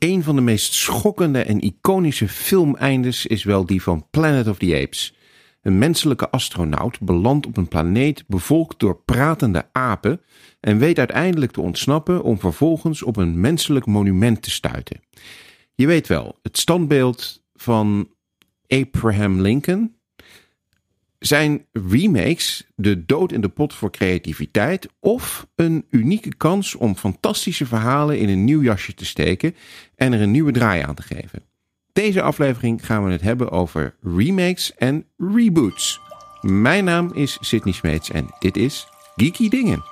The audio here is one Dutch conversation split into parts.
Een van de meest schokkende en iconische filmeindes is wel die van Planet of the Apes. Een menselijke astronaut belandt op een planeet bevolkt door pratende apen en weet uiteindelijk te ontsnappen om vervolgens op een menselijk monument te stuiten. Je weet wel, het standbeeld van Abraham Lincoln. Zijn remakes de dood in de pot voor creativiteit of een unieke kans om fantastische verhalen in een nieuw jasje te steken en er een nieuwe draai aan te geven? Deze aflevering gaan we het hebben over remakes en reboots. Mijn naam is Sydney Smeets en dit is Geeky Dingen.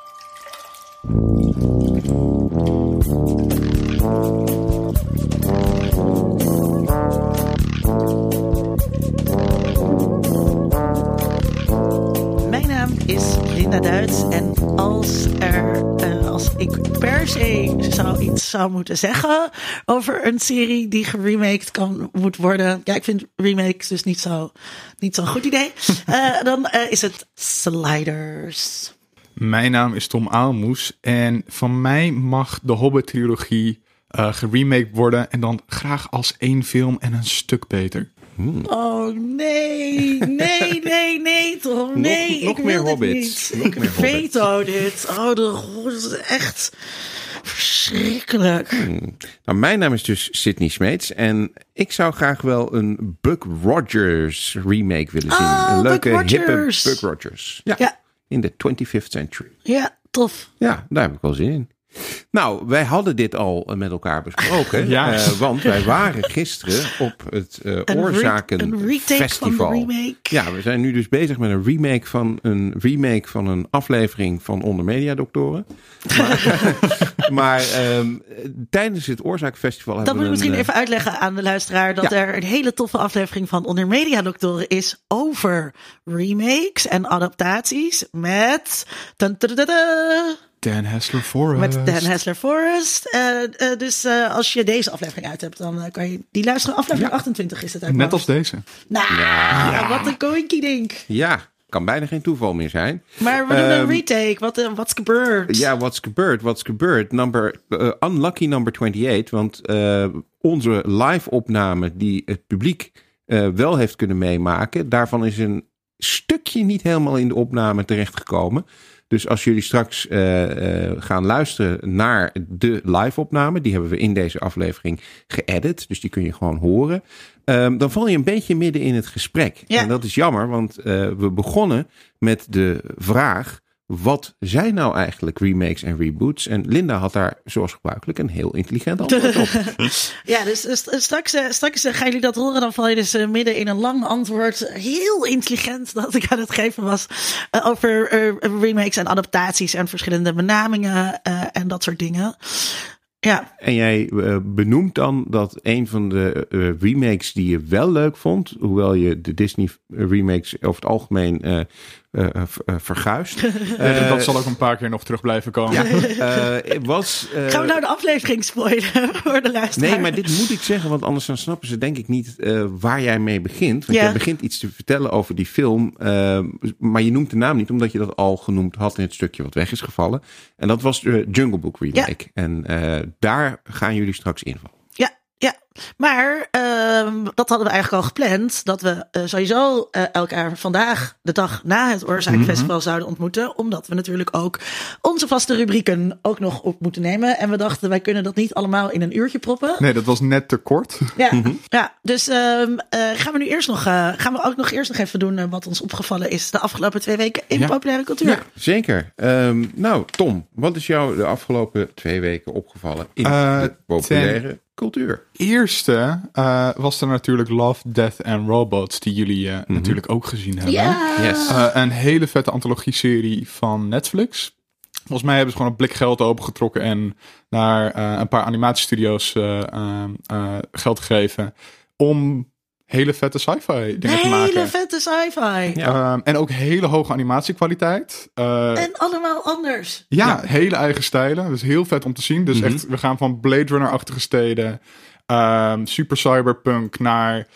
Linda Duits en als er eh, als ik per se zou iets zou moeten zeggen over een serie die geremaked kan moet worden, ja, ik vind remakes dus niet zo niet zo'n goed idee. Eh, dan eh, is het Sliders. Mijn naam is Tom Aalmoes en van mij mag de Hobbit-trilogie geremaked worden en dan graag als één film en een stuk beter. Oh nee, nee, nee, nee, Tom, nee. nog ik meer hobbits. Nog ik meer veto dit. Oh, de dat is echt verschrikkelijk. Nou, mijn naam is dus Sydney Smeets en ik zou graag wel een Buck Rogers remake willen zien. Ah, een Buck leuke, hippe Rogers. Buck Rogers. Ja, Ja, in de 25th century. ja, tof. Ja, daar heb ik wel zin in. Nou, wij hadden dit al eh, met elkaar besproken. Ja. eh, want wij waren gisteren op het eh Een re- Oorzaken een retake Festival. van de remake. Ja, we zijn nu dus bezig met een remake van een remake van een aflevering van Onder Media Doktoren. Maar, maar ehm, tijdens het Oorzakenfestival Dat hebben moet ik misschien een, even uitleggen aan de luisteraar dat Ja. er een hele toffe aflevering van Onder Media Doctoren is over remakes en adaptaties met dun, dun, dun, dun, Dan Hessler Forest. met Dan Hessler Forest. Eh, eh, dus eh, als je deze aflevering uit hebt, dan eh, kan je die luisteren. Aflevering 28 is het uit. Net als deze. Nou, wat een koinkie ding. Ja, kan bijna geen toeval meer zijn. Maar we doen een Ehm, retake. Wat what's gebeurd? Ja, what's gebeurd? What's gebeurd? Number, unlucky number 28. Want eh, onze live-opname die het publiek eh, wel heeft kunnen meemaken, daarvan is een stukje niet helemaal in de opname terechtgekomen. Dus als jullie straks eh, eh, gaan luisteren naar de live-opname, die hebben we in deze aflevering geëdit, dus die kun je gewoon horen. Ehm, dan val je een beetje midden in het gesprek. Ja. En dat is jammer, want eh, we begonnen met de vraag: wat zijn nou eigenlijk remakes en reboots? En Linda had daar, zoals gebruikelijk, een heel intelligent antwoord op. Ja, dus eh, st- straks, eh, straks eh, gaan jullie dat horen. Dan val je dus eh, midden in een lang antwoord. Heel intelligent dat ik aan het geven was. over remakes en adaptaties en verschillende benamingen en dat soort dingen. Ja, En jij benoemt dan dat een van de remakes die je wel leuk vond, hoewel je de Disney remakes over het algemeen eh eh, eh, verguist, Eh, dat zal ook een paar keer nog terug blijven komen. ja, eh, was. eh, gaan we nou de aflevering spoilen voor de luisteraar? Nee, maar dit moet ik zeggen, want anders dan snappen ze denk ik niet eh, waar jij mee begint. Want Ja. jij begint iets te vertellen over die film, maar je noemt de naam niet, omdat je dat al genoemd had in het stukje wat weg is gevallen. En dat was de Jungle Book remake. En eh, daar gaan jullie straks invallen. Ja, ja. Maar ehm, dat hadden we eigenlijk al gepland. Dat we eh, sowieso eh, elkaar vandaag, de dag na het Oorzaakfestival, zouden ontmoeten. Omdat we natuurlijk ook onze vaste rubrieken ook nog op moeten nemen. En we dachten, wij kunnen dat niet allemaal in een uurtje proppen. Nee, dat was net te kort. Ja, ja dus ehm, eh, gaan we nu eerst nog, eh, gaan we ook nog eerst nog even doen wat ons opgevallen is de afgelopen twee weken in Ja. populaire cultuur. Ja, zeker. Ehm, nou, Tom, wat is jou de afgelopen twee weken opgevallen in de populaire cultuur? Eerste eh, was er natuurlijk Love, Death and Robots, die jullie eh, natuurlijk ook gezien hebben. Ja. Yes. Eh, een hele vette antologie-serie van Netflix. Volgens mij hebben ze gewoon een blik geld opengetrokken en naar eh, een paar animatiestudio's eh, eh, eh, geld gegeven om hele vette sci-fi dingen te maken. Hele vette sci-fi. Ehm, en ook hele hoge animatiekwaliteit. Eh, En allemaal anders. ja, hele eigen stijlen. Dus heel vet om te zien. Dus echt, we gaan van Blade Runner-achtige steden, ehm, super cyberpunk naar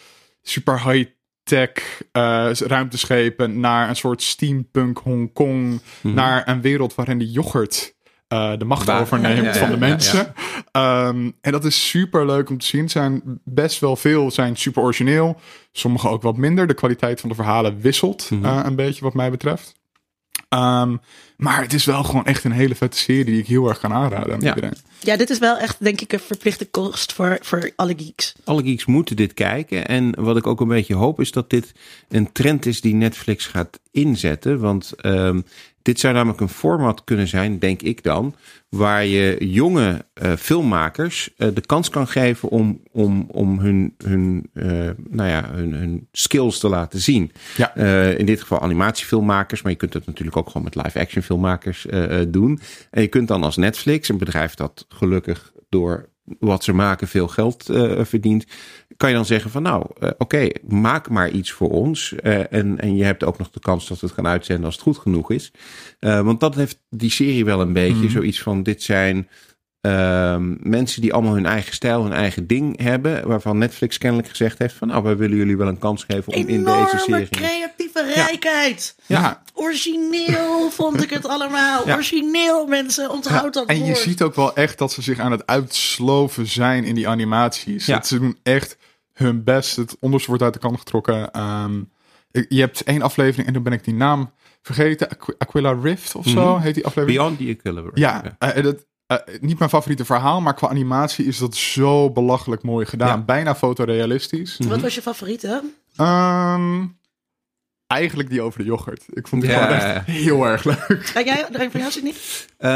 super high-tech eh, ruimteschepen, naar een soort steampunk Hongkong, naar een wereld waarin de yoghurt eh, de macht Waar- overneemt ja, ja, van de mensen. Ehm, en dat is super leuk om te zien. Er zijn best wel veel zijn super origineel. Sommige ook wat minder. De kwaliteit van de verhalen wisselt Mhm. eh, een beetje wat mij betreft. Ehm, maar het is wel gewoon echt een hele vette serie die ik heel erg kan aanraden aan Ja. iedereen. Ja, dit is wel echt, denk ik, een verplichte kost voor, voor alle geeks. Alle geeks moeten dit kijken. En wat ik ook een beetje hoop is dat dit een trend is die Netflix gaat inzetten. Want ehm, dit zou namelijk een format kunnen zijn, denk ik dan, waar je jonge eh, filmmakers eh, de kans kan geven om, om, om hun, hun, eh, nou ja, hun, hun skills te laten zien. Ja. In dit geval animatiefilmmakers, maar je kunt het natuurlijk ook gewoon met live-action filmmakers doen. En je kunt dan als Netflix, een bedrijf dat gelukkig door wat ze maken veel geld verdient, kan je dan zeggen van nou, eh, oké, maak maar iets voor ons. Eh, en, en je hebt ook nog de kans dat we het gaan uitzenden als het goed genoeg is. Eh, want dat heeft die serie wel een beetje zoiets van dit zijn ehm, mensen die allemaal hun eigen stijl, hun eigen ding hebben, waarvan Netflix kennelijk gezegd heeft van nou, wij willen jullie wel een kans geven om in deze Enorme serie. creatieve rijkheid. Ja, Origineel vond ik het allemaal. Ja. Origineel, mensen. Onthoud dat en je ziet ook wel echt dat ze zich aan het uitsloven zijn in die animaties. Ja. Dat ze doen echt hun best. Het onderste wordt uit de kan getrokken. Ehm, je hebt één aflevering en dan ben ik die naam vergeten. Aqu- Aquila Rift of zo Mhm. heet die aflevering. Beyond the Equilibrium. Ja, eh, dat, eh, niet mijn favoriete verhaal, maar qua animatie is dat zo belachelijk mooi gedaan. Ja. Bijna fotorealistisch. Wat was je favoriete? Ehm, eigenlijk die over de yoghurt. Ik vond die Ja. gewoon echt heel erg leuk. Ga jij, van jou zit niet? Eh,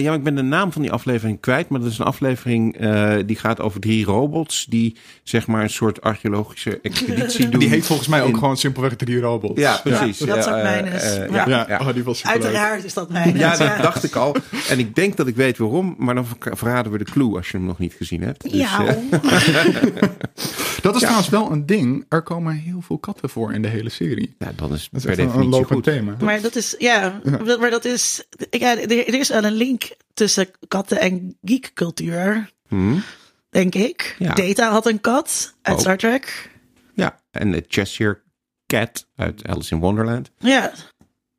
ja, maar ik ben de naam van die aflevering kwijt. Maar dat is een aflevering eh, die gaat over drie robots. Die zeg maar een soort archeologische expeditie doen. Die heet volgens mij ook In- gewoon simpelweg drie robots. Ja, precies. Ja, dat zou eh, mijn is. Ja. Ja, ja. Oh, die was. Uiteraard is dat mijn. Ja, dat dacht ik al. En ik denk dat ik weet waarom. Maar dan ver- verraden we de clue als je hem nog niet gezien hebt. Dus, Ja, Dat is trouwens wel een ding. Er komen heel veel katten voor in de hele serie. ja, dan is het per een, een definitie lopend goed. thema. maar dat is, ja, maar dat is, ja, er er is wel een link tussen katten en geekcultuur, Hm? denk ik. Ja. Data had een kat uit Oh. Star Trek. Ja, en de Cheshire Cat uit Alice in Wonderland. Ja,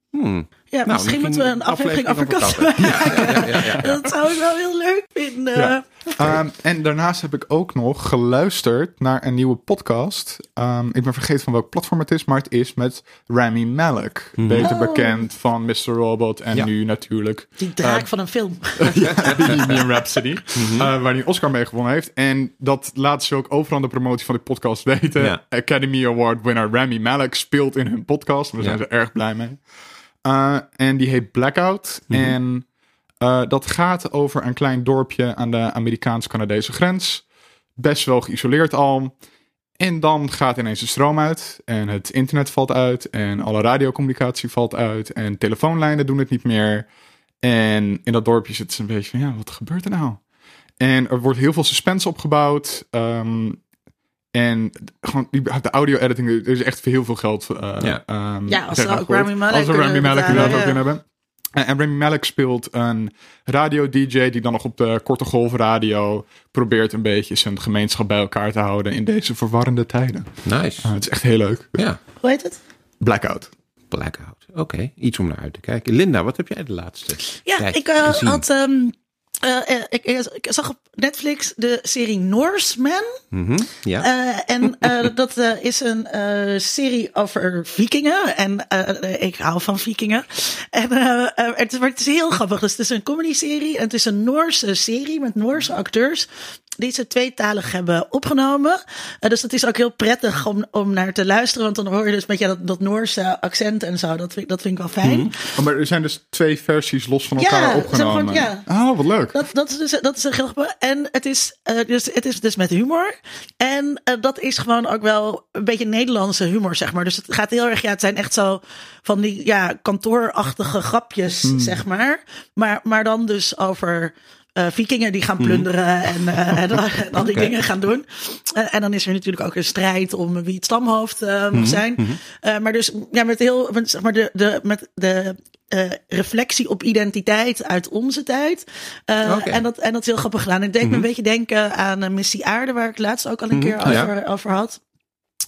Hm. Ja Nou, misschien moeten we een aflevering over katten katten. maken. Dat zou ik wel heel leuk vinden. Ja. Ehm, en daarnaast heb ik ook nog geluisterd naar een nieuwe podcast. Ehm, ik ben vergeten van welk platform het is, maar het is met Rami Malek. Beter Oh. bekend van Mr. Robot en Ja. nu natuurlijk Die draak Eh, van een film. Bohemian Rhapsody. eh, waar hij Oscar mee gewonnen heeft. En dat laat ze ook overal aan de promotie van de podcast weten. Ja. Academy Award winner Rami Malek speelt in hun podcast. Daar zijn Ja. ze erg blij mee. Eh, en die heet Blackout. En eh, dat gaat over een klein dorpje aan de Amerikaans-Canadese grens. Best wel geïsoleerd al. En dan gaat ineens de stroom uit. En het internet valt uit. En alle radiocommunicatie valt uit. En telefoonlijnen doen het niet meer. En in dat dorpje zit ze een beetje van, ja, wat gebeurt er nou? En er wordt heel veel suspense opgebouwd. Ehm, en gewoon die- de audio-editing, er is echt heel veel geld. eh, Ja. ehm, Ja, als maar ook. Rami Malek Als we Rami Malek betalen, inderdaad ook ja. in hebben. En, en Rami Malek speelt een radio-dj die dan nog op de korte golfradio probeert een beetje zijn gemeenschap bij elkaar te houden in deze verwarrende tijden. Nice. Ah, het is echt heel leuk. Ja, Hoe heet het? Blackout. Blackout. Oké, iets om naar uit te kijken. Linda, wat heb jij de laatste Ja, tijd ik eh, gezien? had. ehm, eh, eh, ik, ik zag op Netflix de serie Norseman. Mhm, Ja. Eh, en eh, dat eh, is een eh, serie over vikingen. En eh, ik hou van vikingen. En het, maar het is heel grappig. Dus het is een comedy-serie. En het is een Noorse serie met Noorse acteurs. Die ze tweetalig hebben opgenomen. Dus het is ook heel prettig om, om naar te luisteren. Want dan hoor je dus een beetje dat, dat Noorse accent en zo. Dat vind, dat vind ik wel fijn. Oh, maar er zijn dus twee versies los van elkaar Ja, opgenomen. ja. Oh, wat leuk. Dat, dat, is dus, dat is een grappig. En het is, eh, dus, het is dus met humor. En eh, dat is gewoon ook wel een beetje Nederlandse humor, zeg maar. Dus het gaat heel erg, ja, het zijn echt zo van die ja, kantoorachtige grapjes, zeg maar. maar. Maar dan dus over eh, vikingen die gaan plunderen en, eh, en, al die dingen gaan doen. Eh, en dan is er natuurlijk ook een strijd om wie het stamhoofd mag zijn. Eh, maar dus ja, met heel, met, zeg maar de, de, met de reflectie op identiteit uit onze tijd. En, dat, en dat is heel grappig gedaan. Het deed me een beetje denken aan uh, Missie Aarde, waar ik laatst ook al een keer Oh, ja. over, over had.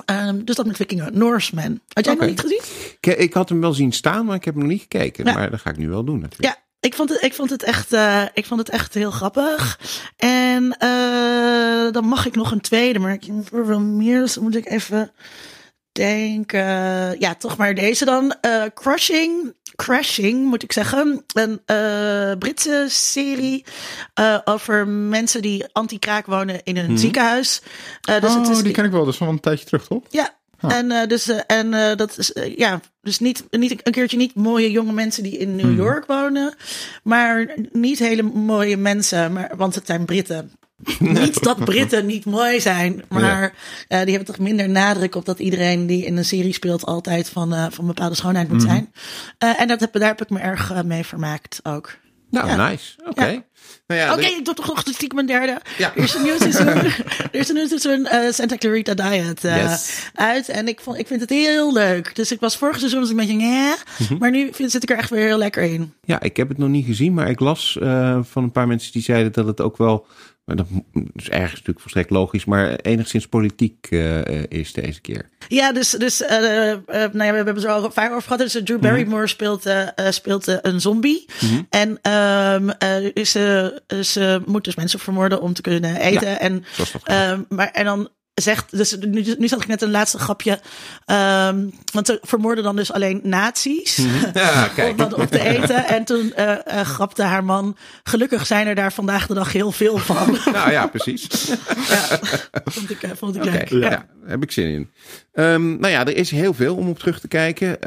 Ehm, dus dat met Vikingen. Norseman. Had jij Oké. nog niet gezien? Ik, ik had hem wel zien staan, maar ik heb hem nog niet gekeken. Ja. Maar dat ga ik nu wel doen natuurlijk. Ja, ik vond het, ik vond het, echt, uh, ik vond het echt heel grappig. En uh, dan mag ik nog een tweede, maar ik meer, dus moet ik even denken. Ja, toch maar deze dan. Uh, Crushing. Crashing, moet ik zeggen. Een Britse serie over mensen die anti-kraak wonen in een Mhm. ziekenhuis. Dus oh, het is die ken ik wel. Dat is van een tijdje terug, toch? Ja. Ah. En, uh, dus, uh, en uh, dat is, ja, dus niet, niet een keertje niet mooie jonge mensen die in New Mhm. York wonen, maar niet hele mooie mensen, maar, want het zijn Britten. niet dat Britten niet mooi zijn, maar die hebben toch minder nadruk op dat iedereen die in een serie speelt altijd van, van bepaalde schoonheid moet Mhm. zijn. En dat heb, daar heb ik me erg mee vermaakt ook. Nou, Ja. nice. Oké. Ja. Nou ja, Oké, de- ik doe toch nog stiekem een derde. Ja. Er is een nieuw seizoen, er is een nieuw seizoen eh, Santa Clarita Diet eh, Yes. uit. En ik, vond, ik vind het heel leuk. Dus ik was vorig seizoen een beetje, ja, Mhm. maar nu vind, zit ik er echt weer heel lekker in. Ja, ik heb het nog niet gezien, maar ik las eh, van een paar mensen die zeiden dat het ook wel. Dat is ergens natuurlijk volstrekt logisch, maar enigszins politiek eh, is deze keer. Ja, dus, dus eh, nou ja, we hebben het er al vaak over gehad. Dus Drew Barrymore speelt, eh, eh, speelt een zombie. En ehm, eh, ze, ze moet dus mensen vermoorden om te kunnen eten. Ja, en, ehm, maar, en dan zegt, dus nu, nu zat ik net een laatste grapje. ehm, want ze vermoorden dan dus alleen nazi's. Ja, om kijk. dat op te eten. En toen eh, grapte haar man. Gelukkig zijn er daar vandaag de dag heel veel van. Nou ja, precies. ja, vond ik, eh, vond ik leuk. ja. Ja. heb ik zin in. Ehm, nou ja, er is heel veel om op terug te kijken.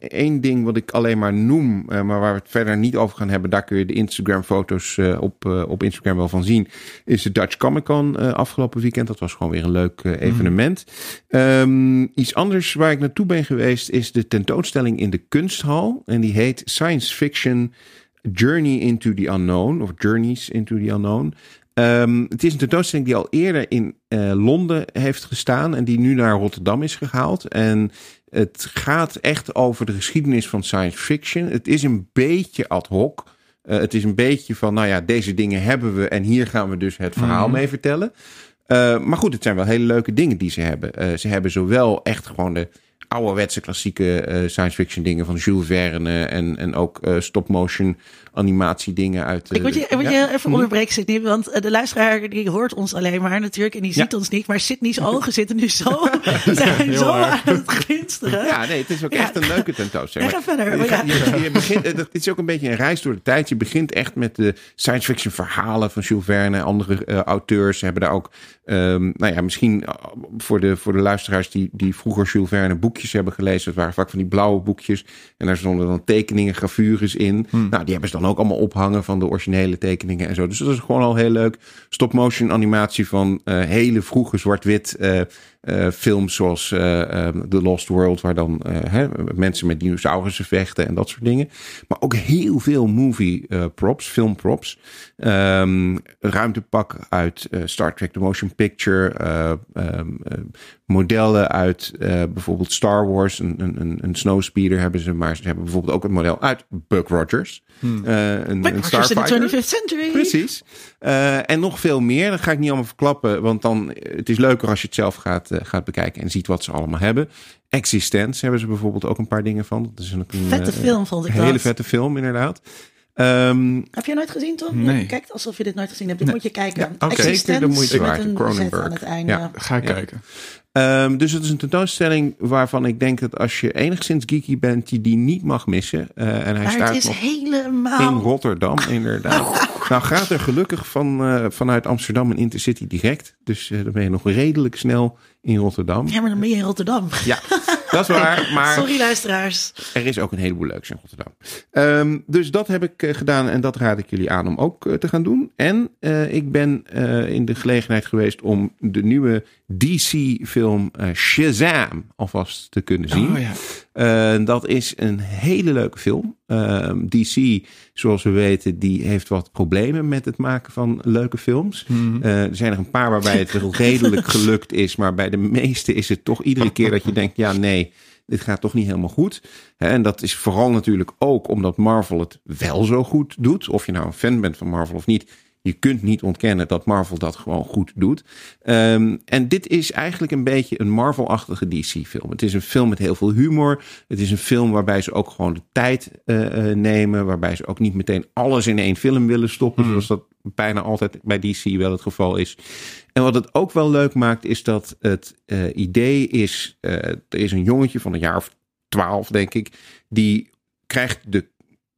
Eén ding wat ik alleen maar noem, maar waar we het verder niet over gaan hebben, daar kun je de Instagram-foto's op, op Instagram wel van zien, is de Dutch Comic Con afgelopen weekend. Dat was gewoon weer een leuk eh, evenement. Ehm, iets anders waar ik naartoe ben geweest is de tentoonstelling in de Kunsthal. En die heet Science Fiction Journey into the Unknown, of Journeys into the Unknown. Ehm, het is een tentoonstelling die al eerder in eh, Londen heeft gestaan en die nu naar Rotterdam is gehaald. En het gaat echt over de geschiedenis van science fiction. Het is een beetje ad hoc. Eh, het is een beetje van, nou ja, deze dingen hebben we en hier gaan we dus het verhaal Mhm. mee vertellen. Eh, maar goed, het zijn wel hele leuke dingen die ze hebben. Eh, ze hebben zowel echt gewoon de ouderwetse klassieke eh, science fiction dingen van Jules Verne en, en ook stop-motion animatie dingen uit. Ik moet je, moet je ja. even onderbreken, Sidney, want de luisteraar die hoort ons alleen maar natuurlijk en die ziet ons niet, maar Sidney's ogen zitten nu zo, zijn zo aan het glinsteren. Ja, nee, het is ook Ja. echt een leuke tentoonstelling. Ja, ga verder, Je, je begint, dat is ook een beetje een reis door de tijd. Je begint echt met de science fiction verhalen van Jules Verne en andere auteurs. Ze hebben daar ook, ehm, nou ja, misschien eh, voor de, voor de luisteraars die, die vroeger Jules Verne boekjes hebben gelezen. Het waren vaak van die blauwe boekjes. En daar stonden dan tekeningen, gravures in. Nou, die hebben ze dan ook allemaal ophangen van de originele tekeningen en zo. Dus dat is gewoon al heel leuk. Stop-motion animatie van eh, hele vroege zwart-wit eh, eh, films zoals eh, eh, The Lost World, waar dan eh, hè, mensen met dinosaurussen vechten en dat soort dingen. Maar ook heel veel movie props, filmprops. Ehm ruimtepak uit Star Trek The Motion Picture. eh, ehm, eh, modellen uit bijvoorbeeld Star Wars. Een, een, een snowspeeder hebben ze. Maar ze hebben bijvoorbeeld ook een model uit Buck Rogers. Eh, een, But een Rogers in the Starfighter. 25th century. Precies. Eh, en nog veel meer. Dat ga ik niet allemaal verklappen. Want dan, eh, het is leuker als je het zelf gaat, eh, gaat bekijken en ziet wat ze allemaal hebben. Existence hebben ze bijvoorbeeld ook een paar dingen van. Dat is een, een Vette eh, film vond ik Een hele dat. vette film, inderdaad. Ehm, Heb je nooit gezien, Tom? Nee. Je kijkt alsof je dit nooit gezien hebt. Dit moet je kijken. Ja, Zeker de moeite met waard. een Cronenberg. Aan het einde. Ja. Ga ik Ja. kijken. Ehm, dus het is een tentoonstelling waarvan ik denk dat als je enigszins geeky bent, je die niet mag missen. Eh, en hij Maar het is nog helemaal... in Rotterdam, inderdaad. Nou gaat er gelukkig van, eh, vanuit Amsterdam een Intercity direct. Dus eh, dan ben je nog redelijk snel in Rotterdam. Ja, maar dan ben je in Rotterdam. Ja, dat is waar. Maar Sorry luisteraars. er is ook een heleboel leuks in Rotterdam. Ehm, dus dat heb ik eh, gedaan en dat raad ik jullie aan om ook eh, te gaan doen. En eh, ik ben in de gelegenheid geweest om de nieuwe DC-film eh, Shazam alvast te kunnen zien. Oh ja. Eh, dat is een hele leuke film. Ehm, DC, zoals we weten, die heeft wat problemen met het maken van leuke films. Mhm. Eh, er zijn er een paar waarbij het redelijk gelukt is, maar bij de meeste is het toch iedere keer dat je denkt, ja nee, dit gaat toch niet helemaal goed. En dat is vooral natuurlijk ook omdat Marvel het wel zo goed doet. Of je nou een fan bent van Marvel of niet, je kunt niet ontkennen dat Marvel dat gewoon goed doet. Ehm, en dit is eigenlijk een beetje een Marvel-achtige DC-film. Het is een film met heel veel humor. Het is een film waarbij ze ook gewoon de tijd uh, nemen. Waarbij ze ook niet meteen alles in één film willen stoppen. Zoals dat bijna altijd bij DC wel het geval is. En wat het ook wel leuk maakt, is dat het uh, idee is: uh, er is een jongetje van een jaar of twaalf, denk ik, die krijgt de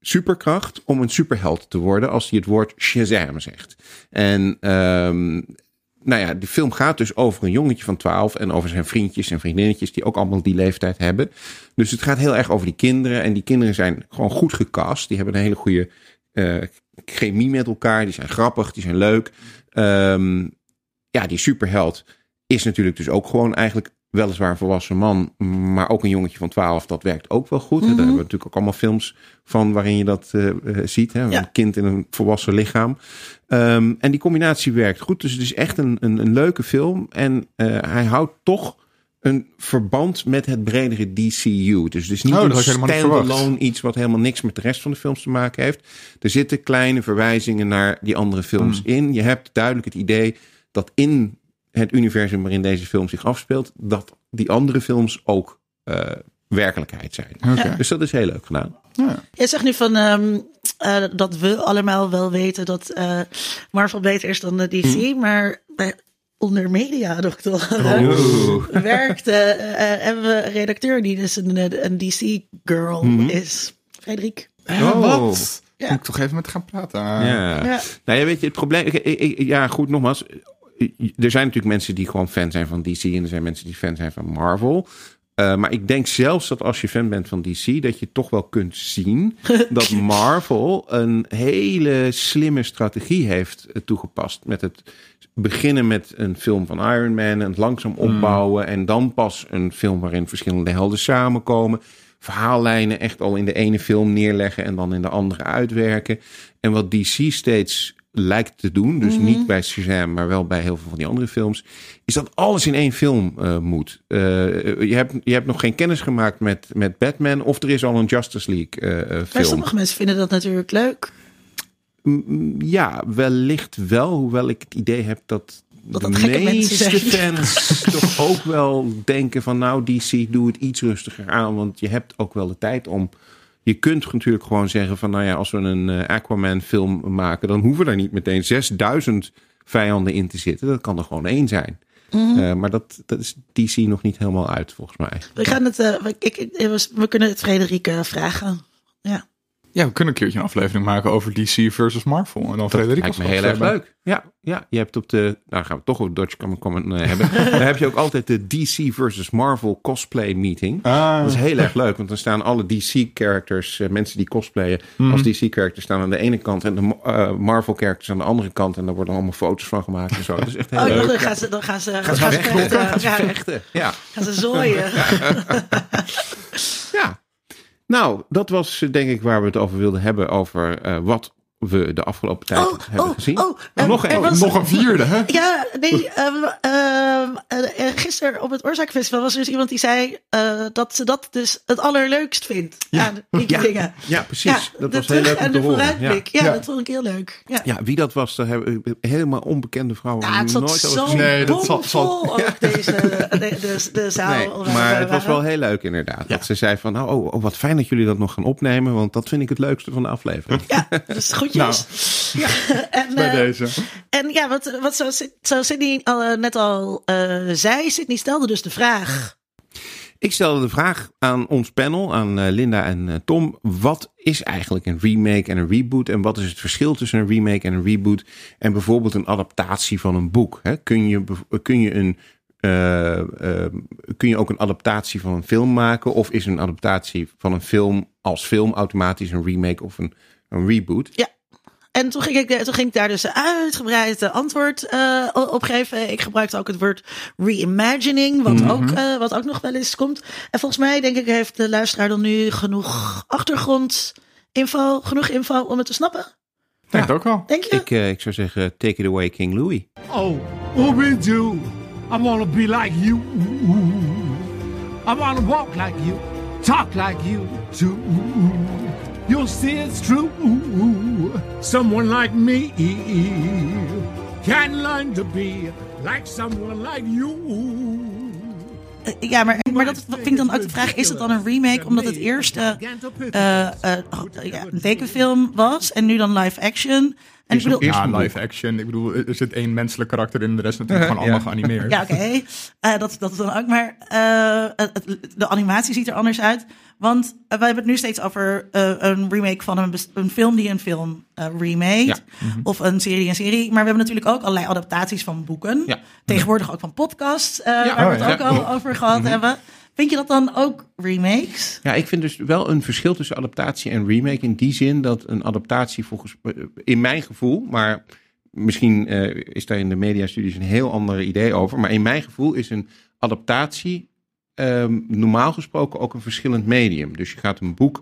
superkracht om een superheld te worden als hij het woord Shazam zegt. En um, nou ja, de film gaat dus over een jongetje van 12 en over zijn vriendjes en vriendinnetjes die ook allemaal die leeftijd hebben. Dus het gaat heel erg over die kinderen en die kinderen zijn gewoon goed gecast. Die hebben een hele goede uh, chemie met elkaar, die zijn grappig, die zijn leuk. Um, ja, die superheld is natuurlijk dus ook gewoon eigenlijk weliswaar een volwassen man, maar ook een jongetje van 12, dat werkt ook wel goed. Mm -hmm. Daar hebben we natuurlijk ook allemaal films van waarin je dat uh, ziet. Hè? Ja. Een kind in een volwassen lichaam. Um, en die combinatie werkt goed. Dus het is echt een, een, een leuke film. En uh, hij houdt toch een verband met het bredere DCU. Dus het is niet Oh, een stand-alone iets wat helemaal niks met de rest van de films te maken heeft. Er zitten kleine verwijzingen naar die andere films Mm. in. Je hebt duidelijk het idee dat in het universum waarin deze film zich afspeelt, dat die andere films ook uh, werkelijkheid zijn. Dus dat is heel leuk gedaan. Ja. Jij zegt nu van uh, uh, dat we allemaal wel weten dat uh, Marvel beter is dan de DC, Hm. maar bij onder media dokter Oh. werkt, uh, hebben we een redacteur die dus een, een DC girl Mhm. is. Frederik. Eh, Oh. Wat? Ja. Moet ik toch even met gaan praten? Ja. Ja. Nou ja, weet je, het probleem... ik- ik- ik- Ja, goed, nogmaals. Er zijn natuurlijk mensen die gewoon fan zijn van DC... en er zijn mensen die fan zijn van Marvel... Uh, maar ik denk zelfs dat als je fan bent van DC, dat je toch wel kunt zien dat Marvel een hele slimme strategie heeft uh, toegepast. Met het beginnen met een film van Iron Man en het langzaam opbouwen. Mm. En dan pas een film waarin verschillende helden samenkomen. Verhaallijnen echt al in de ene film neerleggen en dan in de andere uitwerken. En wat DC steeds lijkt te doen, dus mm-hmm. niet bij Shazam, maar wel bij heel veel van die andere films, is dat alles in één film uh, moet. Uh, je, hebt, je hebt nog geen kennis gemaakt met, met Batman, of er is al een Justice League uh, film. Maar sommige mensen vinden dat natuurlijk leuk. Mm, Ja, wellicht wel, hoewel ik het idee heb dat, dat de dat meeste fans toch ook wel denken van nou DC, doe het iets rustiger aan, want je hebt ook wel de tijd om je kunt natuurlijk gewoon zeggen van nou ja, als we een uh, Aquaman film maken, dan hoeven er niet meteen 6000 vijanden in te zitten. Dat kan er gewoon één zijn. Mm-hmm. Uh, maar dat, dat is DC nog niet helemaal uit, volgens mij. We gaan het, uh, ik, ik, we kunnen het Frederik vragen. Ja. Ja, we kunnen een keertje een aflevering maken over DC versus Marvel. En dan Frederik lijkt me heel erg leuk. Ja, ja, je hebt op de, nou gaan we toch over Dodge Comic Con uh, hebben. Daar heb je ook altijd de DC versus Marvel cosplay meeting. Ah. Dat is heel erg leuk, want dan staan alle DC characters, uh, mensen die cosplayen mm. als DC characters staan aan de ene kant en de uh, Marvel characters aan de andere kant. En daar worden allemaal foto's van gemaakt en zo. Dat is echt heel oh, leuk. Dan gaan ze, dan gaan ze, gaan ze, gaan ze vechten. Gaan ze vechten. Ja. Gaan ze zooien. ja. Nou, dat was denk ik waar we het over wilden hebben. Over uh, wat we de afgelopen tijd oh, hebben oh, gezien. Oh, um, nog, een, was, nog een vierde, hè? Ja, nee. Um, gisteren op het Oorzaakfestival was er dus iemand die zei uh, dat ze dat dus het allerleukst vindt. Ja, aan die ja, dingen. ja precies. Ja, dat was heel leuk om en te de horen. vooruitblik. Ja. ja, dat vond ik heel leuk. Ja, ja wie dat was, daar hebben we helemaal onbekende vrouwen ja, het zat nooit zo over nee, dat zal, zal... ook deze, de, de, de zaal. Nee, maar het was wel heel leuk inderdaad. Dat ze zei van, oh, oh, wat fijn dat jullie dat nog gaan opnemen, want dat vind ik het leukste van de aflevering. Ja, dus goedjes. Nou. Ja, en, Bij uh, deze. En ja, wat, wat zo, zo Sydney al, uh, net al uh, zei, Sydney stelde dus de vraag. Ik stelde de vraag aan ons panel, aan uh, Linda en Tom. Wat is eigenlijk een remake en een reboot? En wat is het verschil tussen een remake en een reboot? En bijvoorbeeld een adaptatie van een boek. Hè? Kun, je, kun, je een, kun je ook een adaptatie van een film maken? Of is een adaptatie van een film als film automatisch een remake of een, een reboot? Ja. En toen ging, ik, toen ging ik daar dus uitgebreid antwoord uh, op geven. Ik gebruikte ook het woord reimagining, wat, mm-hmm. ook, uh, wat ook nog wel eens komt. En volgens mij, denk ik, heeft de luisteraar dan nu genoeg achtergrondinfo, genoeg info om het te snappen. Denk ja. ook wel. Denk je? Ik, uh, ik zou zeggen, take it away, King Louis. Oh, Ubuntu, I want to be like you. I want to walk like you, talk like you too. You'll see it's true. Someone like me can learn to be like someone like you. Ja, maar, maar dat vind ik dan ook de vraag: is het dan een remake omdat het eerste eh, eh, ja, een tekenfilm was en nu dan live action? En ik Is bedoel, eerst- Ja, live action. Ik bedoel, er zit één menselijk karakter in, de rest natuurlijk gewoon allemaal geanimeerd. ja, oké, Eh, dat, dat is dan ook. Maar eh, de animatie ziet er anders uit. Want eh, wij hebben het nu steeds over eh, een remake van een, een film die een film eh remake. Ja. Of een serie een serie. Maar we hebben natuurlijk ook allerlei adaptaties van boeken. Ja. Tegenwoordig ook van podcasts, eh, Ja, waar we het oh, ook ja. al over gehad Mhm. hebben. Vind je dat dan ook remakes? Ja, ik vind dus wel een verschil tussen adaptatie en remake. In die zin dat een adaptatie volgens, in mijn gevoel, maar misschien eh, is daar in de mediastudies een heel ander idee over. Maar in mijn gevoel is een adaptatie ehm, normaal gesproken ook een verschillend medium. Dus je gaat een boek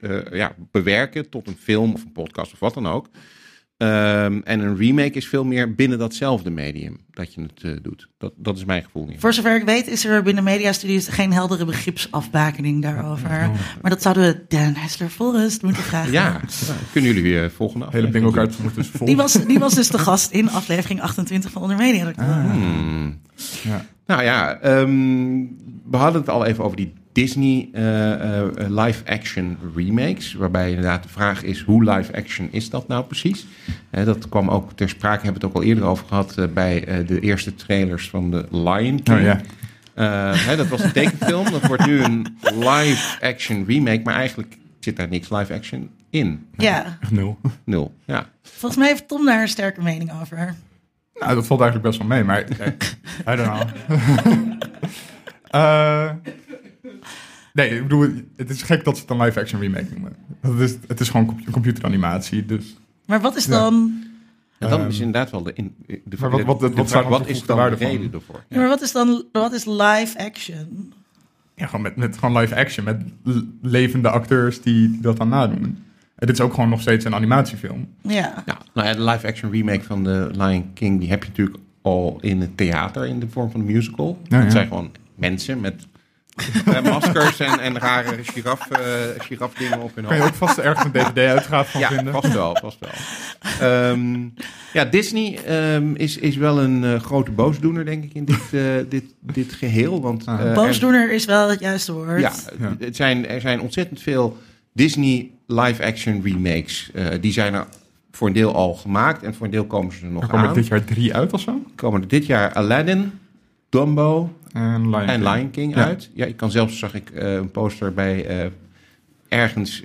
eh, ja, bewerken tot een film of een podcast of wat dan ook. Ehm, en een remake is veel meer binnen datzelfde medium dat je het eh, doet. Dat, dat is mijn gevoel niet. Voor zover ik weet is er binnen mediastudies geen heldere begripsafbakening daarover. Maar dat zouden we Dan Hessler Forrest moeten vragen. Ja, ja, kunnen jullie weer volgende Hele aflevering bingo kaart moet dus vol. Die was, die was dus de gast in aflevering 28 van Onder Media. Hmm. Ja. Nou ja, ehm, we hadden het al even over die Disney eh, eh, live-action remakes. Waarbij inderdaad de vraag is, hoe live-action is dat nou precies? Eh, dat kwam ook ter sprake, hebben we het ook al eerder over gehad... eh, bij eh, de eerste trailers van de Lion King. Oh, ja. Eh, hè, dat was een tekenfilm. Dat wordt nu een live-action remake. Maar eigenlijk zit daar niks live-action in. Ja, nul. Nul, ja. volgens mij heeft Tom daar een sterke mening over. Nou, dat valt eigenlijk best wel mee, maar eh, I don't know. Eh, nee, ik bedoel, het is gek dat ze het een live-action remake noemen. Het is, het is gewoon compu- computeranimatie, dus... Maar wat is Ja. dan, En dan Ehm, is inderdaad wel de... In, de, maar wat- wat- de wat vraag, dan wat is dan de reden ervoor? ja, maar wat is dan wat is live action? Ja, gewoon met, met gewoon live-action, met l- levende acteurs die, die dat dan nadoen. En dit is ook gewoon nog steeds een animatiefilm. Ja, Ja, nou ja, de live-action remake van de Lion King, die heb je natuurlijk al in het theater in de vorm van een musical. Ja, Het zijn gewoon mensen met eh, maskers en, en rare giraf, eh girafdingen op hun Kan je ook vast ergens een DVD-uitgave van Ja, vinden? vast wel, vast wel. Ehm, ja, Disney ehm, is, is wel een eh, grote boosdoener, denk ik, in dit, eh, dit, dit geheel. Want, Ah. er- boosdoener is wel het juiste woord. ja, Ja. Het zijn, er zijn ontzettend veel Disney live-action remakes. Eh, die zijn er voor een deel al gemaakt en voor een deel komen ze er nog Er komen aan. er dit jaar drie uit of zo? komen er dit jaar Aladdin, Dumbo En Lion en King. Lion King Ja. uit. Ja, ik kan zelfs, zag ik eh, een poster bij eh, ergens,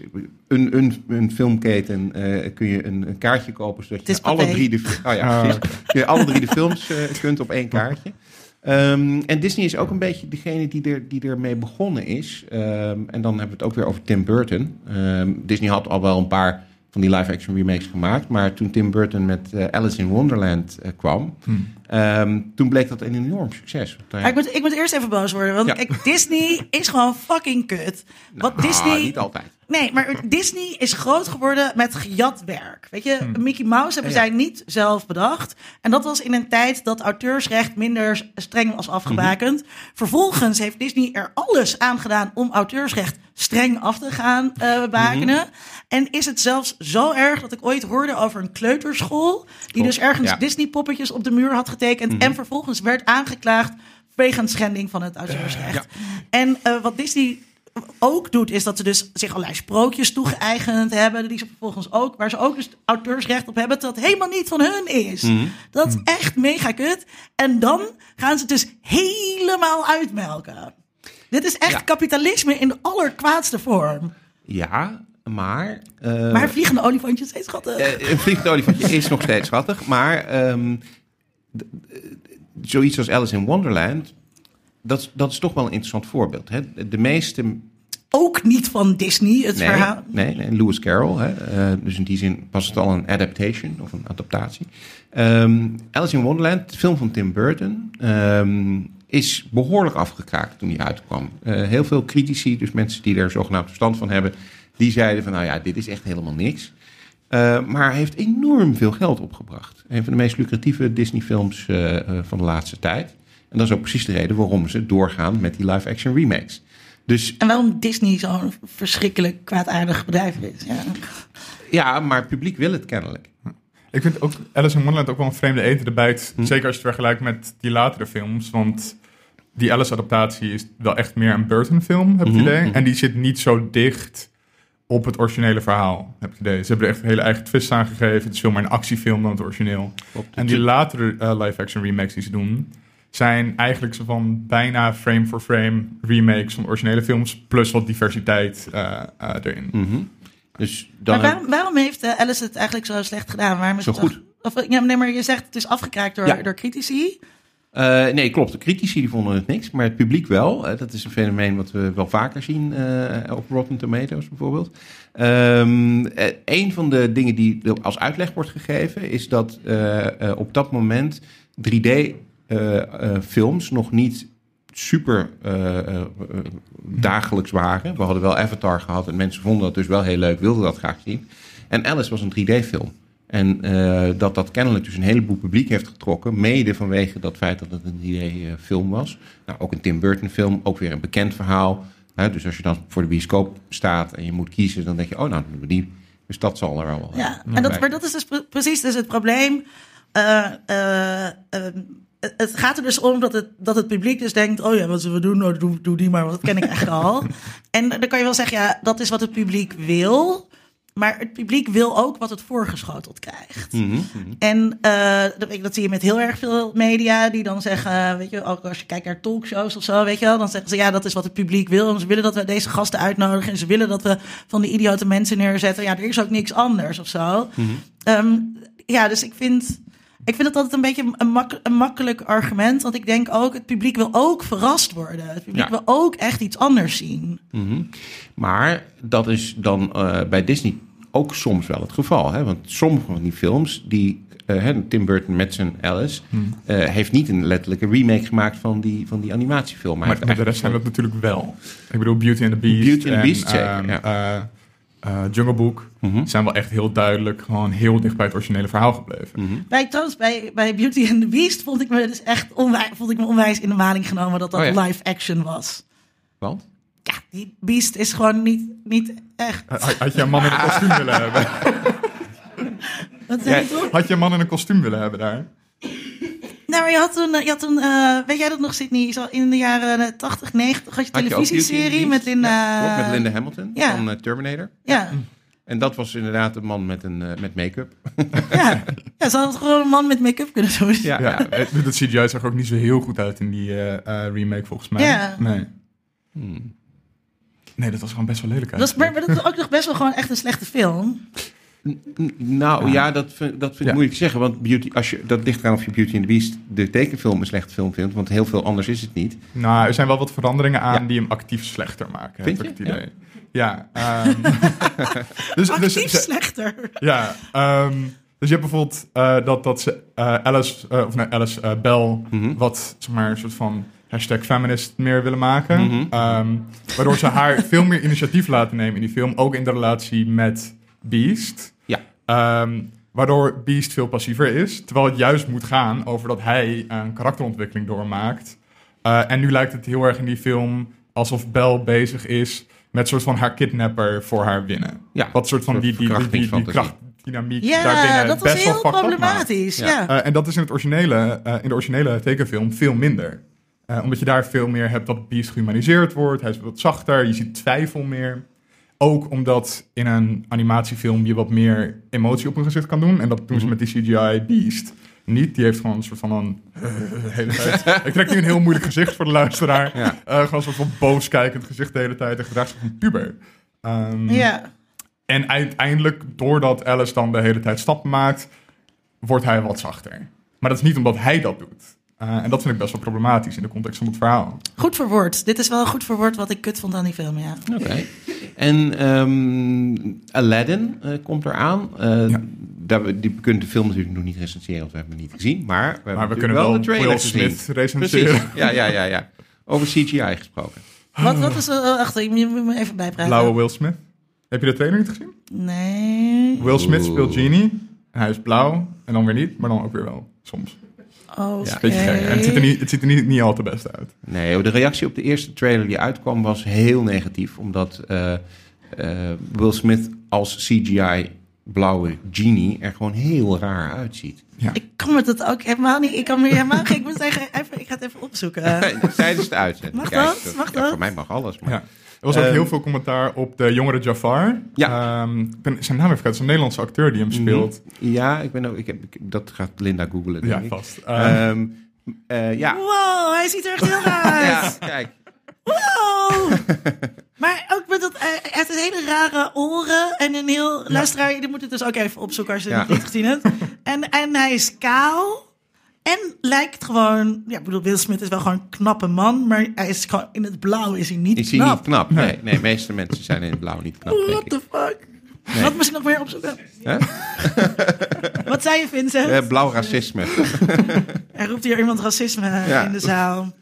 een, een, een filmketen, eh, kun je een, een kaartje kopen zodat je alle drie, de, oh ja, Ah, precies. je alle drie de films eh, kunt op één kaartje. Ehm, en Disney is ook een beetje degene die, er, die ermee begonnen is. Ehm, en dan hebben we het ook weer over Tim Burton. Ehm, Disney had al wel een paar van die live-action remakes gemaakt. Maar toen Tim Burton met eh, Alice in Wonderland eh, kwam... Hm. Ehm, toen bleek dat een enorm succes. Daar- Maar ik moet, ik moet eerst even boos worden, want Ja. kijk, Disney is gewoon fucking kut. Wat Nou, Disney... Niet altijd. Nee, maar Disney is groot geworden met gejat werk. Weet je, Hmm. Mickey Mouse hebben Ja. zij niet zelf bedacht. En dat was in een tijd dat auteursrecht minder streng was afgebakend. Mhm. Vervolgens heeft Disney er alles aan gedaan om auteursrecht streng af te gaan eh bakenen. Mhm. En is het zelfs zo erg dat ik ooit hoorde over een kleuterschool. Die dus ergens ja. Mhm. Disney poppetjes op de muur had getekend. En vervolgens werd aangeklaagd wegens schending van het auteursrecht. En eh, wat Disney ook doet, is dat ze dus zich allerlei sprookjes toegeëigend hebben. Die ze vervolgens ook, waar ze ook dus auteursrecht op hebben. Dat helemaal niet van hun is. Mhm. Dat is echt mega kut. En dan gaan ze het dus helemaal uitmelken. Dit is echt Ja. kapitalisme in de allerkwaadste vorm. Ja, maar... eh, Maar vliegende olifantjes steeds schattig. eh, een vliegend olifantje is nog steeds schattig. Maar eh, zoiets als Alice in Wonderland... Dat, is- dat is toch wel een interessant voorbeeld. Hè? De- meeste ook niet van Disney, het Nee, verhaal. nee, nee, Lewis Carroll. Hè? Eh, dus in die zin was het al een adaptation of een adaptatie. Ehm, Alice in Wonderland, de film van Tim Burton, ehm, is behoorlijk afgekraakt toen die uitkwam. Eh, heel veel critici, dus mensen die er zogenaamd verstand van hebben, die zeiden van nou ja, dit is echt helemaal niks. Eh, maar hij heeft enorm veel geld opgebracht. Een van de meest lucratieve Disney-films van de laatste tijd. En dat is ook precies de reden waarom ze doorgaan met die live-action remakes. Dus En waarom Disney zo'n verschrikkelijk kwaadaardig bedrijf is. Ja. ja, maar het publiek wil het kennelijk. Ik vind ook Alice in Wonderland ook wel een vreemde eten erbij. Hm. Zeker als je het vergelijkt met die latere films. Want die Alice-adaptatie is wel echt meer een Burton-film, heb ik het Mhm, idee. mhm. En die zit niet zo dicht op het originele verhaal, heb ik het idee. Ze hebben er echt een hele eigen twist aan gegeven. Het is veel meer een actiefilm dan het origineel. En die latere eh, live-action remakes die ze doen... zijn eigenlijk zo van bijna frame-for-frame remakes van originele films... plus wat diversiteit eh, eh, erin. Mhm. Dus dan Maar waarom, waarom heeft eh, Alice het eigenlijk zo slecht gedaan? Waarom is Zo het goed. Of, ja, nee, maar je zegt het is afgekraakt door, Ja. door critici. Eh, nee, klopt. De critici die vonden het niks, maar het publiek wel. Dat is een fenomeen wat we wel vaker zien eh, op Rotten Tomatoes bijvoorbeeld. Ehm eh, een van de dingen die als uitleg wordt gegeven is dat eh, eh, op dat moment 3D-films nog niet super eh, eh, eh, dagelijks waren. We hadden wel Avatar gehad en mensen vonden dat dus wel heel leuk, wilden dat graag zien. En Alice was een 3D-film. En eh, dat dat kennelijk dus een heleboel publiek heeft getrokken. Mede vanwege dat feit dat het een 3D-film was. Nou, ook een Tim Burton-film, ook weer een bekend verhaal. Hè, dus als je dan voor de bioscoop staat en je moet kiezen, dan denk je, oh, nou, dan doen we die. Dus dat zal er wel. Ja, eh, en dat, maar dat is dus pre- precies dus het probleem. Eh, eh, ehm, het- gaat er dus om dat het, dat het publiek dus denkt... oh ja, wat zullen we doen? Nou, doe, doe die maar, want dat ken ik echt al. En dan kan je wel zeggen, ja, dat is wat het publiek wil... Maar het publiek wil ook wat het voorgeschoteld krijgt. Mhm, mhm. En eh, dat, weet ik, dat zie je met heel erg veel media die dan zeggen, weet je, ook als je kijkt naar talkshows of zo, weet je wel, dan zeggen ze ja, dat is wat het publiek wil. En ze willen dat we deze gasten uitnodigen en ze willen dat we van die idiote mensen neerzetten. Ja, er is ook niks anders of zo. Ehm, ja, dus ik vind, ik vind het altijd een beetje een, mak- een makkelijk argument, want ik denk ook, het publiek wil ook verrast worden. Het publiek Ja. wil ook echt iets anders zien. Mhm. Maar dat is dan eh, bij Disney ook soms wel het geval. Hè? Want sommige van die films, die, eh, hè, Tim Burton met zijn Alice, eh, heeft niet een letterlijke remake gemaakt van die, van die animatiefilm. Maar, de rest zijn dat natuurlijk wel. Ik bedoel, Beauty and the Beast. Beauty and the en, Beast, zeker, ehm, ja. Eh, eh, Jungle Book Mhm. zijn wel echt heel duidelijk gewoon heel dicht bij het originele verhaal gebleven. Mhm. Bij, trouwens, bij, bij Beauty and the Beast vond ik me dus echt onwijs, vond ik me onwijs in de maling genomen dat dat Oh ja. live action was. Want? Ja, die Beast is gewoon niet, niet echt. Had, had je een man in een kostuum willen hebben? Wat zei je Ja. Had je een man in een kostuum willen hebben daar? Nou, maar je had toen, eh, je had toen eh, weet jij dat nog, Sydney? Zo In de jaren eh, 80, 90 had je televisieserie met Linda... Ja, met Linda Hamilton ja. van eh, Terminator. Ja, En dat was inderdaad een man met, een, eh, met make-up. ja. ja, ze hadden gewoon een man met make-up kunnen doen. Ja, Ja, dat CGI zag er ook niet zo heel goed uit in die eh, eh, remake volgens mij. Ja. Nee. Hmm. nee, dat was gewoon best wel lelijk Dat is, maar, maar dat is ook nog best wel gewoon echt een slechte film. Nou ja, dat vind, dat vind ik Ja. moeilijk te zeggen. Want beauty, als je, dat ligt eraan of je Beauty and the Beast de tekenfilm een slechte film vindt. Want heel veel anders is het niet. Nou, er zijn wel wat veranderingen aan Ja. die hem actief slechter maken, Vind heb ik je? het idee. Ja. ehm, dus, Actief dus, slechter. Ja, ehm, dus je hebt bijvoorbeeld eh, dat, dat ze eh, Alice, eh, of nee, Alice eh, Bell, Mhm. wat zeg maar een soort van hashtag feminist meer willen maken. Mhm. Ehm, waardoor ze haar veel meer initiatief laten nemen in die film, ook in de relatie met Beast. Ehm, waardoor Beast veel passiever is, terwijl het juist moet gaan over dat hij een karakterontwikkeling doormaakt. Eh, en nu lijkt het heel erg in die film alsof Belle bezig is met soort van haar kidnapper voor haar winnen. Ja, Wat soort van een die, soort die, die, die, krachtdynamiek Ja, daarbinnen dat was best wel heel problematisch. Ja. Ja. Eh, en dat is in, het originele, eh, in de originele tekenfilm veel minder. Eh, omdat je daar veel meer hebt dat Beast gehumaniseerd wordt. Hij is wat zachter, je ziet twijfel meer. Ook omdat in een animatiefilm je wat meer emotie op een gezicht kan doen. En dat doen ze Mhm. met die CGI Beast niet. Die heeft gewoon een soort van een... hele tijd. Ik trek nu een heel moeilijk gezicht voor de luisteraar. Ja. Eh, gewoon een soort van boos kijkend gezicht de hele tijd. En gedraagt zich een puber. Ehm, ja. en uiteindelijk, doordat Alice dan de hele tijd stappen maakt, wordt hij wat zachter. Maar dat is niet omdat hij dat doet. Eh, en dat vind ik best wel problematisch in de context van het verhaal. Goed verwoord. Dit is wel goed verwoord wat ik kut vond aan die film, ja. Oké. En ehm, Aladdin eh, komt eraan. Eh Ja. daar, die we kunnen de film natuurlijk nog niet recenseren, want we hebben hem niet gezien. Maar we, hebben Maar we kunnen wel de trailer. Smith recenseren. Precies. Ja, ja, ja, ja. Over CGI gesproken. Wat, wat is er... oh, Wacht, ik moet me even bijpraten. Blauwe Will Smith. Heb je de trailer niet gezien? Nee. Will Smith speelt Genie. En hij is blauw. En dan weer niet, maar dan ook weer wel. Soms. Beetje gek. En het ziet er, niet, het ziet er niet, niet al te best uit. Nee, de reactie op de eerste trailer die uitkwam was heel negatief. Omdat eh, eh, Will Smith als CGI blauwe genie er gewoon heel raar uitziet. Ik kan me dat ook helemaal niet. Ik kan me helemaal geen. Ik moet zeggen, even, ik ga het even opzoeken. Tijdens de uitzending. Mag Kijk, dat? Mag ja, dat? Voor mij mag alles. Maar... Ja. Er was ook Ehm, heel veel commentaar op de jongere Jafar. Ja. Ehm, ik ben zijn naam even. Het is een Nederlandse acteur die hem speelt. Ja, ik ben ook, ik heb, ik- dat gaat Linda googlen. denk Ja, ik. vast. Ehm, Ehm, eh, ja. Wow, hij ziet er echt heel raar ja, uit. kijk. Wow. Maar ook met dat, hij heeft een hele rare oren en een heel... Luisteraar, je moet het dus ook even opzoeken als je het Ja. niet gezien hebt. En, en hij is kaal. En lijkt gewoon... Ja, ik bedoel, Will Smith is wel gewoon een knappe man. Maar hij is gewoon, in het blauw is hij niet Is hij knap. niet knap? Nee, nee, de meeste mensen zijn in het blauw niet knap. What the fuck? Wat misschien nog meer opzoeken? Hè? Wat zei je, Vincent? Eh, blauw racisme. Er roept hier iemand racisme Ja. in de zaal.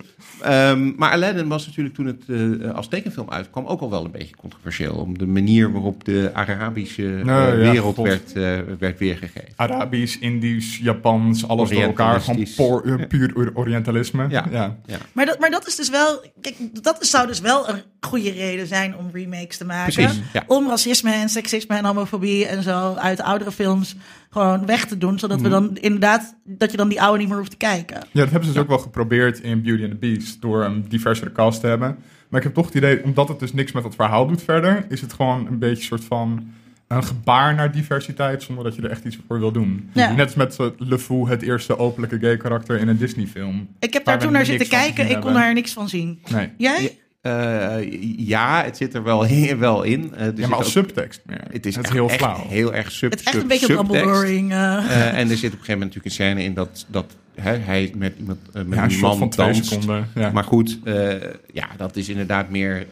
Ehm, maar Aladdin was natuurlijk toen het eh, als tekenfilm uitkwam ook al wel een beetje controversieel. Om de manier waarop de Arabische eh, Nou, ja, wereld God. werd, eh, werd weergegeven. Arabisch, Indisch, Japans, alles door elkaar. Gewoon eh, puur or- Orientalisme. Ja. ja. Ja. Maar dat, maar dat is dus wel. Kijk, dat zou dus wel een goede reden zijn om remakes te maken. Precies, ja. Om racisme en seksisme en homofobie en zo uit oudere films gewoon weg te doen. Zodat we Mhm. dan inderdaad. dat je dan die oude niet meer hoeft te kijken. Ja, dat hebben ze dus ook wel geprobeerd in Beauty and the Beast door een diversere cast te hebben. Maar ik heb toch het idee, omdat het dus niks met het verhaal doet verder, is het gewoon een beetje een soort van een gebaar naar diversiteit zonder dat je er echt iets voor wil doen. Ja. Net als met Le Fou, het eerste openlijke gay karakter in een Disney film. Ik heb daar toen naar zitten kijken. Ik kon daar niks van zien. Nee. Jij? Eh, ja, het zit er wel, wel in. Eh, er Ja, maar als ook- subtekst meer. het is, het echt, heel echt flauw. heel erg sub, Het is echt sub- een beetje subtekst. Dumbledoring. eh. En er zit op een gegeven moment natuurlijk een scène in dat, dat hè, hij met iemand met Ja, een man van twee danst. seconden. Ja. Maar goed, eh, ja, dat is inderdaad meer.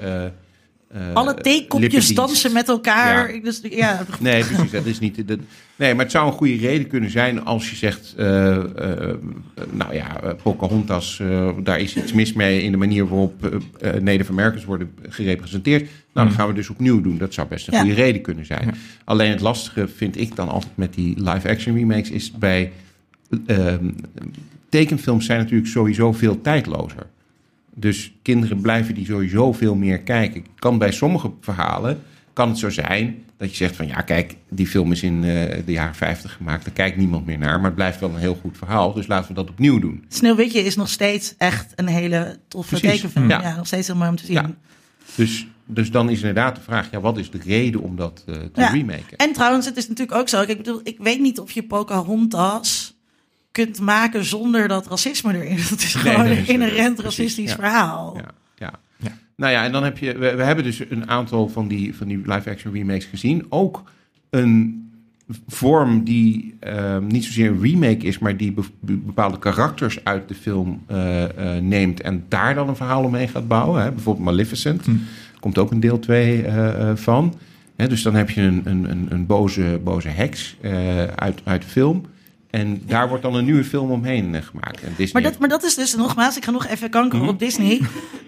Eh, Alle theekopjes dansen met elkaar. Ja. Dus, ja, Nee, precies. Dat is niet. Dat, nee, maar het zou een goede reden kunnen zijn als je zegt. eh, eh, nou ja, Pocahontas, eh, daar is iets mis mee in de manier waarop Native Americans worden gerepresenteerd. Nou, dat gaan we dus opnieuw doen. Dat zou best een Ja. goede reden kunnen zijn. Ja. Alleen het lastige vind ik dan altijd met die live-action remakes is bij. ehm, tekenfilms zijn natuurlijk sowieso veel tijdlozer. Dus kinderen blijven die sowieso veel meer kijken. Kan bij sommige verhalen kan het zo zijn dat je zegt van ja, kijk, die film is in eh, de jaren 50 gemaakt, daar kijkt niemand meer naar, maar het blijft wel een heel goed verhaal, dus laten we dat opnieuw doen. Sneeuwwitje is nog steeds echt een hele toffe tekenfilm. Ja. Ja. nog steeds heel mooi om te zien. Ja. Dus, dus dan is inderdaad de vraag, ja, wat is de reden om dat eh, te Ja. remaken? En trouwens, het is natuurlijk ook zo. Ik bedoel, ik weet niet of je Pocahontas kunt maken zonder dat racisme erin is. Het is Nee, gewoon nee, een inherent racistisch ja. verhaal. Ja, ja. Ja. Nou ja, en dan heb je, we, we hebben dus een aantal van die, van die live-action remakes gezien. Ook een vorm die ehm, niet zozeer een remake is, maar die be- be- bepaalde karakters uit de film eh, eh, neemt en daar dan een verhaal omheen gaat bouwen. Hè? Bijvoorbeeld Maleficent, Hm. komt ook een deel 2 van. Hè, dus dan heb je een, een, een, een boze, boze heks eh, uit, uit de film. En daar wordt dan een nieuwe film omheen eh, gemaakt. En Disney Maar dat, maar dat is dus nogmaals, ik ga nog even kankeren Mhm. op Disney.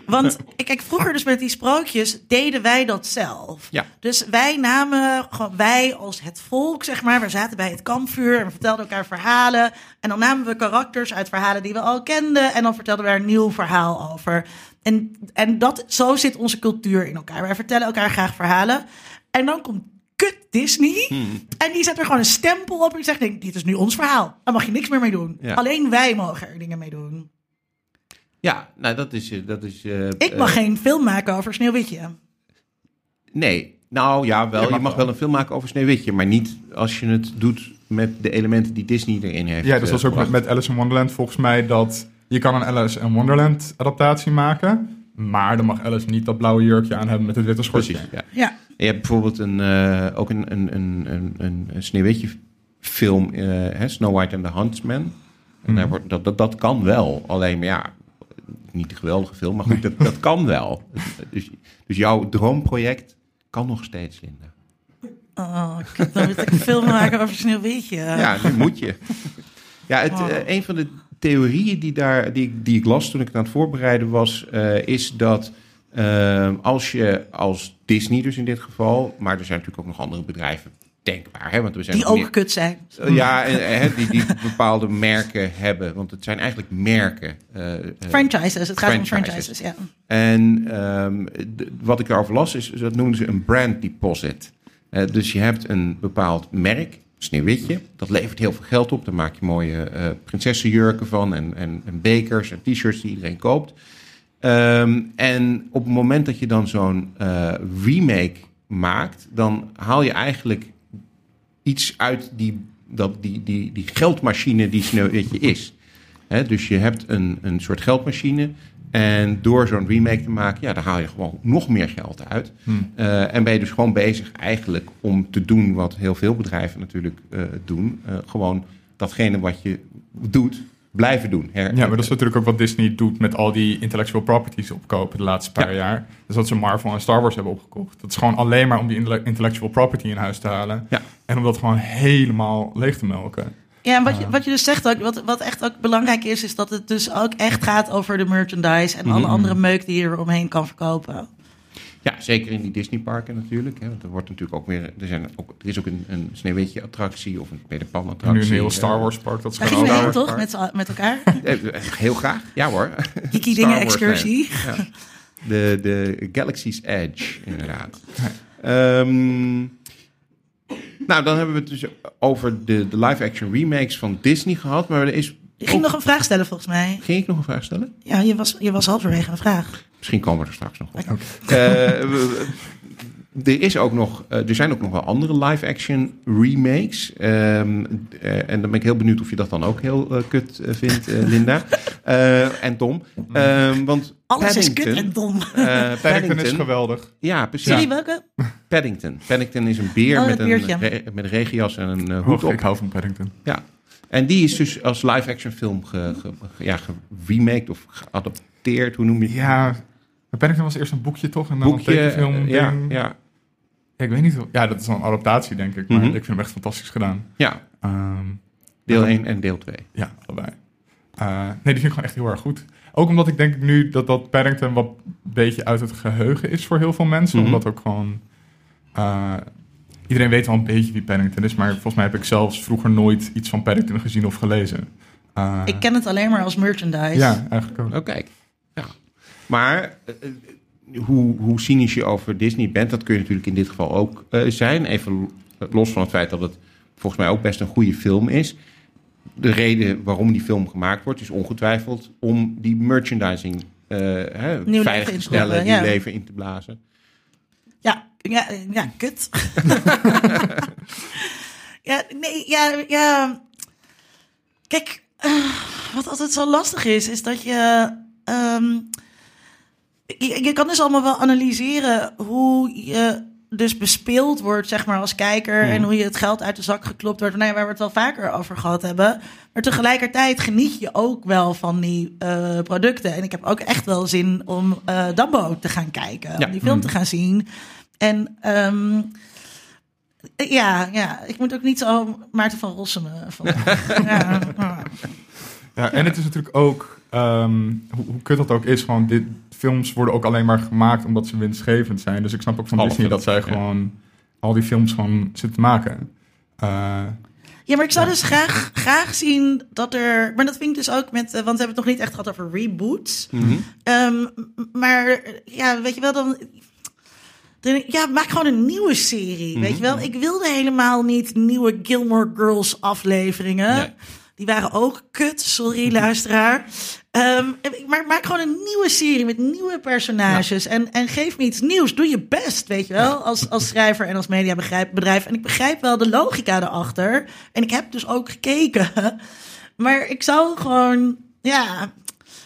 Want ik kijk, vroeger dus met die sprookjes deden wij dat zelf. Ja. Dus wij namen, gewoon wij als het volk, zeg maar, we zaten bij het kampvuur en we vertelden elkaar verhalen. En dan namen we karakters uit verhalen die we al kenden en dan vertelden we daar een nieuw verhaal over. En, en dat, zo zit onze cultuur in elkaar. Wij vertellen elkaar graag verhalen. En dan komt kut Disney. En die zet er gewoon een stempel op en die zegt, nee, dit is nu ons verhaal. Daar mag je niks meer mee doen. Ja. Alleen wij mogen er dingen mee doen. Ja, nou dat is... eh, Dat is eh, Ik mag eh, geen film maken over Sneeuwwitje. Nee, nou ja, wel. Je Je mag wel. wel een film maken over Sneeuwwitje, maar niet als je het doet met de elementen die Disney erin heeft. Ja, dus dat was ook met Alice in Wonderland volgens mij dat je kan een Alice in Wonderland adaptatie maken, maar dan mag Alice niet dat blauwe jurkje aan hebben met het witte schortje. Precies, ja. Ja. Je hebt bijvoorbeeld een, eh, ook een, een, een, een, een, een Sneeuwwitje film, eh, hè, Snow White and the Huntsman. En daar wordt, dat, dat, dat kan wel, alleen maar ja, niet een geweldige film, maar goed, dat, dat kan wel. Dus, dus jouw droomproject kan nog steeds, Linda. Oh, kut, dan moet ik een film maken over Sneeuwwitje. Ja, nu moet je. Ja, het, Oh. eh, een van de theorieën die, daar, die, ik- die ik las toen ik het aan het voorbereiden was, eh, is dat als je als Disney dus in dit geval, maar er zijn natuurlijk ook nog andere bedrijven denkbaar. Hè? Want we zijn Die ook meer- kut zijn. Eh, Ja, en, hè, die, die bepaalde merken hebben. Want het zijn eigenlijk merken. eh, eh, Franchises, het gaat om franchises. ja. En ehm, wat ik daarover las, is dat noemen ze een brand deposit. Eh, dus je hebt een bepaald merk, Sneeuwwitje. Dat levert heel veel geld op. Daar maak je mooie eh prinsessenjurken van en, en, en bekers en t-shirts die iedereen koopt. Ehm, en op het moment dat je dan zo'n eh, remake maakt, dan haal je eigenlijk iets uit die, dat, die, die, die geldmachine die Sneeuwwitje is. Dus je hebt een, een soort geldmachine. En door zo'n remake te maken, ja, daar haal je gewoon nog meer geld uit. Eh, en ben je dus gewoon bezig eigenlijk om te doen wat heel veel bedrijven natuurlijk eh, doen. Gewoon datgene wat je doet, blijven doen. Her- Ja, maar dat is natuurlijk ook wat Disney doet met al die intellectual properties opkopen de laatste paar Ja. jaar. Dus dat ze Marvel en Star Wars hebben opgekocht. Dat is gewoon alleen maar om die intelle- intellectual property in huis te halen. Ja. En om dat gewoon helemaal leeg te melken. Ja, en wat je, wat je dus zegt ook, wat, wat echt ook belangrijk is, is dat het dus ook echt gaat over de merchandise en alle Mhm. andere meuk die je er omheen kan verkopen. Ja, zeker in die Disneyparken natuurlijk. Hè, want er, wordt natuurlijk ook weer, er, zijn ook, er is ook een, een Sneeuwwitje-attractie of een Peter En nu Pan-attractie. een hele Star eh, Wars park. Dat is Daar gewoon gingen we ook- heen, Star toch? Wars Met, met elkaar. eh, Heel graag, ja hoor. Kiki Star dingen Wars excursie. Ja. De, de Galaxy's Edge, inderdaad. Ehm, nou, dan hebben we het dus over de, de live-action remakes van Disney gehad. Maar er is... Je ging nog een vraag stellen volgens mij. Ging ik nog een vraag stellen? Ja, je was, je was halverwege een vraag. Misschien komen we er straks nog op. Eh, er, is ook nog, eh, er zijn ook nog wel andere live-action remakes. Ehm, eh, en dan ben ik heel benieuwd of je dat dan ook heel kut vindt, eh, Linda. Eh, en Tom. Ehm, want Alles is Paddington, kut en dom. eh, Paddington is geweldig. Ja, precies. Welke? Paddington. Paddington is een beer Oh, met, een, re- met een regenjas en een eh, hoed Oh, op. ik hou van Paddington. Ja. En die is dus als live-action film ge, ge- ge- ja, geremaked of geadapteerd. Hoe noem je het? Ja, Paddington was eerst een boekje toch? En dan Boekje. een tekenfilm. eh, ja, ding. ja, Ja, ik weet niet. Ja, dat is wel een adaptatie denk ik. Maar Mhm. ik vind hem echt fantastisch gedaan. ja. Ehm, Deel 1 en deel 2. Ja, allebei. Eh, nee, die vind ik gewoon echt heel erg goed. Ook omdat ik denk nu dat dat Paddington wat een beetje uit het geheugen is voor heel veel mensen. Mhm. Omdat ook gewoon... eh, iedereen weet wel een beetje wie Paddington is. Maar volgens mij heb ik zelfs vroeger nooit iets van Paddington gezien of gelezen. Eh, Ik ken het alleen maar als merchandise. Ja, eigenlijk ook. Oh, kijk. Maar eh, eh, hoe, hoe cynisch je over Disney bent, dat kun je natuurlijk in dit geval ook eh, zijn. Even los van het feit dat het volgens mij ook best een goede film is. De reden waarom die film gemaakt wordt, is ongetwijfeld om die merchandising eh, hè, veilig in te te stellen, ja. leven in te blazen. Ja, ja, ja kut. ja, nee, ja, ja. Kijk, wat altijd zo lastig is, is dat je, ehm, je... Je kan dus allemaal wel analyseren hoe je dus bespeeld wordt, zeg maar, als kijker. En hoe je het geld uit de zak geklopt wordt. Nou ja, waar we het wel vaker over gehad hebben. Maar tegelijkertijd geniet je ook wel van die eh, producten. En ik heb ook echt wel zin om eh Dumbo te gaan kijken. Ja. Om die film te gaan zien. En ehm, ja, ja, ik moet ook niet zo Maarten van Rossum van. ja, ja. Ja, en het is natuurlijk ook, ehm, hoe, hoe kut dat ook is, gewoon dit, films worden ook alleen maar gemaakt omdat ze winstgevend zijn. Dus ik snap ook van Alle Disney dat zij ja. gewoon al die films gewoon zitten te maken. Eh, Ja, maar ik zou dus graag, graag zien dat er. Maar dat vind ik dus ook met. eh, Want we hebben het nog niet echt gehad over reboots. Mhm. Ehm, maar ja, weet je wel, dan. Ja, maak gewoon een nieuwe serie. Weet je wel, ik wilde helemaal niet nieuwe Gilmore Girls afleveringen. Nee. Die waren ook kut, sorry luisteraar. Ehm, maar maak gewoon een nieuwe serie met nieuwe personages. En, en geef me iets nieuws. Doe je best, weet je wel. Als, als schrijver en als mediabedrijf. En ik begrijp wel de logica erachter. En ik heb dus ook gekeken. Maar ik zou gewoon, ja,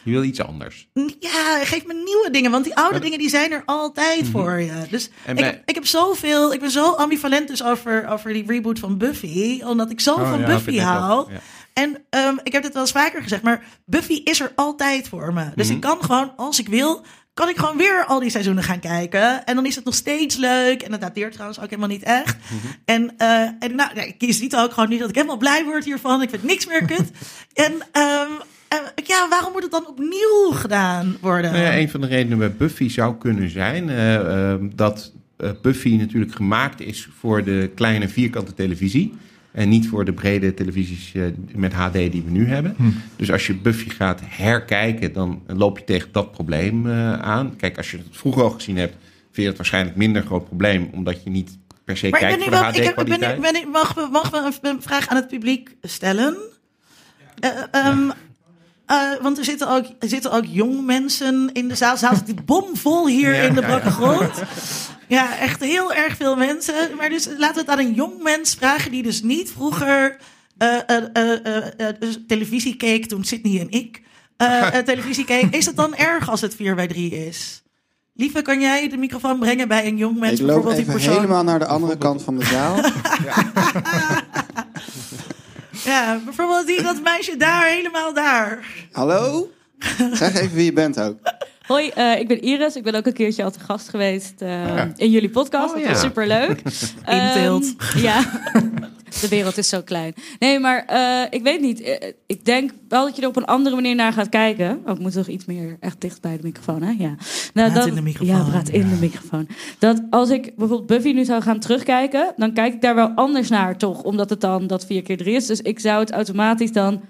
Je wil iets anders. ja, geef me nieuwe dingen. Want die oude dingen die zijn er altijd voor je. Dus Mhm. Ik, heb, ik heb zoveel. Ik ben zo ambivalent dus over, over die reboot van Buffy. Omdat ik zo Oh, van ja, Buffy hou. ja. En ehm, ik heb dit wel eens vaker gezegd. Maar Buffy is er altijd voor me. Dus Mhm. ik kan gewoon, als ik wil. Kan ik gewoon weer al die seizoenen gaan kijken. En dan is het nog steeds leuk. En dat dateert trouwens ook helemaal niet echt. Mhm. En, eh, en nou, ik ziet ook gewoon nu dat ik helemaal blij word hiervan. Ik vind niks meer kut. en ehm, eh, ja, waarom moet het dan opnieuw gedaan worden? Nou ja, een van de redenen bij Buffy zou kunnen zijn eh, ehm, dat eh, Buffy natuurlijk gemaakt is voor de kleine vierkante televisie. En niet voor de brede televisies eh, met HD die we nu hebben. Dus als je Buffy gaat herkijken, dan loop je tegen dat probleem eh, aan. Kijk, als je het vroeger al gezien hebt, vind je het waarschijnlijk minder groot probleem. Omdat je niet per se Maar kijkt voor de HD-kwaliteit. ik- ben, ik- mag, we- mag we een vraag aan het publiek stellen? Eh, ehm, eh, want er zitten, ook, er zitten ook jong mensen in de zaal. Zaal zit bomvol hier Ja, in de ja, brakke ja. grond. Ja, echt heel erg veel mensen. Maar dus laten we het aan een jong mens vragen die dus niet vroeger eh, eh, eh, dus televisie keek toen Sydney en ik televisie keek. Is het dan erg als het 4 bij 3 is? Lieve, kan jij de microfoon brengen bij een jong mens? Ik loop bijvoorbeeld die even persoon? helemaal naar de andere kant van de zaal. Ja, bijvoorbeeld die, dat meisje daar, helemaal daar. Hallo? Zeg even wie je bent ook. Hoi, eh, ik ben Iris. Ik ben ook een keertje al te gast geweest eh, Ja. in jullie podcast. Oh, dat ja. was superleuk. Ehm, ja, de wereld is zo klein. Nee, maar eh, ik weet niet. Ik denk wel dat je er op een andere manier naar gaat kijken. Oh, ik moet toch iets meer echt dicht bij de microfoon, hè? Ja. Nou, Praat in de microfoon. Ja, praat in de microfoon. Dat als ik bijvoorbeeld Buffy nu zou gaan terugkijken... dan kijk ik daar wel anders naar, toch? Omdat het dan dat 4 keer 3 is. Dus ik zou het automatisch dan...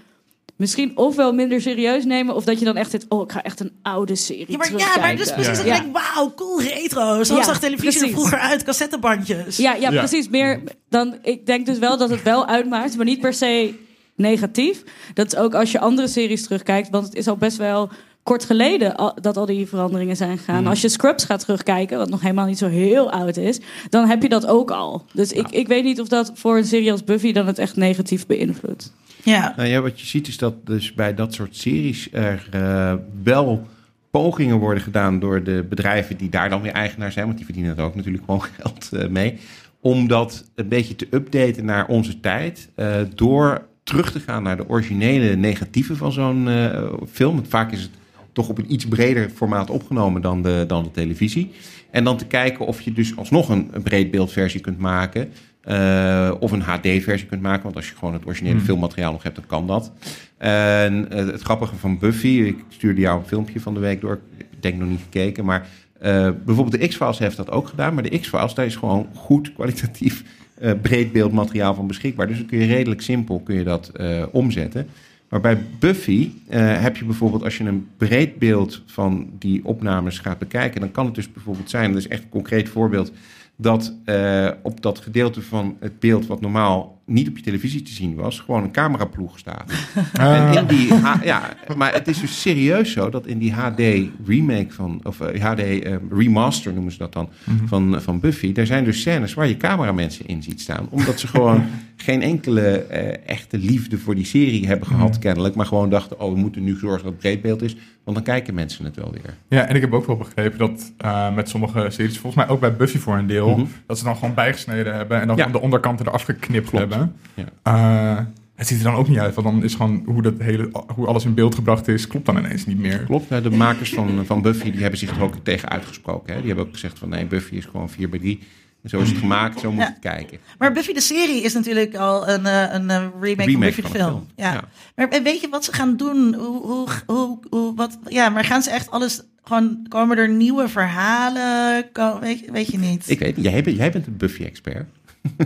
Misschien ofwel minder serieus nemen, of dat je dan echt zit. Oh, ik ga echt een oude serie. Ja, maar, ja, maar dus precies, Ja. dat ik denk, wauw, cool retro. Zo Ja, zag televisie er vroeger uit, cassettebandjes. Ja, ja, Ja. precies. Meer dan, ik denk dus wel dat het wel uitmaakt, maar niet per se negatief. Dat is ook als je andere series terugkijkt, want het is al best wel kort geleden al- dat al die veranderingen zijn gegaan. Als je Scrubs gaat terugkijken, wat nog helemaal niet zo heel oud is, dan heb je dat ook al. Dus ik, ik weet niet of dat voor een serie als Buffy dan het echt negatief beïnvloedt. Ja. Nou ja, wat je ziet is dat dus bij dat soort series er eh, wel pogingen worden gedaan door de bedrijven die daar dan weer eigenaar zijn, want die verdienen er ook natuurlijk gewoon geld eh, mee, om dat een beetje te updaten naar onze tijd, eh, door terug te gaan naar de originele negatieve van zo'n eh, film. Want vaak is het toch op een iets breder formaat opgenomen dan de, dan de televisie. En dan te kijken of je dus alsnog een, een breedbeeldversie kunt maken. eh, of een HD-versie kunt maken. Want als je gewoon het originele filmmateriaal nog hebt, dan kan dat. En eh, het grappige van Buffy, ik stuurde jou een filmpje van de week door. Ik denk nog niet gekeken, maar eh, bijvoorbeeld de X-Files heeft dat ook gedaan. Maar de X-Files, daar is gewoon goed kwalitatief breedbeeldmateriaal van beschikbaar. Dus dan kun je redelijk simpel kun je dat omzetten. Maar bij Buffy eh, heb je bijvoorbeeld, als je een breed beeld van die opnames gaat bekijken, dan kan het dus bijvoorbeeld zijn, dat is echt een concreet voorbeeld, dat eh, op dat gedeelte van het beeld wat normaal niet op je televisie te zien was, gewoon een cameraploeg staat. En in die ja, maar het is dus serieus zo dat in die HD remake van, of eh, HD eh, remaster noemen ze dat dan, van, van Buffy, daar zijn dus scènes waar je cameramensen in ziet staan. Omdat ze gewoon geen enkele eh, echte liefde voor die serie hebben gehad, kennelijk. Maar gewoon dachten, oh, we moeten nu zorgen dat het breedbeeld is, want dan kijken mensen het wel weer. Ja, en ik heb ook wel begrepen dat eh, met sommige series, volgens mij ook bij Buffy voor een deel, Mhm. dat ze dan gewoon bijgesneden hebben en dan Ja. de onderkanten eraf geknipt Klopt. hebben. Ja. Eh, het ziet er dan ook niet uit, want dan is gewoon hoe, dat hele, hoe alles in beeld gebracht is, klopt dan ineens niet meer. Klopt, nou, de makers van, van Buffy die hebben zich er ook tegen uitgesproken. Hè? Die hebben ook gezegd van nee, Buffy is gewoon 4 bij 3. En zo is het gemaakt, zo moet je Ja. het kijken. Maar Buffy de serie is natuurlijk al een, eh, een eh, remake, van Buffy de film. een film. Ja. Ja. Maar en weet je wat ze gaan doen? Hoe, hoe, hoe, hoe- wat, ja, maar gaan ze echt alles gewoon komen er nieuwe verhalen? Weet, je- weet je niet? Ik weet niet, jij, bent- jij bent een Buffy-expert.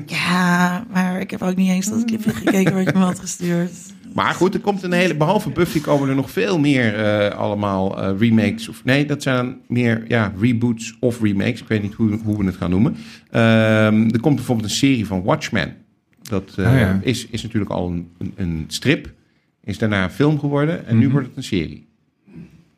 Ja, maar ik heb ook niet eens dat clipje gekeken wat je me had gestuurd. Maar goed, er komt een hele. Behalve Buffy komen er nog veel meer eh, allemaal eh, remakes. Of nee, dat zijn meer ja, reboots of remakes. Ik weet niet hoe, hoe we het gaan noemen. Ehm, er komt bijvoorbeeld een serie van Watchmen. Dat eh, Ah, ja. is, is natuurlijk al een, een, een strip. Is daarna een film geworden. En nu Mhm. wordt het een serie.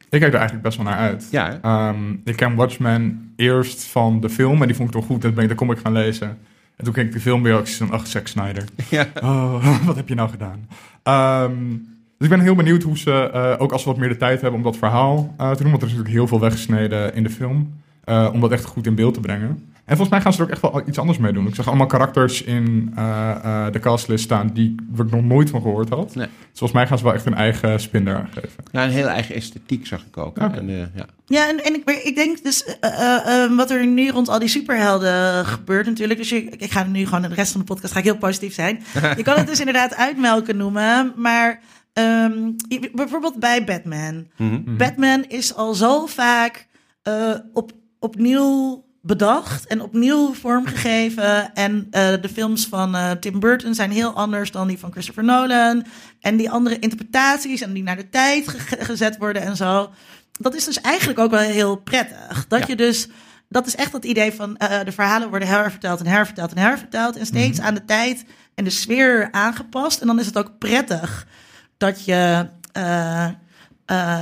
Ik kijk er eigenlijk best wel naar uit. Ja? Ehm, ik ken Watchmen eerst van de film en die vond ik toch goed. Toen ben ik de comic gaan lezen. En toen keek ik de film weer ook zo'n ach, Zack Snyder. Ja. Oh, wat heb je nou gedaan? Ehm, dus ik ben heel benieuwd hoe ze, eh, ook als ze wat meer de tijd hebben om dat verhaal eh, te doen. Want er is natuurlijk heel veel weggesneden in de film. eh, om dat echt goed in beeld te brengen. En volgens mij gaan ze er ook echt wel iets anders mee doen. Ik zag allemaal karakters in eh, eh, de castlist staan die ik nog nooit van gehoord had. Nee. Dus volgens mij gaan ze wel echt een eigen spin daar aan geven. Ja, een hele eigen esthetiek zag ik ook. En, eh, ja. Ja, en, en ik, ik denk dus eh, eh, eh, wat er nu rond al die superhelden gebeurt natuurlijk. Dus je, ik ga nu gewoon de rest van de podcast ga ik heel positief zijn. Je kan het dus inderdaad uitmelken noemen, maar ehm, bijvoorbeeld bij Batman. Mhm. Batman is al zo vaak eh, op, opnieuw bedacht en opnieuw vormgegeven. En eh, de films van eh, Tim Burton zijn heel anders dan die van Christopher Nolan. En die andere interpretaties en die naar de tijd ge- gezet worden en zo. Dat is dus eigenlijk ook wel heel prettig. Dat Ja. je dus. Dat is echt dat idee van eh, de verhalen worden herverteld en herverteld en herverteld. En steeds aan de tijd en de sfeer aangepast. En dan is het ook prettig dat je.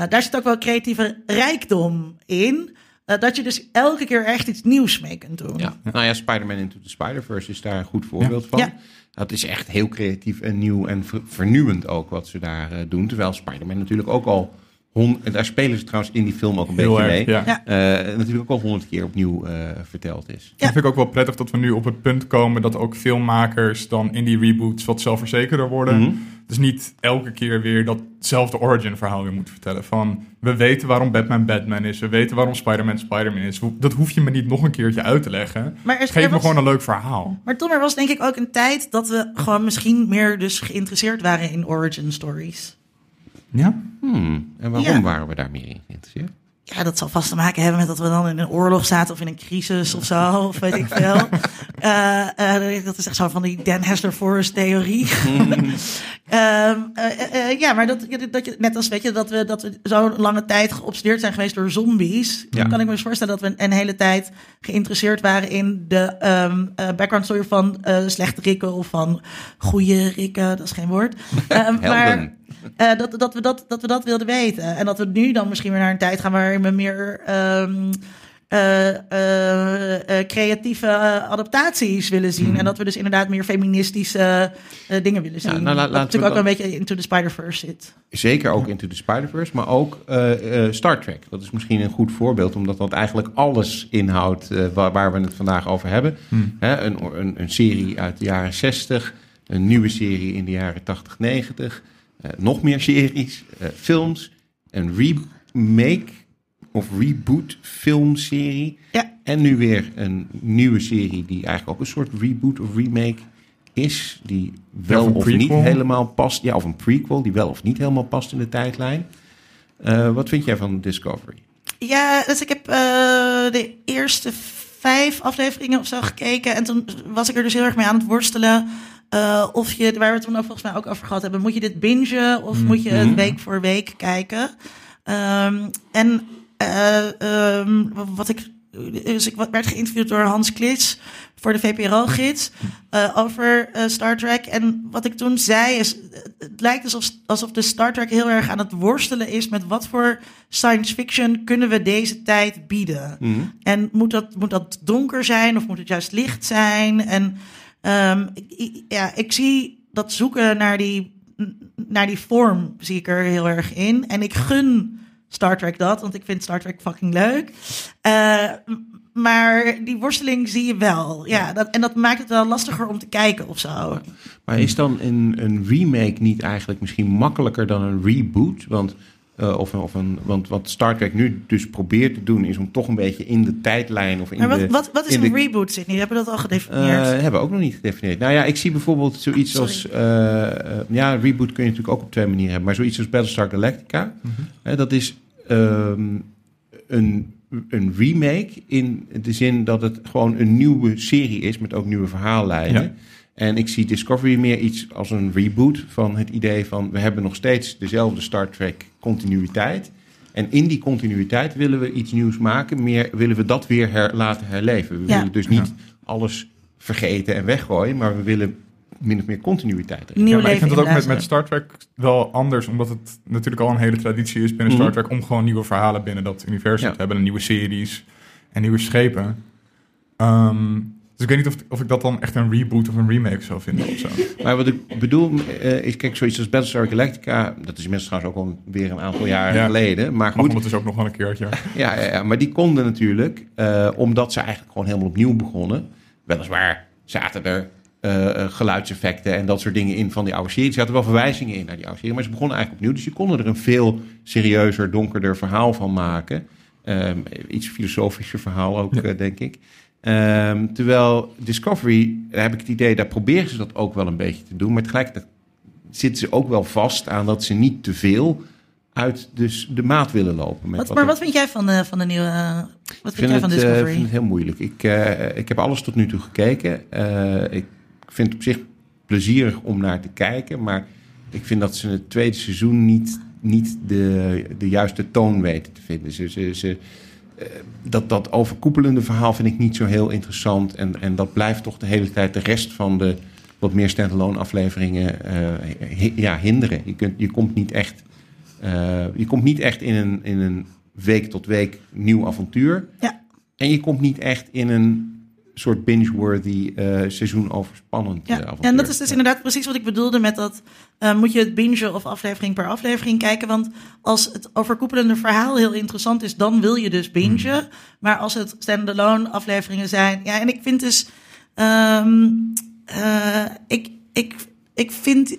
daar zit ook wel creatieve rijkdom in. Eh, dat je dus elke keer echt iets nieuws mee kunt doen. Ja. Nou ja, Spider-Man Into the Spider-Verse is daar een goed voorbeeld van. Ja. Dat is echt heel creatief en nieuw en ver- vernieuwend ook wat ze daar eh, doen. Terwijl Spider-Man natuurlijk ook al... hon- en daar spelen ze trouwens in die film ook een Heel beetje erg, mee. ja. Ja. Eh, natuurlijk ook al honderd keer opnieuw eh, verteld is. Ja. Ik vind ik ook wel prettig dat we nu op het punt komen dat ook filmmakers dan in die reboots wat zelfverzekerder worden. Mhm. Dus niet elke keer weer datzelfde origin verhaal weer moeten vertellen. Van, we weten waarom Batman Batman is. We weten waarom Spider-Man Spider-Man is. Dat hoef je me niet nog een keertje uit te leggen. Maar er, Geef er me was- gewoon een leuk verhaal. Maar toen er was denk ik ook een tijd dat we gewoon misschien meer dus geïnteresseerd waren in origin stories. Ja? Hmm. En waarom Ja. waren we daar meer in geïnteresseerd? Ja, dat zal vast te maken hebben met dat we dan in een oorlog zaten of in een crisis of zo, of weet ik veel. Eh, eh, dat is echt zo van die Dan Hessler Forest theorie. Ehm, eh, ja, maar dat, dat je, net als weet je, dat we, dat we zo'n lange tijd geobsedeerd zijn geweest door zombies. Ja. kan ik me dus voorstellen dat we een hele tijd geïnteresseerd waren in de ehm, eh, background story van eh, slechte rikken of van goede rikken. Dat is geen woord. Ehm, maar, Eh, dat, dat, we dat, dat we dat wilden weten. En dat we nu dan misschien weer naar een tijd gaan waarin we meer ehm, eh, eh, creatieve adaptaties willen zien. En dat we dus inderdaad meer feministische eh, dingen willen zien. Mhm. nou, natuurlijk ook wel een beetje into the Spider-Verse zit. Zeker ook Into the Spider-Verse, maar ook eh, eh, Star Trek. Dat is misschien een goed voorbeeld, omdat dat eigenlijk alles inhoudt eh, waar, waar we het vandaag over hebben. Hè, een, een, een serie uit de jaren 60, een nieuwe serie in de jaren 80, 90, eh, nog meer series, eh, films, een remake of reboot filmserie. Ja. En nu weer een nieuwe serie die eigenlijk ook een soort reboot of remake is. Die wel of niet helemaal past. Ja, of een prequel die wel of niet helemaal past in de tijdlijn. Eh, wat vind jij van Discovery? Ja, dus ik heb eh, de eerste vijf afleveringen of zo gekeken. En toen was ik er dus heel erg mee aan het worstelen. Eh, of je, waar we het toen ook volgens mij ook over gehad hebben, moet je dit bingen of moet je het week voor week kijken? Ehm, en eh, ehm, wat ik, dus ik werd geïnterviewd door Hans Klits voor de VPRO-gids eh, over Star Trek. En wat ik toen zei is, het lijkt alsof, alsof de Star Trek heel erg aan het worstelen is met wat voor science fiction kunnen we deze tijd bieden. En moet dat, moet dat donker zijn of moet het juist licht zijn? En ehm, ik- ja, ik zie dat zoeken naar die, naar die vorm zie ik er heel erg in. En ik gun Star Trek dat, want ik vind Star Trek fucking leuk. M- maar die worsteling zie je wel. Ja, dat, en dat maakt het wel lastiger om te kijken of zo. Maar is dan een, een remake niet eigenlijk misschien makkelijker dan een reboot? Want, eh, of, een- of een, want wat Star Trek nu dus probeert te doen, is om toch een beetje in de tijdlijn of in Maar wat, de. wat, wat is in een de- reboot, Sidney? Hebben we dat al Eh, gedefinieerd? hebben we ook nog niet gedefinieerd. Nou ja, ik zie bijvoorbeeld zoiets Sorry. als... eh, ja, reboot kun je natuurlijk ook op twee manieren hebben. Maar zoiets als Battlestar Galactica. hè, dat is ehm, een, een remake in de zin dat het gewoon een nieuwe serie is... met ook nieuwe verhaallijnen. Ja. En ik zie Discovery meer iets als een reboot van het idee van... we hebben nog steeds dezelfde Star Trek continuïteit... En in die continuïteit willen we iets nieuws maken. Meer willen we dat weer her- laten herleven. We Ja. willen dus niet alles vergeten en weggooien, maar we willen min of meer continuïteit. Ja, maar ik vind het ook met, met. Star Trek wel anders, omdat het natuurlijk al een hele traditie is binnen Mhm. Star Trek om gewoon nieuwe verhalen binnen dat universum Ja. te hebben en nieuwe series en nieuwe schepen. Ehm, dus ik weet niet of, of ik dat dan echt een reboot of een remake zou vinden of zo. Maar wat ik bedoel eh, is, kijk, zoiets als Battlestar Galactica, dat is inmiddels trouwens ook al weer een aantal jaren Ja. geleden. Maar goed, ondertussen ook nog wel een keertje. ja, ja, ja, maar die konden natuurlijk, eh, omdat ze eigenlijk gewoon helemaal opnieuw begonnen. Weliswaar zaten er eh, geluidseffecten en dat soort dingen in van die oude serie. Er zaten wel verwijzingen in naar die oude serie, maar ze begonnen eigenlijk opnieuw. Dus je konden er een veel serieuzer, donkerder verhaal van maken. Ehm, iets filosofischer verhaal ook, Ja. denk ik. Ehm, terwijl Discovery, daar heb ik het idee, daar proberen ze dat ook wel een beetje te doen. Maar tegelijkertijd zitten ze ook wel vast aan dat ze niet te veel uit dus de maat willen lopen. Met Wat, wat maar wat vind jij van de, van de nieuwe... eh, wat vind, Ik vind jij van het, eh, Discovery? vind het heel moeilijk. Ik, eh, ik heb alles tot nu toe gekeken. Eh, ik vind het op zich plezierig om naar te kijken. Maar ik vind dat ze in het tweede seizoen niet, niet de, de juiste toon weten te vinden. Ze, ze, ze, eh, dat, dat overkoepelende verhaal vind ik niet zo heel interessant. En, en dat blijft toch de hele tijd de rest van de wat meer standalone afleveringen eh, hi- ja, hinderen. Je, kunt, je komt niet echt, eh, je komt niet echt in een, in een week tot week nieuw avontuur. Ja. En je komt niet echt in een soort binge-worthy eh seizoen overspannend Ja, eh, avontuur. en dat is dus inderdaad precies wat ik bedoelde met dat... eh, moet je het bingen of aflevering per aflevering kijken? Want als het overkoepelende verhaal heel interessant is... dan wil je dus bingen. Hmm. Maar als het standalone afleveringen zijn... Ja, en ik vind dus... ehm, eh, ik, ik, ik vind...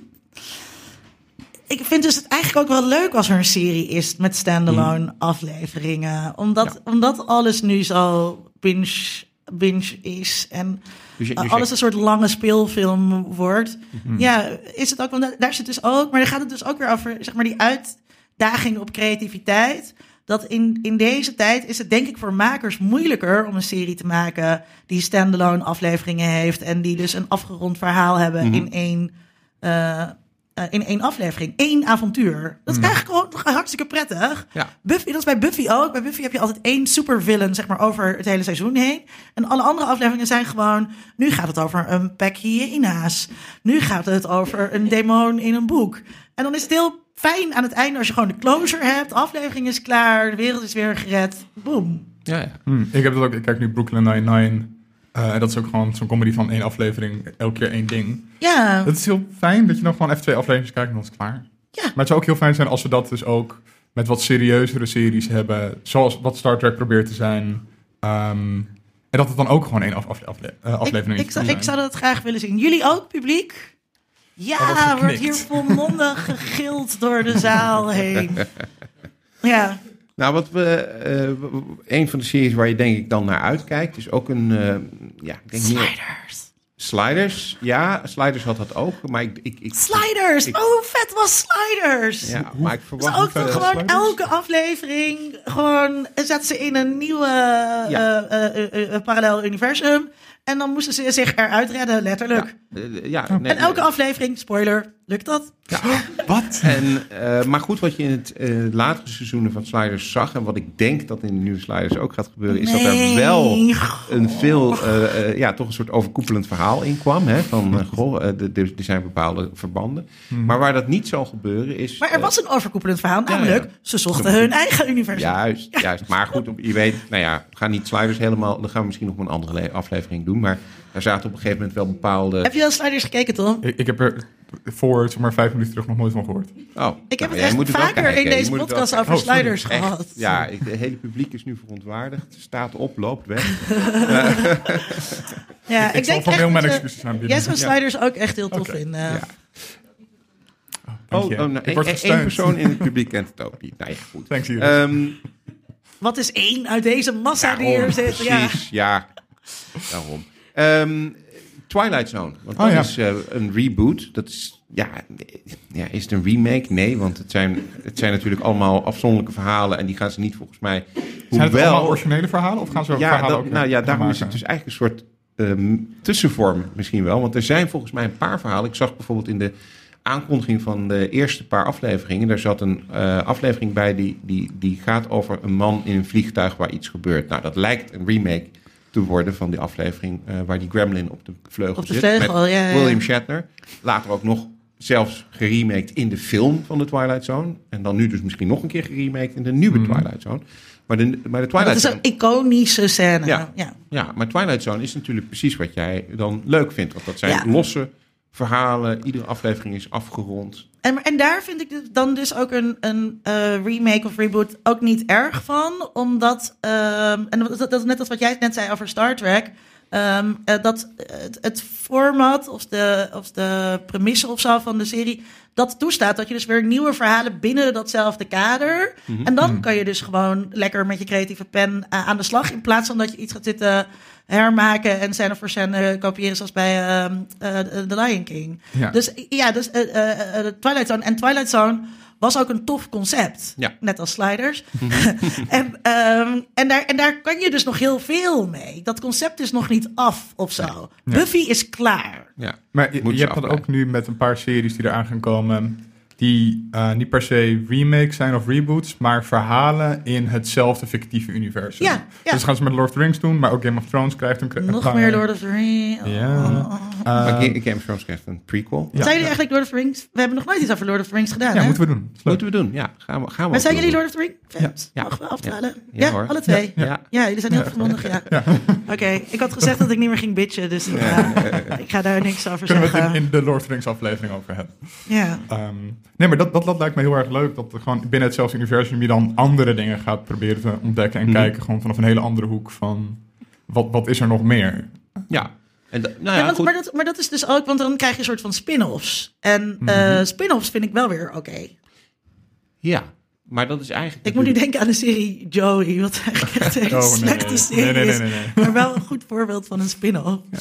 Ik vind dus het eigenlijk ook wel leuk als er een serie is met standalone afleveringen. Omdat. Ja. omdat alles nu zo binge, binge is. En Dus je- dus je- alles een soort lange speelfilm wordt. Mhm. Ja, is het ook, want daar- daar zit dus ook, maar dan gaat het dus ook weer over, zeg maar, die uitdaging op creativiteit. Dat in, in deze tijd is het denk ik voor makers moeilijker om een serie te maken die standalone afleveringen heeft en die dus een afgerond verhaal hebben Mhm. in één. eh, eh, in één aflevering, één avontuur. Dat is eigenlijk gewoon hartstikke prettig. Ja. Buffy, dat is bij Buffy ook. Bij Buffy heb je altijd één supervillain, zeg maar, over het hele seizoen heen. En alle andere afleveringen zijn gewoon... Nu gaat het over een pack hyena's. Nu gaat het over een demon in een boek. En dan is het heel fijn aan het einde als je gewoon de closure hebt. De aflevering is klaar, de wereld is weer gered. Boom. ja, ja. Hm, ik heb dat ook. Ik kijk nu Brooklyn Nine-Nine. Eh, en dat is ook gewoon zo'n comedy van één aflevering, elke keer één ding. Ja, Dat is heel fijn dat je dan gewoon even twee afleveringen kijkt en dan is het klaar. Ja. Maar het zou ook heel fijn zijn als we dat dus ook met wat serieuzere series hebben. Zoals wat Star Trek probeert te zijn. Ehm, en dat het dan ook gewoon één af, eh, aflevering ik, is. ik zou dat graag willen zien. Jullie ook, publiek? Oh, Ja, wat wordt hier volmondig gegild door de zaal heen. Ja, Nou, wat we, eh, een van de series waar je denk ik dan naar uitkijkt, is ook een, eh, ja, ik denk meer sliders. Sliders. Ja, Sliders had dat ook, maar ik, ik, ik Sliders! ik- oh, hoe vet was Sliders? ja, maar ik Dus verwacht ook dan veel gewoon Sliders. elke aflevering gewoon zetten ze in een nieuwe Ja. eh, eh, eh, eh, parallel universum. En dan moesten ze zich eruit redden, letterlijk. Eh, ja, nee, en elke aflevering, spoiler, lukt dat? Wat? En, eh, maar goed, wat je in het eh, latere seizoenen van Sliders zag... en wat ik denk dat in de nieuwe Sliders ook gaat gebeuren... is dat er wel een veel, eh, eh, ja, toch een soort overkoepelend verhaal in kwam. Hè, van, eh, goh, eh, er zijn bepaalde verbanden. Maar waar dat niet zal gebeuren is... Maar er eh, was een overkoepelend verhaal, namelijk ja. ze zochten hun eigen universum. Juist, juist. Maar goed, je weet, nou ja, we gaan niet Sliders helemaal... dan gaan we misschien nog een andere le- aflevering doen. Maar er zaten op een gegeven moment wel bepaalde... Heb je al Sliders gekeken, Tom? Ik, ik heb er voor zeg maar vijf minuten terug nog nooit van gehoord. Oh, Ik heb nou, het echt wel vaker kijken. in deze wel podcast over Oh. Sliders Echt, gehad. ja, het hele publiek is nu verontwaardigd. Staat op, loopt weg. Ja, Ik, zal formeel echt mijn dat, excuses aanbieden. Jij zou Sliders ook echt heel tof. Ja. Dank Oh, je. oh nou, ik één word één persoon in het publiek kent het ook niet. Nou ja, goed. Thanks. Ehm, Wat is één uit deze massa die hier zit? Ja. precies, ja. Daarom. Ehm, Twilight Zone. Want Oh, dat ja. is eh, een reboot. Dat is, ja, ja, is het een remake? Nee, want het zijn, het zijn natuurlijk allemaal afzonderlijke verhalen. En die gaan ze niet volgens mij... Zijn het allemaal originele verhalen of gaan ze ook ja, verhalen dat- ook nou ja, gaan daarom is het dus eigenlijk een soort ehm, tussenvorm misschien wel. Want er zijn volgens mij een paar verhalen. Ik zag bijvoorbeeld in de aankondiging van de eerste paar afleveringen... daar zat een eh, aflevering bij die, die, die gaat over een man in een vliegtuig waar iets gebeurt. Nou, dat lijkt een remake te worden van die aflevering... eh, waar die gremlin op de vleugel Op de zit. vleugel, met ja, ja. William Shatner. Later ook nog zelfs geremaked in de film van de Twilight Zone. En dan nu dus misschien nog een keer geremaked in de nieuwe Mhm. Twilight Zone. Maar de, maar de Dat Twilight is Zone... een iconische scène. Ja. Ja. Ja, maar Twilight Zone is natuurlijk precies wat jij dan leuk vindt. Want dat zijn Ja. losse verhalen. Iedere aflevering is afgerond. En, en daar vind ik dus- dan dus ook een, een eh, remake of reboot ook niet erg van. Omdat, ehm, en dat, dat is net als wat jij net zei over Star Trek. ehm, eh, dat het, het format of de, of de premisse of zo van de serie... dat toestaat dat je dus weer nieuwe verhalen binnen datzelfde kader... en dan kan je dus gewoon lekker met je creatieve pen eh, aan de slag... in plaats van dat je iets gaat zitten hermaken en scène voor scène kopiëren... zoals bij ehm, eh, The Lion King. Ja. Dus ja, dus eh, eh, eh, Twilight Zone. En Twilight Zone was ook een tof concept. Ja. Net als sliders. en, ehm, en, daar, en daar kan je dus nog heel veel mee. Dat concept is nog niet af of zo. Buffy is klaar. Ja. Maar je, je hebt dat ook nu met een paar series die eraan gaan komen. Die eh, niet per se remakes zijn of reboots, maar verhalen in hetzelfde fictieve universum. Ja, ja. Dus gaan ze met Lord of the Rings doen, maar ook Game of Thrones krijgt een Nog paar- meer Lord of the Rings. Ja. Oh. Eh, Maar Ga- Game of Thrones krijgt een prequel. Ja. zijn jullie eigenlijk Lord of the Rings? We hebben nog nooit iets over Lord of the Rings gedaan. ja, hè? moeten we doen. Moeten we doen, ja. Gaan we, gaan we Maar zijn doen. jullie Lord of the Rings fans? Ja. Mogen we aftalen? Ja, Ja, hoor. alle twee. Ja. Ja. jullie zijn heel vermondig, ja. Oké, ik had gezegd dat ik niet meer ging bitchen, dus ik ga, ik ga daar niks over Kunnen we het in, zeggen. in de Lord of the Rings aflevering over hebben. Ja. Ehm, nee, maar dat, dat, dat lijkt me heel erg leuk. Dat er gewoon binnen hetzelfde universum je dan andere dingen gaat proberen te ontdekken. En Mhm. kijken gewoon vanaf een hele andere hoek van... Wat, wat is er nog meer? Ja. En nou Ja, ja, want, goed. maar, dat, maar dat is dus ook, want dan krijg je een soort van spin-offs. En eh, spin-offs vind ik wel weer oké. Ja, maar dat is eigenlijk... Ik moet nu denken aan de serie Joey, wat eigenlijk echt een Oh, nee. slechte serie Nee, nee, nee, is. Maar wel een goed voorbeeld van een spin-off. Maar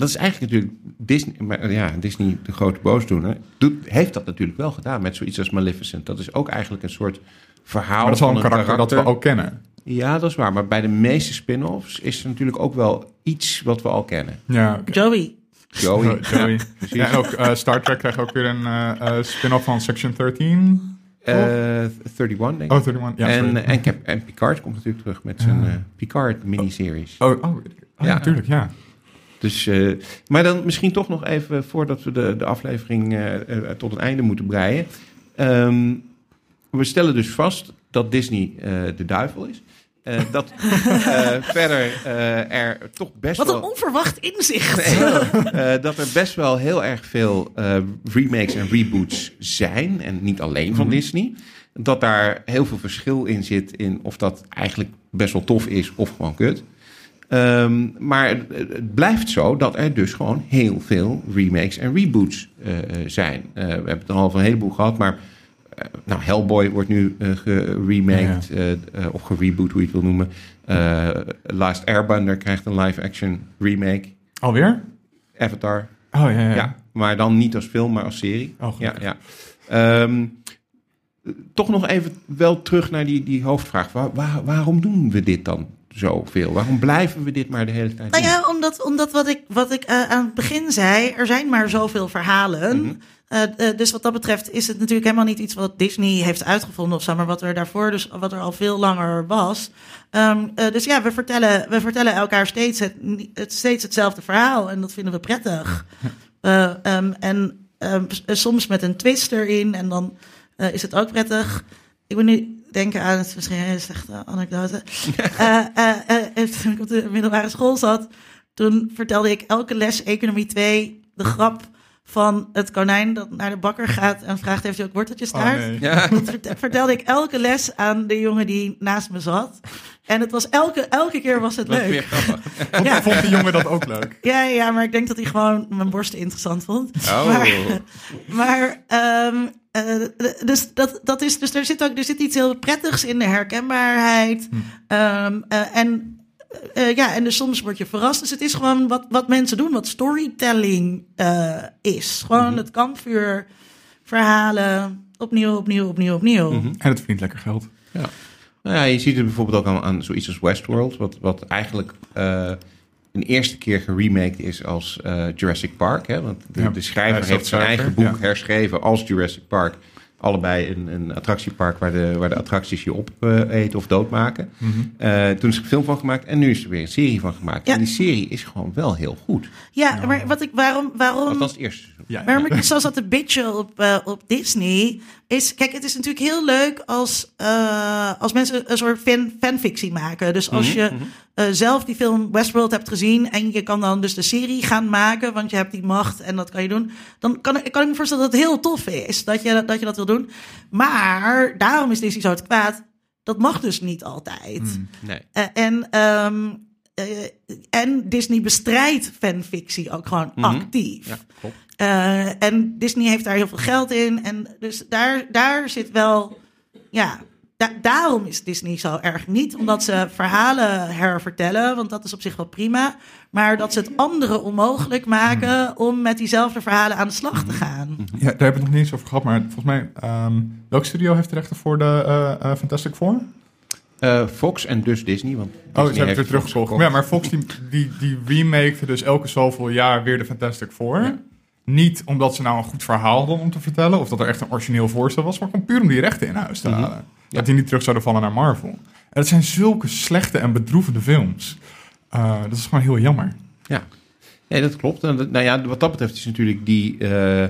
dat is eigenlijk natuurlijk Disney, maar ja, Disney, de grote boosdoener, doet, heeft dat natuurlijk wel gedaan met zoiets als Maleficent. Dat is ook eigenlijk een soort verhaal Maar dat is wel van een karakter, dat we ook kennen. Ja, dat is waar. Maar bij de meeste spin-offs is er natuurlijk ook wel iets wat we al kennen. Ja. Joey. Joey. Joey. Ja, en ook eh, Star Trek krijgt ook weer een eh, eh, spin-off van Section 13. Eh, 31, denk ik. Oh, 31. Ja, en, en, Picard komt natuurlijk terug met zijn Picard-miniseries. Oh, oh, oh Ja. natuurlijk, ja. Dus, eh, maar dan misschien toch nog even, voordat we de, de aflevering eh, eh, tot een einde moeten breien. Ehm, we stellen dus vast dat Disney eh, de duivel is. Eh, dat eh, verder eh, er toch best Wat wel... een onverwacht inzicht. Eh, dat er best wel heel erg veel eh, remakes en reboots zijn. En niet alleen van Disney. Dat daar heel veel verschil in zit in of dat eigenlijk best wel tof is of gewoon kut. Ehm, maar het, blijft zo dat er dus gewoon heel veel remakes en reboots eh, eh, zijn. Eh, we hebben het al van een heleboel gehad, maar nou, Hellboy wordt nu geremaked of gereboot, hoe je het wil noemen. Last Airbender krijgt een live-action remake. Alweer? Avatar, Oh, ja, ja. ja. maar dan niet als film, maar als serie. Oh, ja, gelukkig. ja. Ehm, toch nog even wel terug naar die, die hoofdvraag. Waar- waar- waarom doen we dit dan zoveel? Waarom blijven we dit maar de hele tijd Nou doen? ja, omdat, omdat wat ik, wat ik eh, aan het begin zei, er zijn maar zoveel verhalen. Mhm. Eh, eh, dus wat dat betreft is het natuurlijk helemaal niet iets wat Disney heeft uitgevonden of zo, maar wat er daarvoor, dus wat er al veel langer was. Ehm, eh, dus ja, we vertellen, we vertellen elkaar steeds, het, het, steeds hetzelfde verhaal en dat vinden we prettig. Eh, ehm, en ehm, soms met een twist erin en dan is het ook prettig. Ik moet nu denken aan het misschien een hele slechte anekdote. Eh, eh, eh, toen ik op de middelbare school zat, toen vertelde ik elke les Economie 2 de grap van het konijn dat naar de bakker gaat en vraagt: Heeft u ook worteltjes Oh, taart? nee. Ja. Dat verte- vertelde ik elke les aan de jongen die naast me zat. En het was elke, elke keer was het leuk. grappig. Ja. Vond, vond die jongen dat ook leuk? Ja, ja, maar ik denk dat hij gewoon mijn borsten interessant vond. Oh. Maar, maar ehm, eh, dus, dat, dat is, dus er zit ook er zit iets heel prettigs in de herkenbaarheid. Ehm, eh, en, eh, ja, en dus soms word je verrast. Dus het is gewoon wat, wat mensen doen, wat storytelling eh, is. Gewoon het kampvuur, verhalen, opnieuw, opnieuw, opnieuw, opnieuw. En het verdient lekker geld. Ja. Nou ja, je ziet het bijvoorbeeld ook aan, aan zoiets als Westworld, wat, wat eigenlijk eh, een eerste keer geremaked is als eh, Jurassic Park. Hè? Want de, Ja, de hij schrijver heeft zijn eigen boek ja. herschreven als Jurassic Park. Allebei een, een attractiepark waar de, waar de attracties je opeten of doodmaken. Mhm. Eh, toen is er een film van gemaakt en nu is er weer een serie van gemaakt. Ja. En die serie is gewoon wel heel goed. Ja, maar wat ik, waarom, waarom, Althans het eerste seizoen. Ja, Waarom ja. ik zo zat te bitchen op, eh, op Disney is... Kijk, het is natuurlijk heel leuk als, eh, als mensen een soort fan, fanfictie maken. Dus als je eh, zelf die film Westworld hebt gezien... en je kan dan dus de serie gaan maken... want je hebt die macht en dat kan je doen... dan kan, ik- kan ik me voorstellen dat het heel tof is dat je, dat je dat wil doen. Maar daarom is Disney zo het kwaad. Dat mag dus niet altijd. Nee. Eh, en, ehm, eh, en Disney bestrijdt fanfictie ook gewoon actief. Ja, klopt. En Disney heeft daar heel veel geld in. En dus daar, daar zit wel, ja, da- daarom is Disney zo erg niet omdat ze verhalen hervertellen, want dat is op zich wel prima. Maar dat ze het anderen onmogelijk maken om met diezelfde verhalen aan de slag te gaan. Ja, daar hebben we het nog niet eens over gehad, maar volgens mij, ehm welk studio heeft de rechten voor de eh, eh, Fantastic Four? Eh, Fox en dus Disney. Want Oh, Disney ze hebben weer teruggekocht. Ja, maar Fox die, die, die remake dus elke zoveel jaar weer de Fantastic Four. Ja. Niet omdat ze nou een goed verhaal hadden om te vertellen, of dat er echt een origineel voorstel was, maar gewoon puur om die rechten in huis te Mhm. halen. Dat die niet terug zouden vallen naar Marvel. En dat zijn zulke slechte en bedroevende films. Eh, dat is gewoon heel jammer. Ja. ja, dat klopt. Nou ja, wat dat betreft is natuurlijk die eh,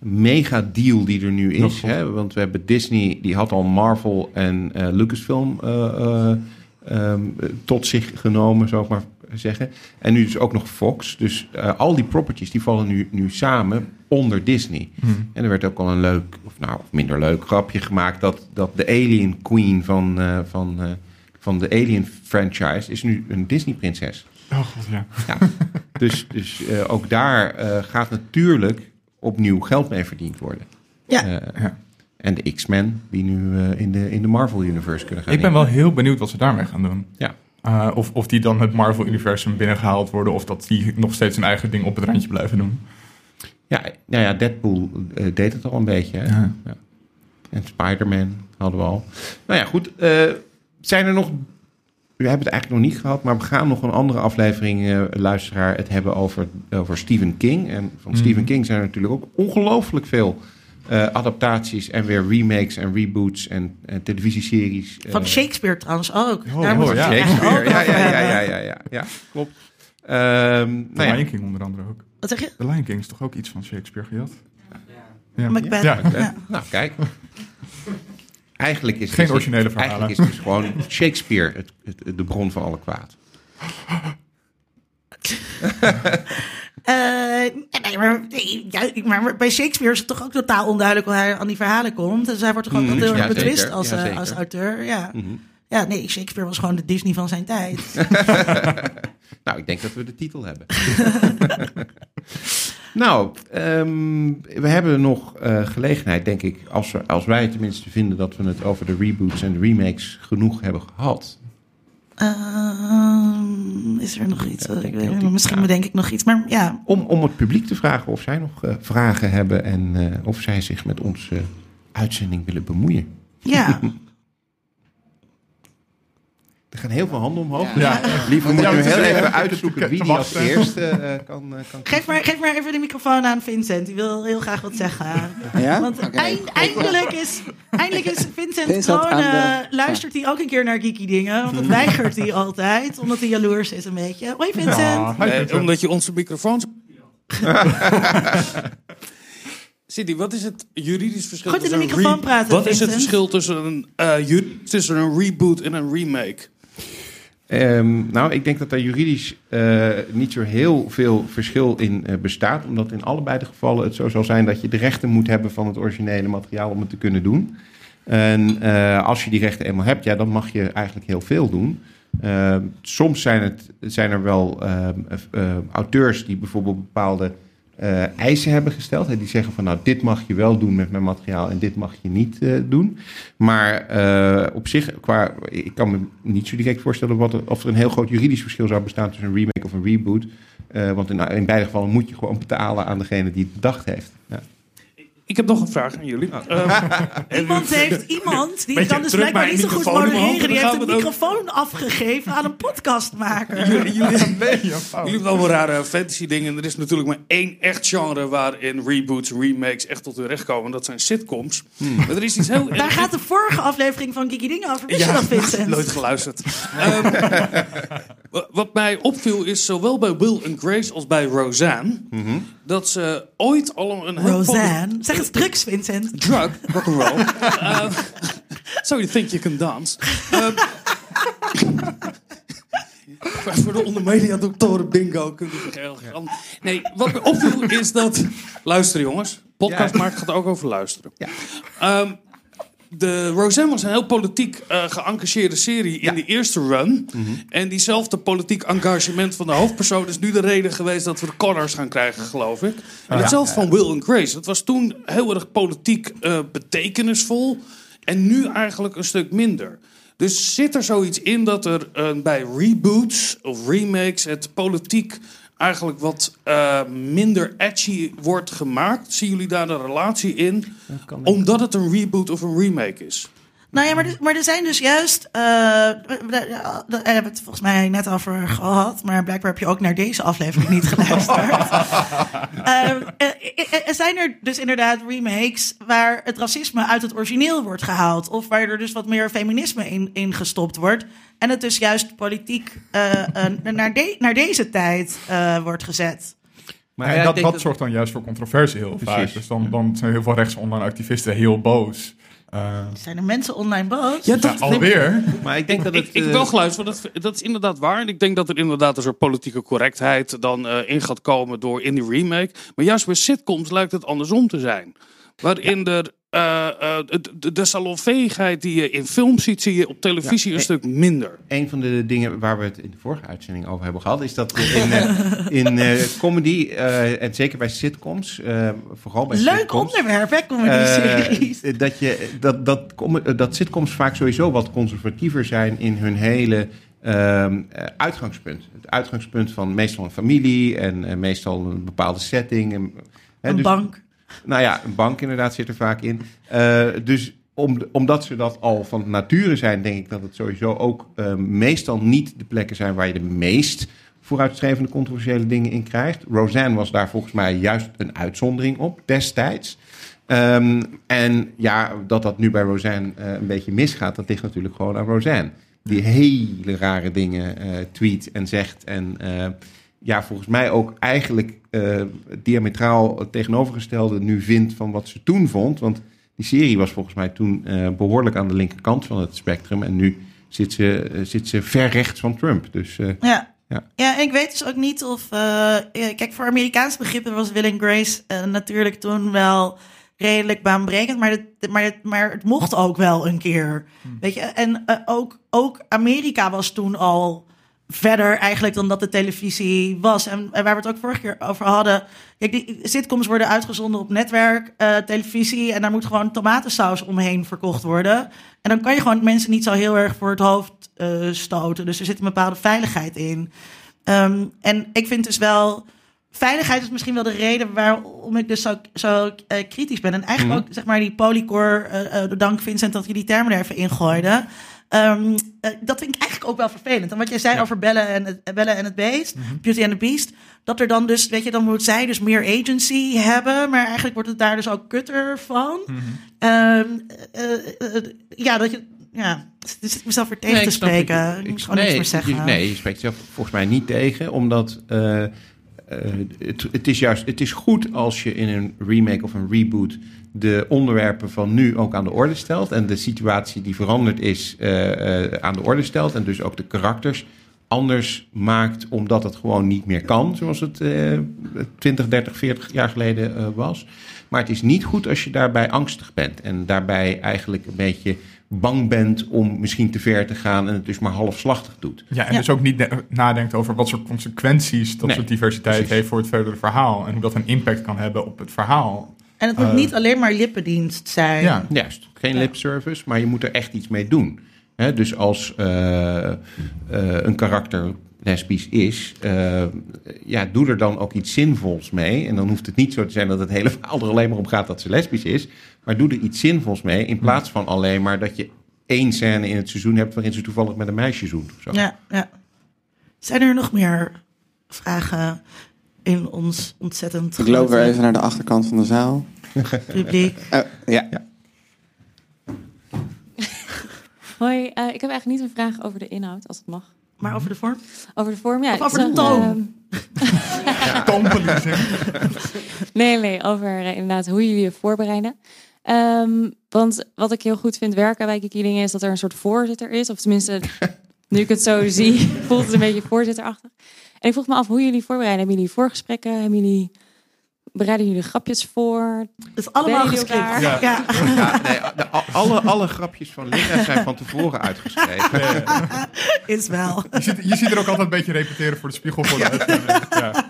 mega deal die er nu is. Hè? Want we hebben Disney, die had al Marvel en eh, Lucasfilm eh, eh, ehm, tot zich genomen, ik maar zeggen. En nu dus ook nog Fox. Dus eh, al die properties die vallen nu, nu samen onder Disney. En er werd ook al een leuk, of nou of minder leuk grapje gemaakt dat, dat de Alien Queen van, eh, van, eh, van de Alien franchise is nu een Disney prinses. Oh god, ja. Ja. dus dus eh, ook daar eh, gaat natuurlijk opnieuw geld mee verdiend worden. Ja. Eh, Ja. En de X-Men die nu eh, in, de, in de Marvel Universe kunnen gaan. Ik ben wel heel benieuwd wat ze daarmee gaan doen. Ja. Eh, of, of die dan het Marvel-universum binnengehaald worden, of dat die nog steeds hun eigen ding op het randje blijven doen. Ja, nou ja, Deadpool eh, deed het al een beetje. Hè? Ja. Ja. En Spider-Man hadden we al. Nou ja, goed. eh, zijn er nog... We hebben het eigenlijk nog niet gehad, maar we gaan nog een andere aflevering, luisteraar, het hebben over, over Stephen King. En van Mhm. Stephen King zijn er natuurlijk ook ongelooflijk veel eh, adaptaties en weer remakes en reboots en eh, televisieseries. eh, Van Shakespeare trouwens ook. Oh, Daar we ja. het Shakespeare. ook Ja, ja, ja, ja, ja, ja, ja, klopt. Ehm, De nou ja, Lion King onder andere ook. Wat zeg je? De Lion King is toch ook iets van Shakespeare gejat? Ja. Macbeth. Ja. Ja. nou kijk. Eigenlijk is Geen originele verhalen. Eigenlijk is dus gewoon Shakespeare het, het, de bron van alle kwaad. Nee, maar, nee, ja, maar bij Shakespeare is het toch ook totaal onduidelijk hoe hij aan die verhalen komt. Dus hij wordt toch ook Mhm, heel erg ja, betwist als, Ja, eh, als auteur. Ja. Mhm. ja, nee, Shakespeare was gewoon de Disney van zijn tijd. Nou, ik denk dat we de titel hebben. nou, ehm, we hebben nog eh, gelegenheid, denk ik, als, we, als wij tenminste vinden dat we het over de reboots en de remakes genoeg hebben gehad. Ehm, is er nog iets? Ja, ik weet? Misschien bedenk ik nog iets. Maar ja, Om, om het publiek te vragen of zij nog eh, vragen hebben en eh, of zij zich met onze uitzending willen bemoeien. ja. Er gaan heel veel handen omhoog. Ja. Lief, we moeten Ja, nu heel even uitzoeken wie die als eerste eh, kan, eh, kan Geef maar, geef maar even de microfoon aan Vincent. Die wil heel graag wat zeggen. Ja? Want eind- eindelijk, is, eindelijk is Vincent, Vincent gewoon... aan de- luistert hij ook een keer naar geeky dingen. Want dat weigert hij altijd. Omdat hij jaloers is een beetje. Hoi Vincent. Hi, omdat je onze microfoons. Cindy, wat is het juridisch verschil Goed in de microfoon praten, Wat is het verschil tussen een, eh, tussen een reboot en een remake? Ehm, nou, ik denk dat daar juridisch eh, niet zo heel veel verschil in eh, bestaat. Omdat in allebei de gevallen het zo zal zijn dat je de rechten moet hebben van het originele materiaal om het te kunnen doen. En eh, als je die rechten eenmaal hebt, ja, dan mag je eigenlijk heel veel doen. Ehm, soms zijn, het, zijn er wel ehm, eh, auteurs die bijvoorbeeld bepaalde eh, eisen hebben gesteld. Hè, die zeggen van nou, dit mag je wel doen met mijn materiaal en dit mag je niet eh, doen. Maar eh, op zich, qua, ik kan me niet zo direct voorstellen wat of er een heel groot juridisch verschil zou bestaan tussen een remake of een reboot. Want in, in beide gevallen moet je gewoon betalen aan degene die het bedacht heeft. Ja. Ik heb nog een vraag aan jullie. Ehm, Iemand heeft iemand, die kan dus blijkbaar niet zo goed modereren. Die dan heeft een microfoon afgegeven aan een podcastmaker. jullie, jullie, ja, jullie hebben wel wel rare fantasy dingen. Er is natuurlijk maar één echt genre waarin reboots, remakes echt tot hun recht komen. Dat zijn sitcoms. Maar er is iets heel... Daar gaat de vorige aflevering van Geeky Dingen over. Wist je dat, Vincent? nooit geluisterd. Ehm, wa- wat mij opviel is zowel bij Will and Grace als bij Roseanne... dat ze ooit al een Roseanne. Zeg eens drugs, Vincent. drug, rock'n'roll. uh, so you think you can dance. Um, voor de ondermedia doktoren bingo kunnen heel gaan. Nee, wat me opviel is dat... Luister jongens, podcast Ja. maakt gaat ook over luisteren. Ja. Ehm, de Roseanne was een heel politiek eh geëngageerde serie in de eerste run. En diezelfde politiek engagement van de hoofdpersoon is nu de reden geweest dat we de Connors gaan krijgen, geloof ik. En hetzelfde van Will and Grace. Dat was toen heel erg politiek eh, betekenisvol. En nu eigenlijk een stuk minder. Dus zit er zoiets in dat er eh, bij reboots of remakes het politiek eigenlijk wat eh, minder edgy wordt gemaakt? Zien jullie daar een relatie in? Omdat het een reboot of een remake is? Nou ja, maar, er- maar er zijn dus juist. eh, we- we- Daar hebben we het volgens mij net over gehad. Maar blijkbaar heb je ook naar deze aflevering niet geluisterd. Eh, er zijn er dus inderdaad remakes waar het racisme uit het origineel wordt gehaald. Of waar er dus wat meer feminisme in, in gestopt wordt. En het dus juist politiek naar, de- naar deze tijd eh, wordt gezet. Maar en dat, dat zorgt dan juist voor controversie heel Precies. vaak. Dus dan, dan zijn heel veel rechts online activisten heel boos. Eh, Zijn er mensen online boos? Ja, ja, alweer. Maar ik denk dat het... Ik, ik heb eh, wel geluisterd, want dat, dat is inderdaad waar. En ik denk dat er inderdaad een soort politieke correctheid dan eh, in gaat komen door in die remake. Maar juist bij sitcoms lijkt het andersom te zijn. Waarin er eh, eh, de, de, salonveegheid die je in films ziet, zie je op televisie Ja, een eh, stuk minder. Een van de dingen waar we het in de vorige uitzending over hebben gehad, is dat in, eh, in eh, comedy, eh, en zeker bij sitcoms, vooral bij Leuk sitcoms, onderwerp, hè, comedy-series. dat, je, dat, dat, com- dat sitcoms vaak sowieso wat conservatiever zijn in hun hele ehm, eh, uitgangspunt. Het uitgangspunt van meestal een familie en meestal een bepaalde setting. En, hè, een dus- bank. Nou ja, een bank inderdaad zit er vaak in. Eh, dus om, omdat ze dat al van nature zijn, denk ik dat het sowieso ook eh, meestal niet de plekken zijn waar je de meest vooruitstrevende controversiële dingen in krijgt. Roseanne was daar volgens mij juist een uitzondering op destijds. Ehm, en ja, dat dat nu bij Roseanne eh, een beetje misgaat, dat ligt natuurlijk gewoon aan Roseanne. Die hele rare dingen tweet en zegt. En ja, volgens mij ook eigenlijk eh, diametraal het tegenovergestelde nu vindt van wat ze toen vond. Want die serie was volgens mij toen eh, behoorlijk aan de linkerkant van het spectrum. En nu zit ze, eh, zit ze ver rechts van Trump. Dus eh, Ja. Ja. Ja. en ik weet dus ook niet of. eh, kijk, voor Amerikaans begrippen was Will and Grace eh, natuurlijk toen wel redelijk baanbrekend. Maar het, maar, het, maar het mocht ook wel een keer. Weet je, en ook, ook Amerika was toen al verder eigenlijk dan dat de televisie was. En, en waar we het ook vorige keer over hadden. Kijk, die sitcoms worden uitgezonden op netwerk, eh, televisie. En daar moet gewoon tomatensaus omheen verkocht worden. En dan kan je gewoon mensen niet zo heel erg voor het hoofd eh, stoten. Dus er zit een bepaalde veiligheid in. Ehm, en ik vind dus wel. Veiligheid is misschien wel de reden waarom ik dus zo, zo eh, kritisch ben. En eigenlijk ook, zeg maar, die polycore. dank Vincent dat je die termen er even ingooide. Ehm, eh, dat vind ik eigenlijk ook wel vervelend. En wat jij zei over Bellen en het, eh, Bellen en het Beest, Beauty and the Beast, dat er dan dus, weet je, dan moet zij dus meer agency hebben, maar eigenlijk wordt het daar dus ook kutter van. Ehm, eh, ja, dat je, ja, het is mezelf weer tegen Nee, te ik spreken. Ik, Ik- niks nee, meer zeggen. Je, nee, je spreekt zelf volgens mij niet tegen, omdat het, het is juist het is goed als je in een remake of een reboot de onderwerpen van nu ook aan de orde stelt en de situatie die veranderd is eh, eh, aan de orde stelt en dus ook de karakters anders maakt omdat het gewoon niet meer kan zoals het eh 20, 30, 40 jaar geleden eh, was. Maar het is niet goed als je daarbij angstig bent en daarbij eigenlijk een beetje bang bent om misschien te ver te gaan en het dus maar halfslachtig doet. Ja, en Ja. dus ook niet na- nadenkt over wat soort consequenties dat Nee, soort diversiteit precies. heeft voor het verdere verhaal. En hoe dat een impact kan hebben op het verhaal. En het moet Eh, niet alleen maar lippendienst zijn. Ja. Juist, geen lip service, maar je moet er echt iets mee doen. Hè, dus als eh, eh, een karakter lesbisch is, eh, ja, doe er dan ook iets zinvols mee. En dan hoeft het niet zo te zijn dat het hele verhaal er alleen maar om gaat dat ze lesbisch is. Maar doe er iets zinvols mee, in plaats van alleen maar dat je één scène in het seizoen hebt waarin ze toevallig met een meisje zoent. Of zo. Ja, ja. Zijn er nog meer vragen in ons ontzettend Ik loop weer even naar de achterkant van de zaal. publiek? Oh, ja. Hoi, eh, ik heb eigenlijk niet een vraag over de inhoud, als het mag. Maar over de vorm? Over de vorm, ja. Of over de toon? ehm, nee, nee, over eh, inderdaad hoe jullie je voorbereiden. Ehm, want wat ik heel goed vind werken bij Kiki Dingen is dat er een soort voorzitter is. Of tenminste, nu ik het zo zie, voelt het een beetje voorzitterachtig. En ik vroeg me af hoe jullie voorbereiden. Hebben jullie voorgesprekken? Hebben jullie, bereiden jullie grapjes voor? Het is allemaal elkaar? Ja. Ja, nee, de- alle, alle grapjes van Linda zijn van tevoren uitgeschreven. is wel. Je ziet, je ziet er ook altijd een beetje repeteren voor de spiegel voor de. Ja.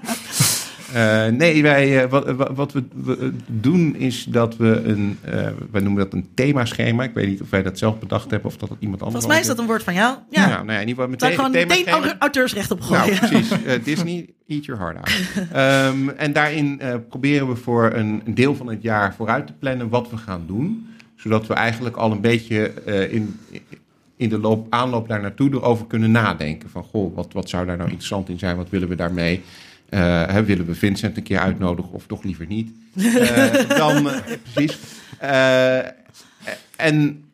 Eh, nee, wij, eh, wat, wat- wat we, we doen is dat we een, eh wij noemen dat een themaschema. Ik weet niet of wij dat zelf bedacht hebben of dat het iemand anders Volgens mij is dat een woord van jou. Ja. Ja, nou ja, in ieder geval Daar gewoon meteen themaschema. auteursrecht op Nou, gooien. precies. Eh, Disney, eat your heart out. Ehm, en daarin eh, proberen we voor een, een deel van het jaar vooruit te plannen wat we gaan doen. Zodat we eigenlijk al een beetje eh, in, in de loop, aanloop daar naartoe erover kunnen nadenken. Van, goh, wat, wat zou daar nou interessant in zijn? Wat willen we daarmee? Eh, hè, willen we Vincent een keer uitnodigen of toch liever niet? Eh, dan, eh, precies. En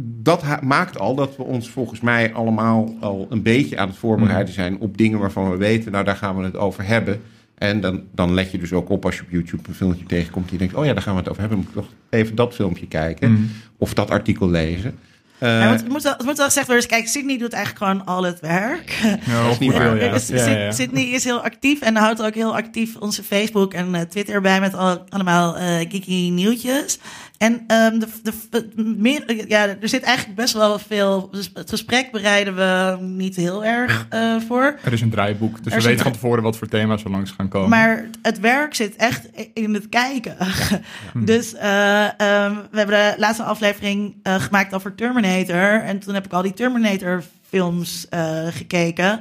dat maakt al dat we ons volgens mij allemaal al een beetje aan het voorbereiden zijn op dingen waarvan we weten, nou daar gaan we het over hebben. En dan, dan let je dus ook op als je op YouTube een filmpje tegenkomt die denkt, oh ja, daar gaan we het over hebben. Moet ik toch even dat filmpje kijken Mm. of dat artikel lezen. Eh, het, moet wel, het moet wel gezegd worden. Dus kijk, Sydney doet eigenlijk gewoon al het werk. Ja, niet ja. Dus Ja, ja, ja. Syd- Sydney is heel actief en houdt ook heel actief onze Facebook en eh, Twitter bij met al, allemaal eh geeky nieuwtjes. En ehm, de, de, de- meer, ja, er zit eigenlijk best wel veel. Dus het gesprek bereiden we niet heel erg eh, voor. Er is een draaiboek, dus Er we weten van tevoren wat voor thema's er langs gaan komen. Maar het werk zit echt in het kijken. Dus eh, ehm, we hebben de laatste aflevering eh, gemaakt over Terminator. En toen heb ik al die Terminator films eh, gekeken.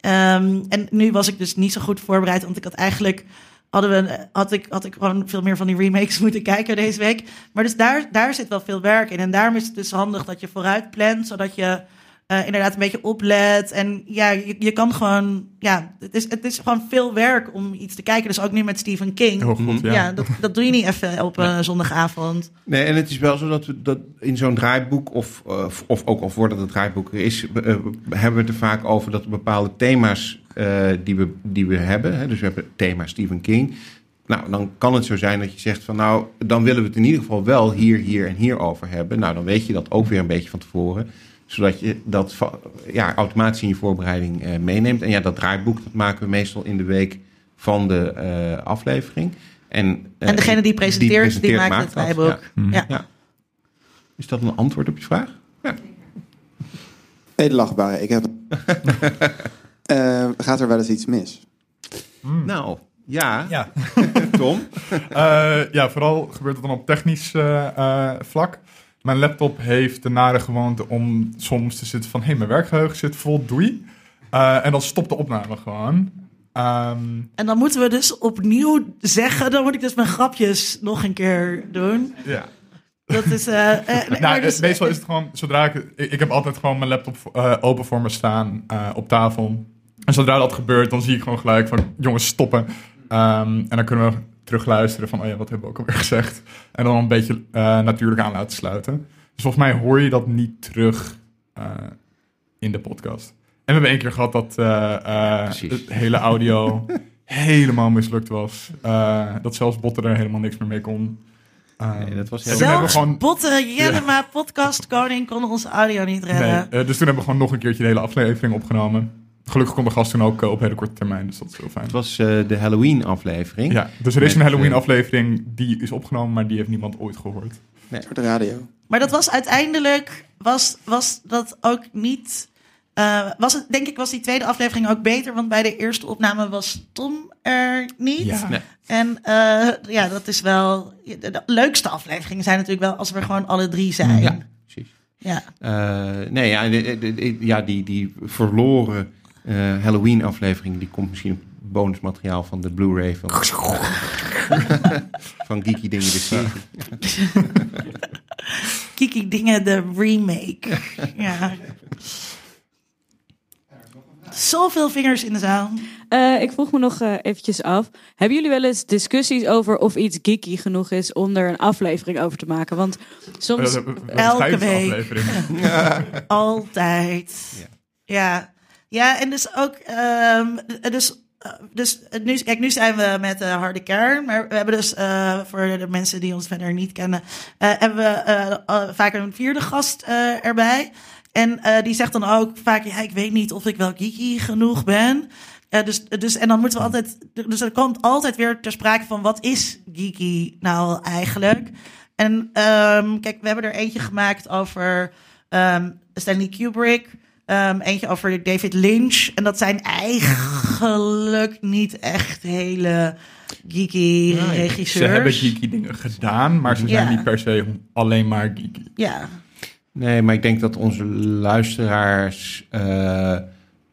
Ehm, en nu was ik dus niet zo goed voorbereid, want ik had eigenlijk hadden we, had, ik, had ik gewoon veel meer van die remakes moeten kijken deze week. Maar dus daar, daar zit wel veel werk in. En daarom is het dus handig dat je vooruit plant, zodat je eh, inderdaad een beetje oplet. En ja, je, je kan gewoon, ja, het is, het is gewoon veel werk om iets te kijken. Dus ook nu met Stephen King. Goed, ja. ja, dat, dat doe je niet even op een zondagavond. Nee, en het is wel zo dat we dat in zo'n draaiboek, of, eh, of ook al voordat het draaiboek er is, eh, hebben we het er vaak over dat bepaalde thema's eh, die, we, die we hebben. Hè, dus we hebben het thema Stephen King. Nou, dan kan het zo zijn dat je zegt van nou, dan willen we het in ieder geval wel hier, hier en hier over hebben. Nou, dan weet je dat ook weer een beetje van tevoren. Zodat je dat ja, automatisch in je voorbereiding eh, meeneemt. En ja, dat draaiboek dat maken we meestal in de week van de eh, aflevering. En, eh, En degene die presenteert, die, maakt het draaiboek. ja. Ja. Is dat een antwoord op je vraag? Edelachtbare, ik heb... Eh, gaat er wel eens iets mis? Nou, ja. Ja. Tom? Eh, ja, vooral gebeurt het dan op technisch eh, eh, vlak. Mijn laptop heeft de nare gewoonte om soms te zitten van... hé, hey, mijn werkgeheugen zit vol, doei. Eh, en dan stopt de opname gewoon. Ehm, En dan moeten we dus opnieuw zeggen, dan moet ik dus mijn grapjes nog een keer doen. ja. Dat is. eh, eh, maar Nou, dus- meestal is het gewoon, zodra ik, ik, ik heb altijd gewoon mijn laptop open voor me staan op tafel. En zodra dat gebeurt, dan zie ik gewoon gelijk van, jongens, stoppen. Ehm, en dan kunnen we terug luisteren van, oh ja, wat hebben we ook alweer gezegd. En dan een beetje eh, natuurlijk aan laten sluiten. Dus volgens mij hoor je dat niet terug eh, in de podcast. En we hebben één keer gehad dat eh, eh, het hele audio helemaal mislukt was. Eh, dat zelfs Botten er helemaal niks meer mee kon. Nee, dat was heel- Zelfs gewoon Botte Jellema, podcast koning, kon onze audio niet redden. Nee, dus toen hebben we gewoon nog een keertje de hele aflevering opgenomen. Gelukkig kon de gast toen ook eh, op hele korte termijn, dus dat is heel fijn. Het was eh, de Halloween-aflevering. Ja, dus er is een Halloween-aflevering die is opgenomen, maar die heeft niemand ooit gehoord. Een soort radio. Maar dat was uiteindelijk, was, was dat ook niet... eh, was het, denk ik, was die tweede aflevering ook beter, want bij de eerste opname was Tom er niet. Ja. Nee. En eh, ja, dat is wel... De, de leukste afleveringen zijn natuurlijk wel als we gewoon alle drie zijn. Ja, precies. Ja. Eh, nee, ja, de- de- de- ja die, die verloren eh, Halloween-aflevering... die komt misschien op bonusmateriaal van de Blu-ray van, van Geeky Dingen de serie. Kiki Dingen, de remake. ja. Zoveel vingers in de zaal. Eh, ik vroeg me nog eh, eventjes af. Hebben jullie wel eens discussies over of iets geeky genoeg is om er een aflevering over te maken? Want soms... We- we- we- elke week. aflevering. Altijd. Ja. Ja. Ja, en dus ook... ehm, dus, eh, dus eh, nu, kijk, nu zijn we met de harde kern. Maar we hebben dus, voor de mensen die ons verder niet kennen... hebben we vaak een vierde gast erbij. En die zegt dan ook vaak... Ja, ik weet niet of ik wel geeky genoeg ben... Dus, dus, en dan moeten we altijd. Dus er komt altijd weer ter sprake van wat is geeky nou eigenlijk? En ehm, kijk, we hebben er eentje gemaakt over ehm, Stanley Kubrick. Ehm, eentje over David Lynch. En dat zijn eigenlijk niet echt hele geeky regisseurs. Ze hebben geeky dingen gedaan, maar ze zijn Ja. niet per se alleen maar geeky. Ja, Nee, maar ik denk dat onze luisteraars eh,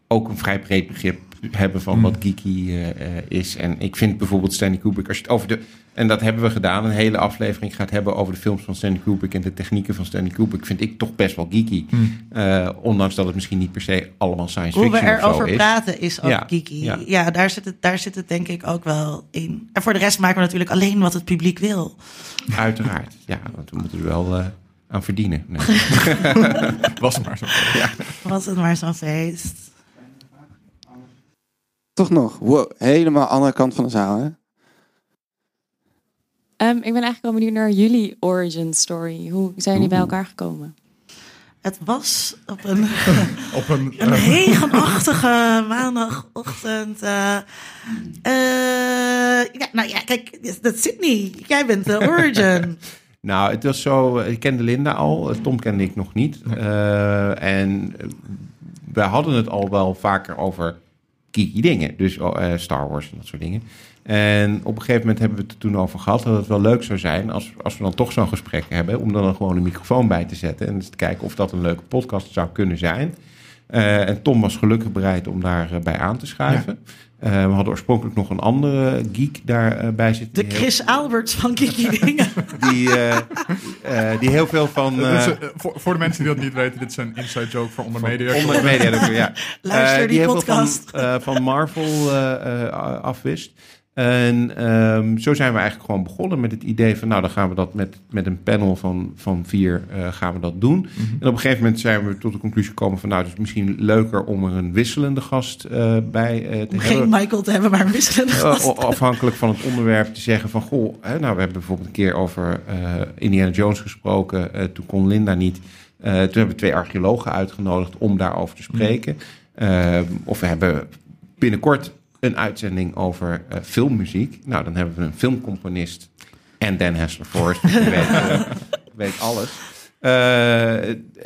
ook een vrij breed begrip hebben van Mm. wat geeky eh, is. En ik vind bijvoorbeeld Stanley Kubrick, als je het over de. En dat hebben we gedaan, een hele aflevering gaat hebben over de films van Stanley Kubrick en de technieken van Stanley Kubrick, vind ik toch best wel geeky. Mm. Eh, ondanks dat het misschien niet per se allemaal science hoe we fiction of zo erover is. praten is ook Ja, geeky. ja. Ja, daar, zit het, daar zit het denk ik ook wel in. En voor de rest maken we natuurlijk alleen wat het publiek wil. Uiteraard. Ja, want we moeten er wel eh, aan verdienen. Nee. Was het maar zo. Ja. Was het maar zo'n feest. Toch nog? Wow, helemaal andere kant van de zaal, hè? Ehm, ik ben eigenlijk wel benieuwd naar jullie origin story. Hoe zijn jullie bij elkaar gekomen? Het was op een, Op een, een eh, regenachtige maandagochtend. eh eh, ja, nou ja, kijk, dat zit niet. Jij bent de origin. Nou, het was zo. Ik kende Linda al, Tom kende ik nog niet. Eh, en we hadden het al wel vaker over geeky dingen. Dus oh, eh, Star Wars en dat soort dingen. En op een gegeven moment hebben we het toen over gehad dat het wel leuk zou zijn als, als we dan toch zo'n gesprek hebben, om dan, gewoon een microfoon bij te zetten en eens te kijken of dat een leuke podcast zou kunnen zijn. Eh, en Tom was gelukkig bereid om daarbij bij aan te schuiven. Eh, we hadden oorspronkelijk nog een andere geek daarbij zitten. De heel- Chris Alberts van Kiki Dingen. die, eh, eh, die heel veel van. is, eh, eh, voor, voor de mensen die dat niet weten, dit is een inside joke voor onder media. onder de media, ja. Luister Eh, die heel podcast. veel van, eh, van Marvel eh, eh, afwist. En ehm, zo zijn we eigenlijk gewoon begonnen met het idee van, nou, dan gaan we dat met, met een panel van, van vier eh, gaan we dat doen. En op een gegeven moment zijn we tot de conclusie gekomen van, nou, het is misschien leuker om er een wisselende gast eh, bij eh, te Om hebben. geen Michael te hebben, maar een wisselende gast. afhankelijk van het onderwerp te zeggen van goh, hè, nou we hebben bijvoorbeeld een keer over Indiana Jones gesproken. Toen kon Linda niet. Toen hebben we twee archeologen uitgenodigd om daarover te spreken. Eh, of we hebben binnenkort een uitzending over eh, filmmuziek. Nou, dan hebben we een filmcomponist en Dan Hessler Forrest. Weet, eh, weet alles. Eh,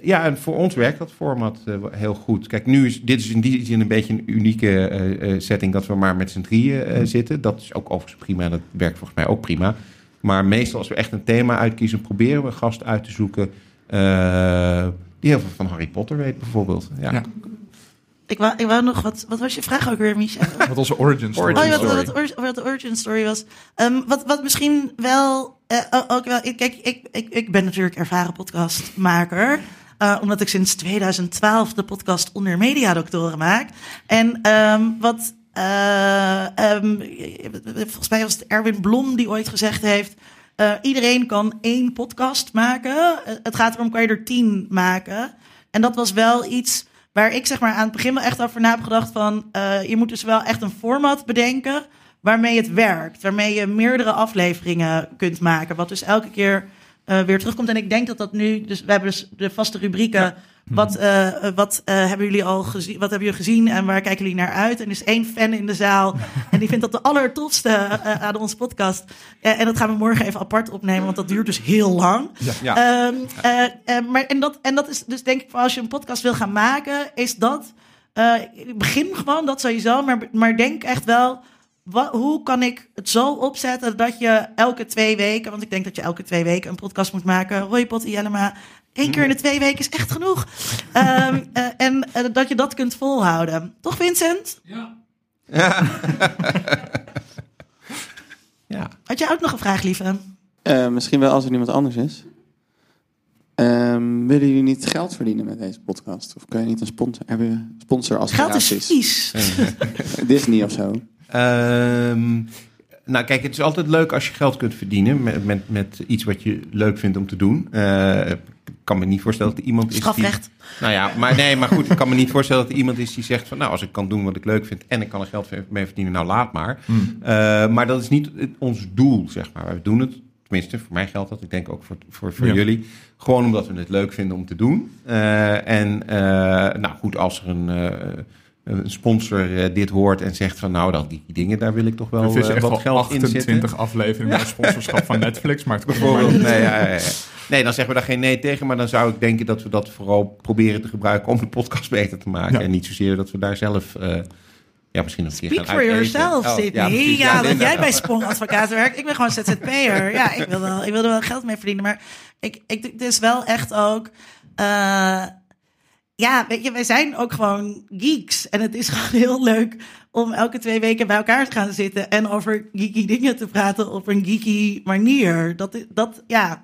ja, en voor ons werkt dat format heel goed. Kijk, nu is dit is in die zin een beetje een unieke setting dat we maar met z'n drieën eh, zitten. Dat is ook overigens prima en dat werkt volgens mij ook prima. Maar meestal als we echt een thema uitkiezen, proberen we een gast uit te zoeken die heel veel van Harry Potter weet bijvoorbeeld. Ja. Ja. Ik wou, ik wou nog, wat, wat was je vraag ook weer, Michel? Wat onze origin story Oh ja, Origin wat, wat, wat, de origin story was. Ehm, wat, wat misschien wel, eh, ook wel, ik- kijk, ik, ik, ik ben natuurlijk ervaren podcastmaker. eh, omdat ik sinds 2012 de podcast Onder Media Doctoren maak. En ehm, wat, eh, ehm, volgens mij was het Erwin Blom die ooit gezegd heeft... eh, iedereen kan één podcast maken. Het gaat erom, kan je er tien maken? En dat was wel iets waar ik zeg maar aan het begin wel echt over na heb gedacht van... eh, je moet dus wel echt een format bedenken waarmee het werkt. Waarmee je meerdere afleveringen kunt maken. Wat dus elke keer eh, weer terugkomt. En ik denk dat dat nu... Dus we hebben dus de vaste rubrieken... Wat, eh, wat eh, hebben jullie al gezien? Wat hebben jullie gezien en waar kijken jullie naar uit? En er is één fan in de zaal en die vindt dat de allertofste eh, aan onze podcast. En dat gaan we morgen even apart opnemen, want dat duurt dus heel lang. Ja. Ehm, eh, eh, maar en dat, en dat is dus denk ik, als je een podcast wil gaan maken, is dat. begin gewoon dat sowieso, maar, maar denk echt wel. wa- hoe kan ik het zo opzetten dat je elke twee weken, want ik denk dat je elke twee weken een podcast moet maken. Roy Potter, Jellema, één keer in de twee weken is echt genoeg. Ehm, eh, en eh, dat je dat kunt volhouden. Toch, Vincent? Ja. Had jij ook nog een vraag, lieve? Eh, misschien wel als er niemand anders is. Ehm, willen jullie niet geld verdienen met deze podcast? Of kun je niet een sponsor hebben? je Sponsor als Geld is vies. Disney of zo. Ehm, nou, kijk, het is altijd leuk als je geld kunt verdienen met, met, met iets wat je leuk vindt om te doen. Eh, kan me niet voorstellen dat er iemand is die... Nou ja, maar nee, maar goed, ik kan me niet voorstellen dat er iemand is die zegt van... nou, als ik kan doen wat ik leuk vind en ik kan er geld mee verdienen, nou laat maar. Eh, maar dat is niet het- ons doel, zeg maar. We doen het, tenminste, voor mij geldt dat. Ik denk ook voor, voor, voor Ja. jullie. Gewoon omdat we het leuk vinden om te doen. Eh, en eh, nou goed, als er een... eh, een sponsor eh, dit hoort en zegt van nou, dat die dingen, daar wil ik toch wel Het is eh, echt wat geld in zitten. 28 afleveringen met sponsorschap van Netflix. Maar het Bijvoorbeeld, nee, ja, ja, ja. nee, dan zeggen we daar geen nee tegen. Maar dan zou ik denken dat we dat vooral proberen te gebruiken om de podcast beter te maken. Ja. En niet zozeer dat we daar zelf eh, ja, misschien nog een keer Speak gaan for yourself, Oh, Sydney. ja, Ja, precies. Ja, dat nee, jij bij Sprong advocaat werkt. Ik ben gewoon ZZP'er. Ja, ik wil, wel, ik wil er wel geld mee verdienen. Maar ik, ik, het is wel echt ook... eh, ja, weet je, wij zijn ook gewoon geeks. En het is gewoon heel leuk om elke twee weken bij elkaar te gaan zitten... en over geeky dingen te praten op een geeky manier. Dat, is- dat ja...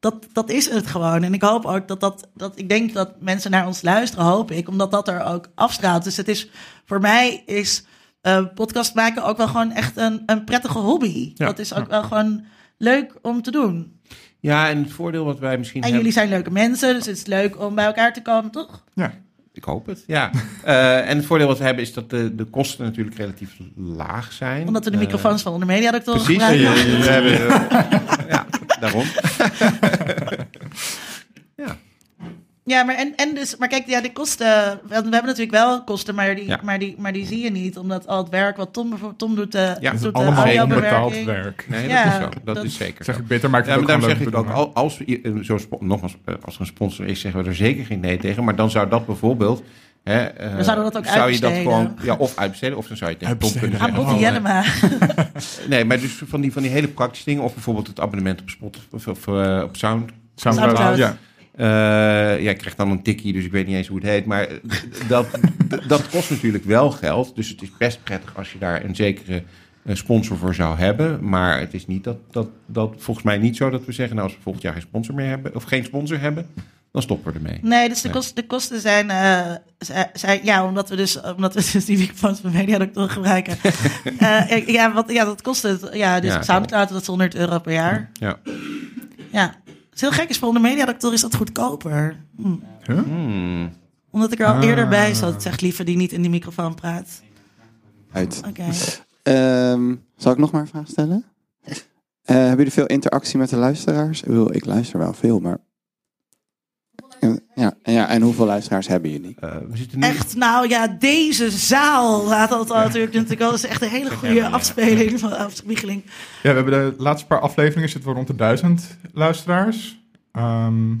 Dat, dat is het gewoon. En ik hoop ook dat dat, dat. Ik denk dat mensen naar ons luisteren, hoop ik, omdat dat er ook afstraalt. Dus het is voor mij is eh, podcast maken ook wel gewoon echt een, een prettige hobby. Ja, dat is ook ja. wel gewoon leuk om te doen. Ja, en het voordeel wat wij misschien En hebben... jullie zijn leuke mensen, dus het is leuk om bij elkaar te komen, toch? Ja. Ik hoop het, ja. Eh, en het voordeel wat we hebben is dat de, de kosten natuurlijk relatief laag zijn. Omdat we de Eh, microfoons van onder mediadoctoren Precies, gebruiken. ja, ja, ja. we hebben, ja, daarom. ja. Ja, maar, en, en dus, maar kijk, ja, de kosten. We hebben natuurlijk wel kosten, maar die, Ja. maar die, maar die zie je niet. Omdat al het werk wat Tom, bijvoorbeeld- Tom doet, de, Ja, doet Het de is allemaal audiobewerking. onbetaald werk. Nee, Ja, dat is zo. Dat, dat- is zeker Zeg ik beter, maar ik Ja, maar het daarom ook zeg ik ook, al- als, we, eh, zo, nogmaals, eh, als er een sponsor is, zeggen we er zeker geen nee tegen. Maar dan zou dat bijvoorbeeld... Hè, eh, Dan zouden we dat ook zou je dat uitbesteden. gewoon ja, Of uitbesteden, of dan zou je tegen Tom kunnen Aan zeggen. Eh, Jellema. Nee, maar dus van die, van die hele praktische dingen. Of bijvoorbeeld het abonnement op Spot of, of eh, op Sound. Soundcloud, Soundcloud. ja. Eh, ja, ik krijg dan een tikkie, dus ik weet niet eens hoe het heet. Maar dat, dat kost natuurlijk wel geld. Dus het is best prettig als je daar een zekere eh, sponsor voor zou hebben. Maar het is niet dat, dat, dat volgens mij niet zo dat we zeggen... nou, als we volgend jaar geen sponsor meer hebben... of geen sponsor hebben, dan stoppen we ermee. Nee, dus de, de kosten zijn, eh, zijn. Ja, omdat we dus, omdat we dus die microfoons van Mediadoctor gebruiken. Eh, ja, wat, ja, dat kost het. Ja, dus Ja. Soundcloud, dat is 100 euro per jaar. Ja. Ja. Het is heel gek, is voor onder Mediadoctor is dat goedkoper. Hm. Hmm. Omdat ik er al Ah. eerder bij zat, zegt liever die niet in die microfoon praat. Uit. Oké. Ehm, zal ik nog maar een vraag stellen? Eh, hebben jullie veel interactie met de luisteraars? Ik, bedoel, ik luister wel veel, maar... Ja, ja, en hoeveel luisteraars hebben jullie? Eh, we zitten nu... Echt, nou ja, deze zaal laat dat natuurlijk natuurlijk. Dat is echt een hele goede ja. afspeling van afspiegeling. Ja, we hebben de laatste paar afleveringen zitten we rond de duizend luisteraars. Ehm,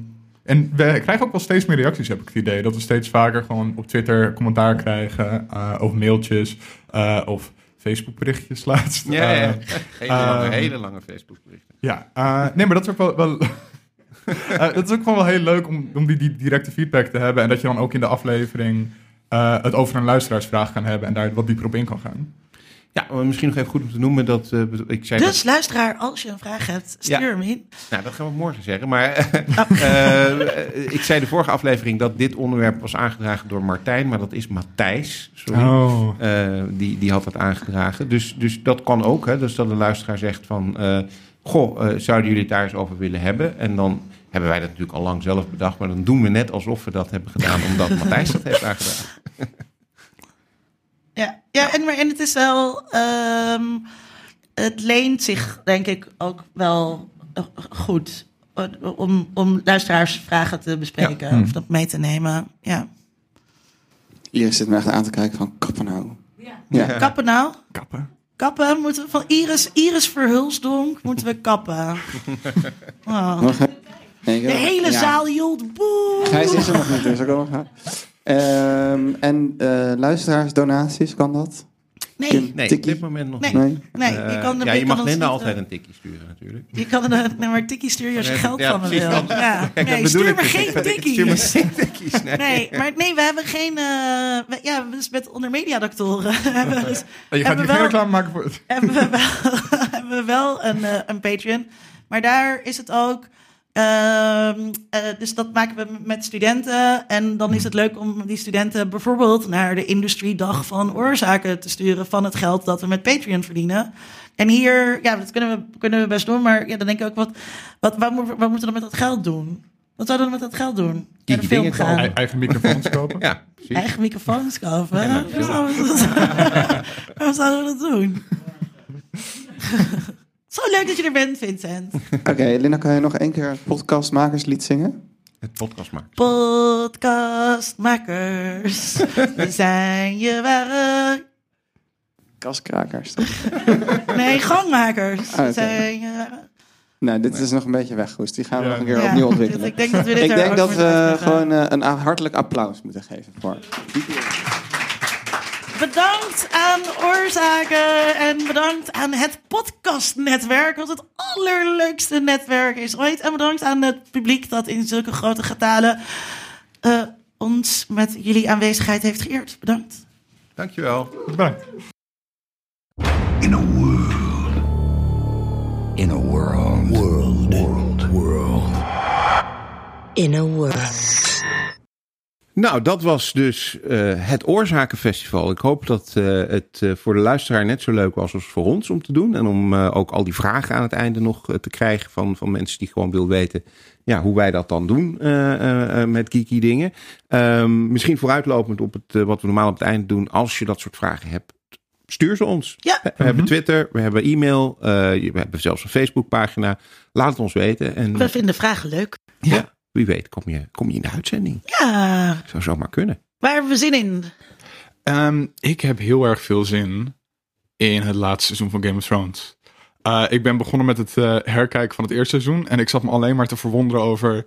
en we krijgen ook wel steeds meer reacties, heb ik het idee. Dat we steeds vaker gewoon op Twitter commentaar krijgen, eh, of mailtjes, eh, of Facebook berichtjes laatst. Ja, ja, ja. Hele, lange, ehm, hele lange Facebook berichten. ja, eh, nee, maar dat is ook wel... wel Eh, dat is ook gewoon wel heel leuk om, om die, die directe feedback te hebben. En dat je dan ook in de aflevering eh, het over een luisteraarsvraag kan hebben en daar wat dieper op in kan gaan. Ja, maar misschien nog even goed om te noemen dat... eh, ik zei dat Dus luisteraar, als je een vraag hebt, stuur Ja. hem in. Nou, dat gaan we morgen zeggen. Maar eh, ik zei de vorige aflevering dat dit onderwerp was aangedragen door Martijn, maar dat is Matthijs. Sorry. Oh. Eh, die, die had dat aangedragen. Dus, dus dat kan ook. Hè? Dus dat de luisteraar zegt van... eh, goh, eh, zouden jullie het daar eens over willen hebben? En dan hebben wij dat natuurlijk al lang zelf bedacht. Maar dan doen we net alsof we dat hebben gedaan... omdat Matthijs dat heeft aangedragen. Ja, ja en, maar, en het is wel. ehm, het leent zich, denk ik, ook wel eh, goed. eh, Om, om luisteraarsvragen te bespreken Ja. of dat mee te nemen. Ja. Iris zit me echt aan te kijken van, kappen nou. Ja. Kappen nou? Kappen. Kappen moeten we van Iris, Iris Verhulsdonk moeten we kappen. Oh. Nee, De hele ja. zaal joelt boe. Gijs is er nog niet, dus ik ook nog Ehm En eh luisteraarsdonaties, kan dat? Nee, Nee, op dit moment nog Nee. niet. Nee? nee, je Eh, kan, de- ja, je je kan mag Linda altijd eh, een tikkie sturen natuurlijk. Je kan een, nee, maar tikkie stuur je als je Nee, geld ja, van me wil. Ja. Kijk, Nee, bedoel stuur ik me dus. geen Ik- ik tikkies. Stuur me geen tikkies, nee. Nee, maar nee, we hebben geen. eh, we- ja, dus met onder mediadoctoren hebben we, dus, Je gaat geen reclame maken voor... hebben we wel, hebben we wel een, een Patreon. Maar daar is het ook. Ehm, eh, dus dat maken we met studenten. En dan is het leuk om die studenten bijvoorbeeld naar de industriedag van oorzaken te sturen van het geld dat we met Patreon verdienen. En hier, ja, dat kunnen we, kunnen we best doen. Maar ja, dan denk ik ook, wat, wat, wat, moeten we- wat moeten we dan met dat geld doen? Wat zouden we met dat geld doen? Naar de film gaan. Ei- eigen microfoons kopen. Ja, precies. Eigen microfoons kopen. Ja, Waarom zouden we dat- Waarom zouden we dat doen? Zo leuk dat je er bent, Vincent. Oké, Linda, kan je nog één keer het podcastmakerslied zingen? Het podcast maken. Podcastmakers, we zijn je werk. Kaskrakers. Nee, gangmakers. Ah. We zijn je werk. nou, dit is nog een beetje weg. Die gaan we Ja. nog een keer Ja, opnieuw ontwikkelen. Ik denk dat we dit Ik er denk dat we gewoon eh, een hartelijk applaus moeten geven voor. Bedankt aan Oorzaken en bedankt aan het podcastnetwerk, wat het allerleukste netwerk is ooit. En bedankt aan het publiek dat in zulke grote getalen eh, ons met jullie aanwezigheid heeft geëerd. Bedankt. Dankjewel. Bedankt. In a world. In a world. World. World. World. In a world. Nou, dat was dus eh, het Oorzakenfestival. Ik hoop dat eh, het eh, voor de luisteraar net zo leuk was als voor ons om te doen. En om eh, ook al die vragen aan het einde nog te krijgen van, van mensen die gewoon willen weten ja, hoe wij dat dan doen eh, eh, eh, met geeky dingen. Ehm, misschien vooruitlopend op het, wat we normaal op het einde doen. Als je dat soort vragen hebt, stuur ze ons. Ja. We hebben Twitter, we hebben e-mail, eh, we hebben zelfs een Facebookpagina. Laat het ons weten. En We vinden vragen leuk. ja, wie weet kom je, kom je in de uitzending. Ja, Zou zomaar kunnen. waar hebben we zin in? Ehm, ik heb heel erg veel zin in het laatste seizoen van Game of Thrones. Eh, ik ben begonnen met het eh, herkijken van het eerste seizoen. En ik zat me alleen maar te verwonderen over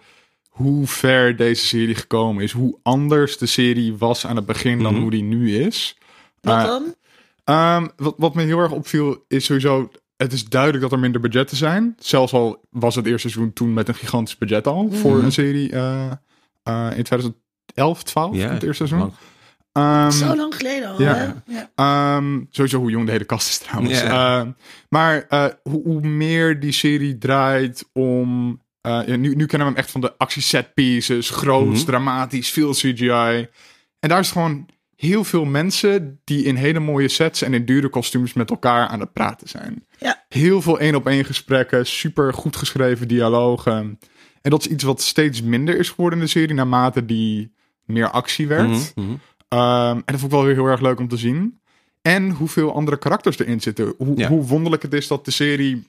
hoe ver deze serie gekomen is. Hoe anders de serie was aan het begin dan Mhm. hoe die nu is. Wat Eh, dan? Ehm, wat, wat me heel erg opviel is sowieso... Het is duidelijk dat er minder budgetten zijn. Zelfs al was het eerste seizoen toen met een gigantisch budget al. Voor een serie eh, eh, in 2011, 12, Ja, het eerste seizoen. lang. Ehm, Zo lang geleden al. hè? ja. Ehm, sowieso hoe jong de hele kast is trouwens. Ja. Ehm, maar eh, hoe, hoe meer die serie draait om... eh, ja, nu, nu kennen we hem echt van de actie set pieces. Groot, Mhm. dramatisch, veel CGI. En daar is gewoon heel veel mensen die in hele mooie sets en in dure kostuums met elkaar aan het praten zijn. Ja. Heel veel één-op-één gesprekken, super goed geschreven dialogen. En dat is iets wat steeds minder is geworden in de serie naarmate die meer actie werd. Mhm, mhm. Ehm, en dat vond ik wel weer heel erg leuk om te zien. En hoeveel andere karakters erin zitten. Hoe, Ja. hoe wonderlijk het is dat de serie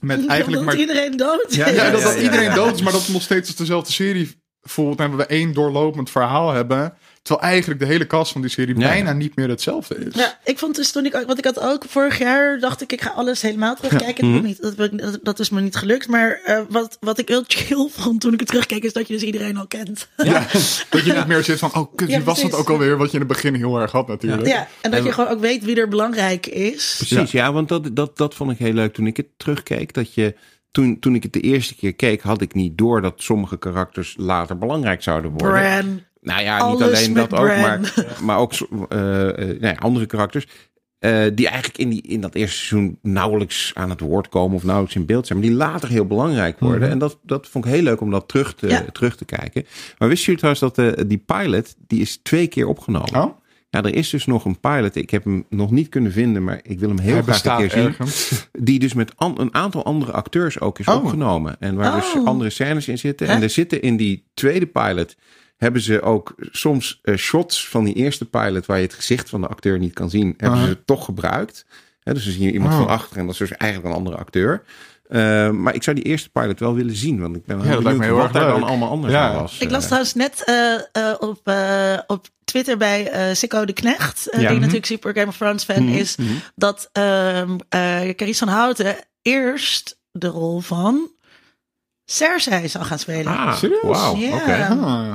met eigenlijk dat maar... iedereen dood Ja, is. Ja, dat, dat ja, iedereen dood is, maar dat het nog steeds als dezelfde serie voelt. En we één doorlopend verhaal hebben. Terwijl eigenlijk de hele cast van die serie Ja. bijna niet meer hetzelfde is. Ja, ik vond dus toen ik, want ik had ook vorig jaar dacht ik, ik ga alles helemaal terugkijken. Dat, heb ik niet, dat, dat, is me niet gelukt. Maar eh, wat, wat ik heel chill vond toen ik het terugkeek, is dat je dus iedereen al kent. Ja, dat je niet meer zit van, oh kut, Ja, wie was dat ook alweer? Wat je in het begin heel erg had natuurlijk. Ja, en dat je gewoon ook weet wie er belangrijk is. Precies, ja, want dat, dat, dat vond ik heel leuk toen ik het terugkeek. Dat je, toen, toen ik het de eerste keer keek, had ik niet door dat sommige karakters later belangrijk zouden worden. Bran. Nou ja, niet alleen dat ook, maar, maar ook eh, eh, nou andere karakters. eh, die eigenlijk in, die, in dat eerste seizoen nauwelijks aan het woord komen of nauwelijks in beeld zijn. Maar die later heel belangrijk worden. En dat, dat vond ik heel leuk om dat terug te, Ja. terug te kijken. Maar wisten jullie trouwens dat de, die pilot, die is twee keer opgenomen. Oh, Ja, er is dus nog een pilot. Ik heb hem nog niet kunnen vinden, maar ik wil hem heel hij graag een keer zien. Die dus met an- een aantal andere acteurs ook is Oh. opgenomen. En waar dus Oh. andere scènes in zitten. Hè? En er zitten in die tweede pilot. Hebben ze ook soms eh, shots van die eerste pilot. waar je het gezicht van de acteur niet kan zien. Hebben Ah. ze toch gebruikt. Hè, dus dan zie je iemand Oh. van achter. En dat is dus eigenlijk een andere acteur. Eh, maar ik zou die eerste pilot wel willen zien. Want ik ben wel Ja, dat lijkt benieuwd me heel wat erg daar dan allemaal anders Ja. aan was. Ik las Eh, trouwens net eh, eh, op, eh, op Twitter bij eh Sikko de Knecht, Ja. die Mhm. natuurlijk super Game of Thrones fan Mhm, is, mhm. dat ehm eh Carice van Houten eerst de rol van Cersei zou gaan spelen. Ah, Serieus? Wauw, Ja. oké. Ah.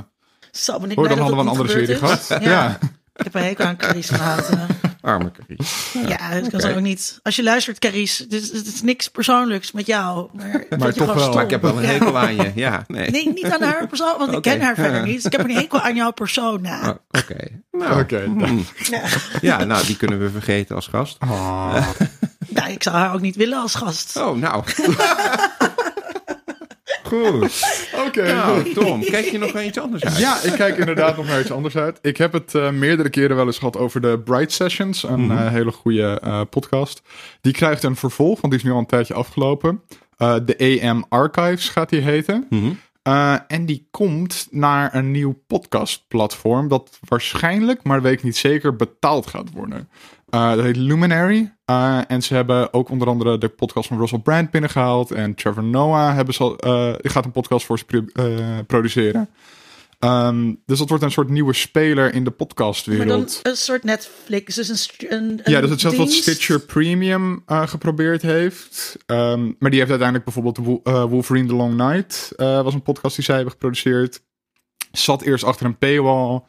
Zo ben ik Hoor, dan dat hadden we een dat andere serie gehad. Ja. Ik heb een hekel aan Carice Houten. Arme Carice. Ja, ik kan zo ook niet. Als je luistert, Carice, het is, het is niks persoonlijks met jou. Maar, je toch wel. Maar ik heb wel een hekel aan je. Ja, nee. Nee, niet aan haar persoon, want ik ken haar verder niet. Dus ik heb een hekel aan jouw persona. Oh, Oké. Nou, Oké. hmm. Ja. Ja, nou, die kunnen we vergeten als gast. Ah. Ja, ik zou haar ook niet willen als gast. Oh, nou. Goed. Oké, Nou, Tom, kijk je nog naar iets anders uit? Ja, ik kijk inderdaad nog naar iets anders uit. Ik heb het eh, meerdere keren wel eens gehad over de Bright Sessions. Een Mhm. eh, hele goede eh, podcast. Die krijgt een vervolg, want die is nu al een tijdje afgelopen. De AM Archives gaat die heten. Mhm. En die komt naar een nieuw podcastplatform. Dat waarschijnlijk, maar weet ik niet zeker, betaald gaat worden. Eh, dat heet Luminary. Eh, en ze hebben ook onder andere de podcast van Russell Brand binnengehaald. En Trevor Noah hebben ze, die gaat een podcast voor ze pro- produceren. Ehm, dus dat wordt een soort nieuwe speler in de Maar dan podcastwereld. een soort Netflix, dus een, een, een Ja, dat is hetzelfde wat. Stitcher Premium geprobeerd heeft. Ehm, maar die heeft uiteindelijk bijvoorbeeld Wo- Wolverine The Long Night. eh, was een podcast die zij hebben geproduceerd. Zat eerst achter een paywall.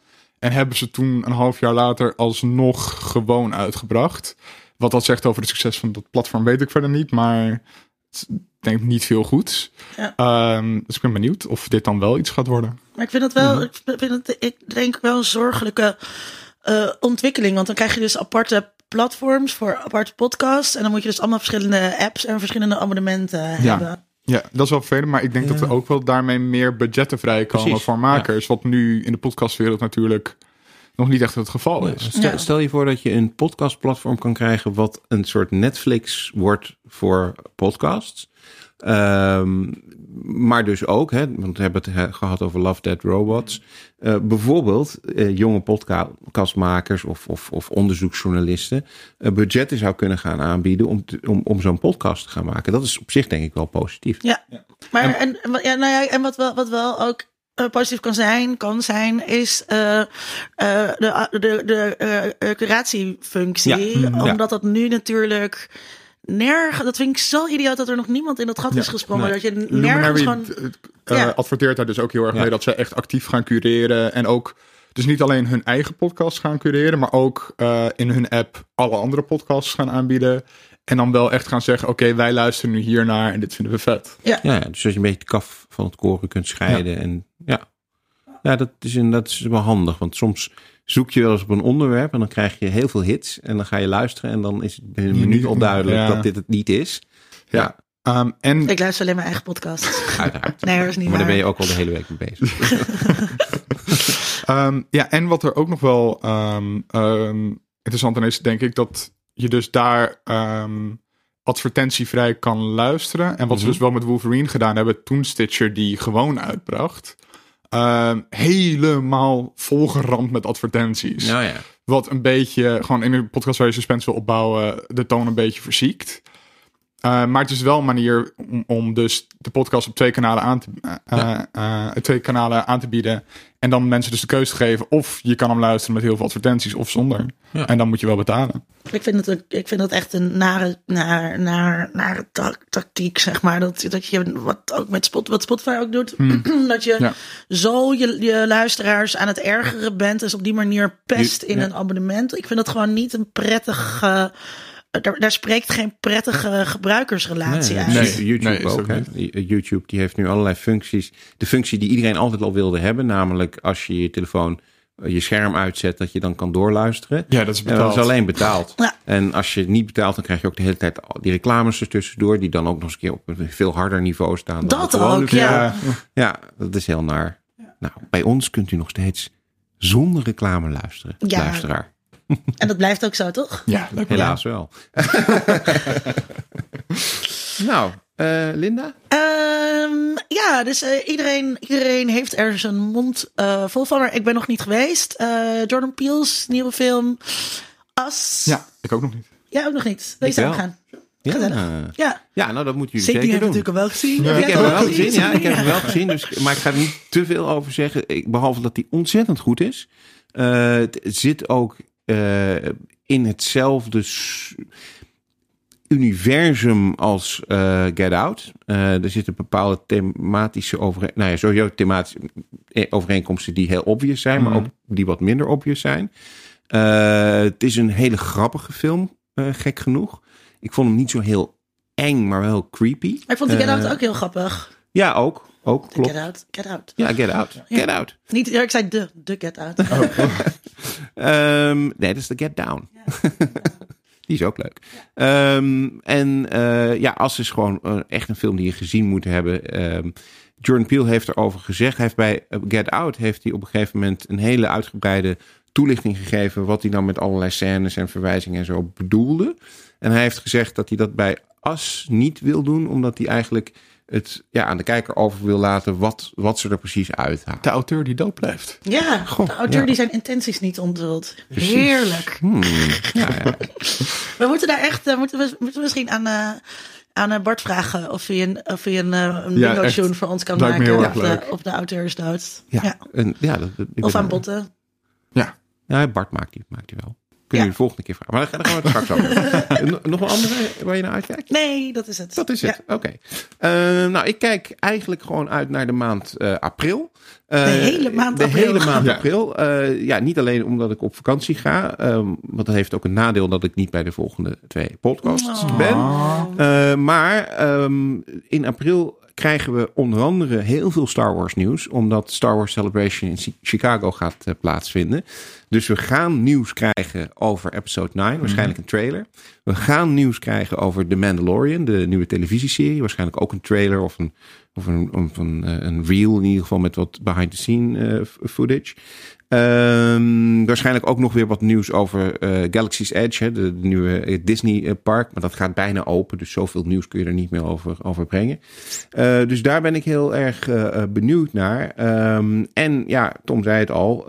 En hebben ze toen een half jaar later alsnog gewoon uitgebracht. Wat dat zegt over het succes van dat platform weet ik verder niet. Maar het denk niet veel goeds. Ja. Ehm, dus ik ben benieuwd of dit dan wel iets gaat worden. Maar ik vind het wel, Mhm. ik vind het, ik denk wel een zorgelijke eh, ontwikkeling. Want dan krijg je dus aparte platforms voor aparte podcasts. En dan moet je dus allemaal verschillende apps en verschillende abonnementen hebben. Ja, dat is wel vervelend, maar ik denk dat er ook wel daarmee meer budgetten vrijkomen Precies, voor makers. Wat nu in de podcastwereld natuurlijk nog niet echt het geval is. Stel, Ja. stel je voor dat je een podcastplatform kan krijgen wat een soort Netflix wordt voor podcasts. Ehm, maar dus ook, hè, want we hebben het he- gehad over Love Dead Robots. Eh, bijvoorbeeld eh, jonge podcastmakers of, of, of onderzoeksjournalisten eh, budgetten zou kunnen gaan aanbieden om, te- om, om zo'n podcast te gaan maken. Dat is op zich denk ik wel positief. Ja, maar en, ja, nou ja, en wat wel, wat wel ook eh, positief kan zijn, kan zijn, is eh, eh, de, de, de curatiefunctie. Ja, mhm, ja. Omdat dat nu natuurlijk nergens, dat vind ik zo idioot dat er nog niemand in dat gat is gesprongen. nee. Dat je nergens gewoon... eh, Ja. adverteert daar dus ook heel erg Ja. mee dat ze echt actief gaan cureren. En ook dus niet alleen hun eigen podcast gaan cureren, maar ook eh, in hun app alle andere podcasts gaan aanbieden. En dan wel echt gaan zeggen, oké, wij luisteren nu hiernaar en dit vinden we vet. Ja, ja, dus dat je een beetje de kaf van het koren kunt scheiden. En ja, ja dat, is, in- dat is wel handig. Want soms zoek je wel eens op een onderwerp en dan krijg je heel veel hits. En dan ga je luisteren en dan is het binnen een minuut al duidelijk ja. dat dit het niet is. Ja, Ehm, en Ik luister alleen mijn eigen podcast. uiteraard. Nee, dat is niet maar daar ben je ook al de hele week mee bezig. Ehm, ja, en wat er ook nog wel ehm, ehm, interessant aan is, denk ik, dat je dus daar ehm, advertentievrij kan luisteren. En wat ze Mhm. dus wel met Wolverine gedaan hebben toen Stitcher die gewoon uitbracht. Ehm, helemaal volgeramd met advertenties. nou ja. Wat een beetje, gewoon in een podcast waar je suspense wil opbouwen, de toon een beetje verziekt. Eh, maar het is wel een manier om, om dus de podcast op twee kanalen, aan te, eh, eh, twee kanalen aan te bieden. En dan mensen dus de keuze te geven of je kan hem luisteren met heel veel advertenties of zonder. Ja. En dan moet je wel betalen. Ik vind het, een- ik vind het echt een nare, nare, nare, nare ta- tactiek, zeg maar. Dat, dat je, wat ook met Spot, wat Spotify ook doet, dat je Hmm. Ja. zo je, je luisteraars aan het ergeren bent. Dus op die manier pest in Ja. een abonnement. Ik vind dat gewoon niet een prettige... daar, daar spreekt geen prettige gebruikersrelatie Nee, uit. Nee. YouTube nee, ook. hè. YouTube die heeft nu allerlei functies. De functie die iedereen altijd al wilde hebben, namelijk als je je telefoon, eh, je scherm uitzet, dat je dan kan doorluisteren. Ja, dat is Ja, dat betaald. is alleen betaald. Ja. En als je het niet betaalt, dan krijg je ook de hele tijd die reclames er tussendoor, die dan ook nog eens een keer op een veel harder niveau staan. Dan Dat ook, ja. Ja, dat is heel naar. Nou, bij ons kunt u nog steeds zonder reclame luisteren, Ja. luisteraar. En dat blijft ook zo, toch? Ja, leuk. Helaas wel. nou, eh, Linda? Ehm, ja, dus eh, iedereen, iedereen heeft er zijn mond eh, vol van. Maar ik ben nog niet geweest. Eh, Jordan Peele's nieuwe film As. Ja, ik ook nog niet. Ja, ook nog niet. Wil je samen gaan? Ja. Ja, ja, nou dat moeten jullie zeker. zeker Die heb doen. natuurlijk al wel gezien. Ja. Ik heb hem het wel gezien, ja. Ik heb hem wel gezien, dus, maar ik ga er niet te veel over zeggen. Ik, behalve dat hij ontzettend goed is. Eh, het zit ook eh, in hetzelfde universum als eh, Get Out. Eh, er zitten bepaalde thematische overeen, nou ja, sowieso thematische overeenkomsten die heel obvious zijn, maar ook die wat minder obvious zijn. Eh, het is een hele grappige film, eh, gek genoeg. Ik vond hem niet zo heel eng, maar wel heel creepy. Maar ik vond die Get Out ook heel grappig. Ja, ook. Ook, klopt. Get Out, Get Out. Ja, Get Out. Ja. Get Out. Niet, ja, ik zei de, de Get Out. Ehm, nee, dat is de Get Down. die is ook leuk. Ehm, en eh, ja, As is gewoon eh, echt een film die je gezien moet hebben. Ehm, Jordan Peele heeft erover gezegd. Hij heeft bij eh, Get Out heeft hij op een gegeven moment een hele uitgebreide toelichting gegeven. wat hij dan met allerlei scènes en verwijzingen en zo bedoelde. En hij heeft gezegd dat hij dat bij As niet wil doen, omdat hij eigenlijk het ja, aan de kijker over wil laten wat, wat ze er precies uithalen. De auteur die dood blijft. Ja, Goh, de auteur ja. die zijn intenties niet onthult. Precies. Heerlijk. Hmm, ja, ja. We moeten daar echt, eh, moeten we moeten we misschien aan, eh, aan eh, Bart vragen of hij een, of hij een, een Ja, bingo tune voor ons kan Lijkt maken op, leuk. de, op de auteursdood. Ja, Ja. En, ja, dat, dat- ik Of aan botten. Ja. Ja, Bart maakt die, maakt die wel. Kunnen jullie de volgende keer vragen. Maar daar gaan we het straks over. Nog- Nog een andere waar je naar uitkijkt? Nee, dat is het. Dat is het. Oké. Eh, nou, ik kijk eigenlijk gewoon uit naar de maand eh, april. Eh, De hele maand de april. hele maand Ja. april. Eh, ja, niet alleen omdat ik op vakantie ga. ehm, want dat heeft ook een nadeel dat ik niet bij de volgende twee podcasts Oh. ben. Eh, maar ehm, in april krijgen we onder andere heel veel Star Wars nieuws. Omdat Star Wars Celebration in Chi- Chicago gaat eh, plaatsvinden. Dus we gaan nieuws krijgen over episode 9. Waarschijnlijk een trailer. We gaan nieuws krijgen over The Mandalorian. De nieuwe televisieserie. Waarschijnlijk ook een trailer of een, of een, of een, eh, een reel in ieder geval. Met wat behind the scene eh, footage. Ehm, waarschijnlijk ook nog weer wat nieuws over eh, Galaxy's Edge, hè, de, de nieuwe eh, Disney eh, park. Maar dat gaat bijna open, dus zoveel nieuws kun je er niet meer over, over brengen. Dus daar ben ik heel erg benieuwd naar. Ehm, en ja, Tom zei het al,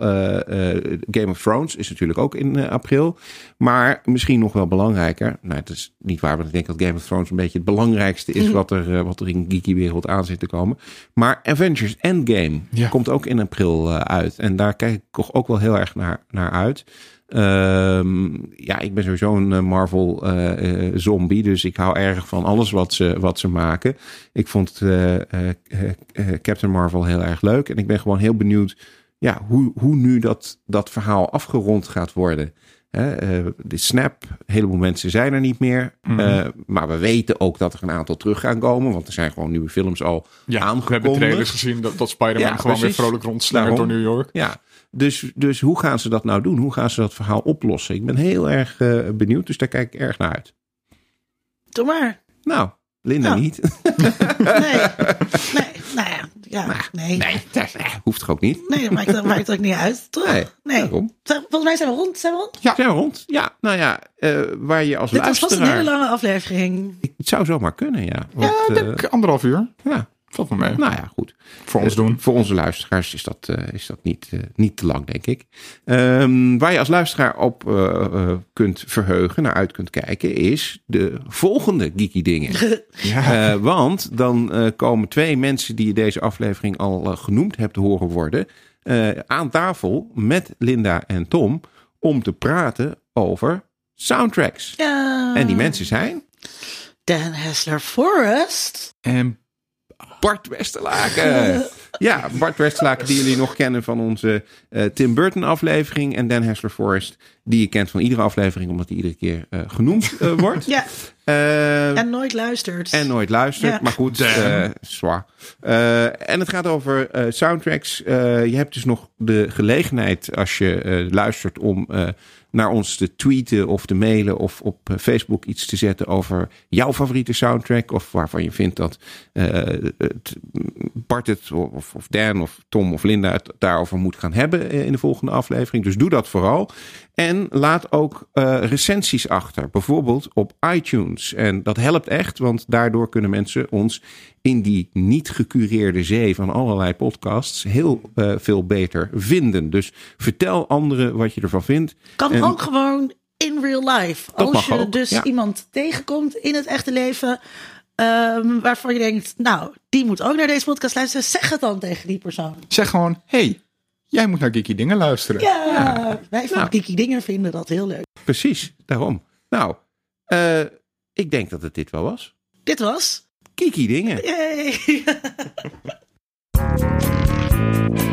Game of Thrones is natuurlijk ook in april. Maar misschien nog wel belangrijker, nou het is niet waar, want ik denk dat Game of Thrones een beetje het belangrijkste is wat er, wat er in geeky wereld aan zit te komen. Maar Avengers Endgame Ja. komt ook in april uit. En daar kijk ik toch ook wel heel erg naar, naar uit. Ehm, ja, ik ben sowieso een eh, Marvel eh, eh, zombie, dus ik hou erg van alles wat ze, wat ze maken. Ik vond Captain Marvel heel erg leuk en ik ben gewoon heel benieuwd ja, hoe, hoe nu dat, dat verhaal afgerond gaat worden. Hè, de snap, een heleboel mensen zijn er niet meer. Mhm. Maar we weten ook dat er een aantal terug gaan komen. Want er zijn gewoon nieuwe films al Ja, we aangekondigd. hebben trailers gezien dat, dat Spider-Man Ja, gewoon precies. weer vrolijk rondslingert door. New York. Ja, dus, dus hoe gaan ze dat nou doen? Hoe gaan ze dat verhaal oplossen? Ik ben heel erg eh, benieuwd, dus daar kijk ik erg naar uit. Doe maar. Nou, Linda Nou. niet. Nee. nee. Nou ja. ja nee. Nee, dat eh, hoeft toch ook niet? Nee, dat maakt, dat maakt ook niet uit, toch? Nee, Nee. Daarom. Volgens mij zijn we rond. Zijn we rond? Ja. Zijn we rond? Ja, nou ja, eh, waar je als Dit was vast een luisteraar... hele lange aflevering. Het zou zomaar kunnen, ja. Ja, Want, ik eh, denk anderhalf uur. ja, Valt wel mee. nou ja, goed. Voor ons Eh, doen. Voor onze luisteraars is dat, eh, is dat niet, eh, niet te lang, denk ik. Ehm, waar je als luisteraar op eh, eh, kunt verheugen, naar uit kunt kijken, is de volgende geeky dingen. Ja. Eh, want dan eh, komen twee mensen die je deze aflevering al genoemd hebt horen worden, eh, aan tafel met Linda en Tom om te praten over soundtracks. Ja. En die mensen zijn Dan Hessler Forrest. En Bart Westerlaken. Ja, Bart Westerlaken, die jullie nog kennen van onze eh, Tim Burton aflevering. En Dan Hessler Forrest, die je kent van iedere aflevering, omdat die iedere keer eh, genoemd eh, wordt. Ja, Eh, en nooit luistert. en nooit luistert, Ja. maar goed, eh zwaar. Eh, en het gaat over eh, soundtracks. Eh, je hebt dus nog de gelegenheid als je eh, luistert om eh, naar ons te tweeten of te mailen of op eh, Facebook iets te zetten over jouw favoriete soundtrack of waarvan je vindt dat het, Bart het of, of Dan of Tom of Linda het daarover moet gaan hebben eh, in de volgende aflevering. Dus doe dat vooral. En laat ook eh, recensies achter, bijvoorbeeld op iTunes. En dat helpt echt, want daardoor kunnen mensen ons in die niet gecureerde zee van allerlei podcasts heel eh, veel beter vinden. Dus vertel anderen wat je ervan vindt. kan en- ook gewoon in real life. Dat Als mag je ook, dus ja. iemand tegenkomt in het echte leven. ehm, waarvan je denkt, nou, die moet ook naar deze podcast luisteren. Zeg het dan tegen die persoon. zeg gewoon, hey, Jij moet naar Kiki Dingen luisteren. Ja, wij van nou. Kiki Dingen vinden dat heel leuk. Precies, daarom. Nou, eh, ik denk dat het dit wel was. Dit was? Kiki Dingen. Yay.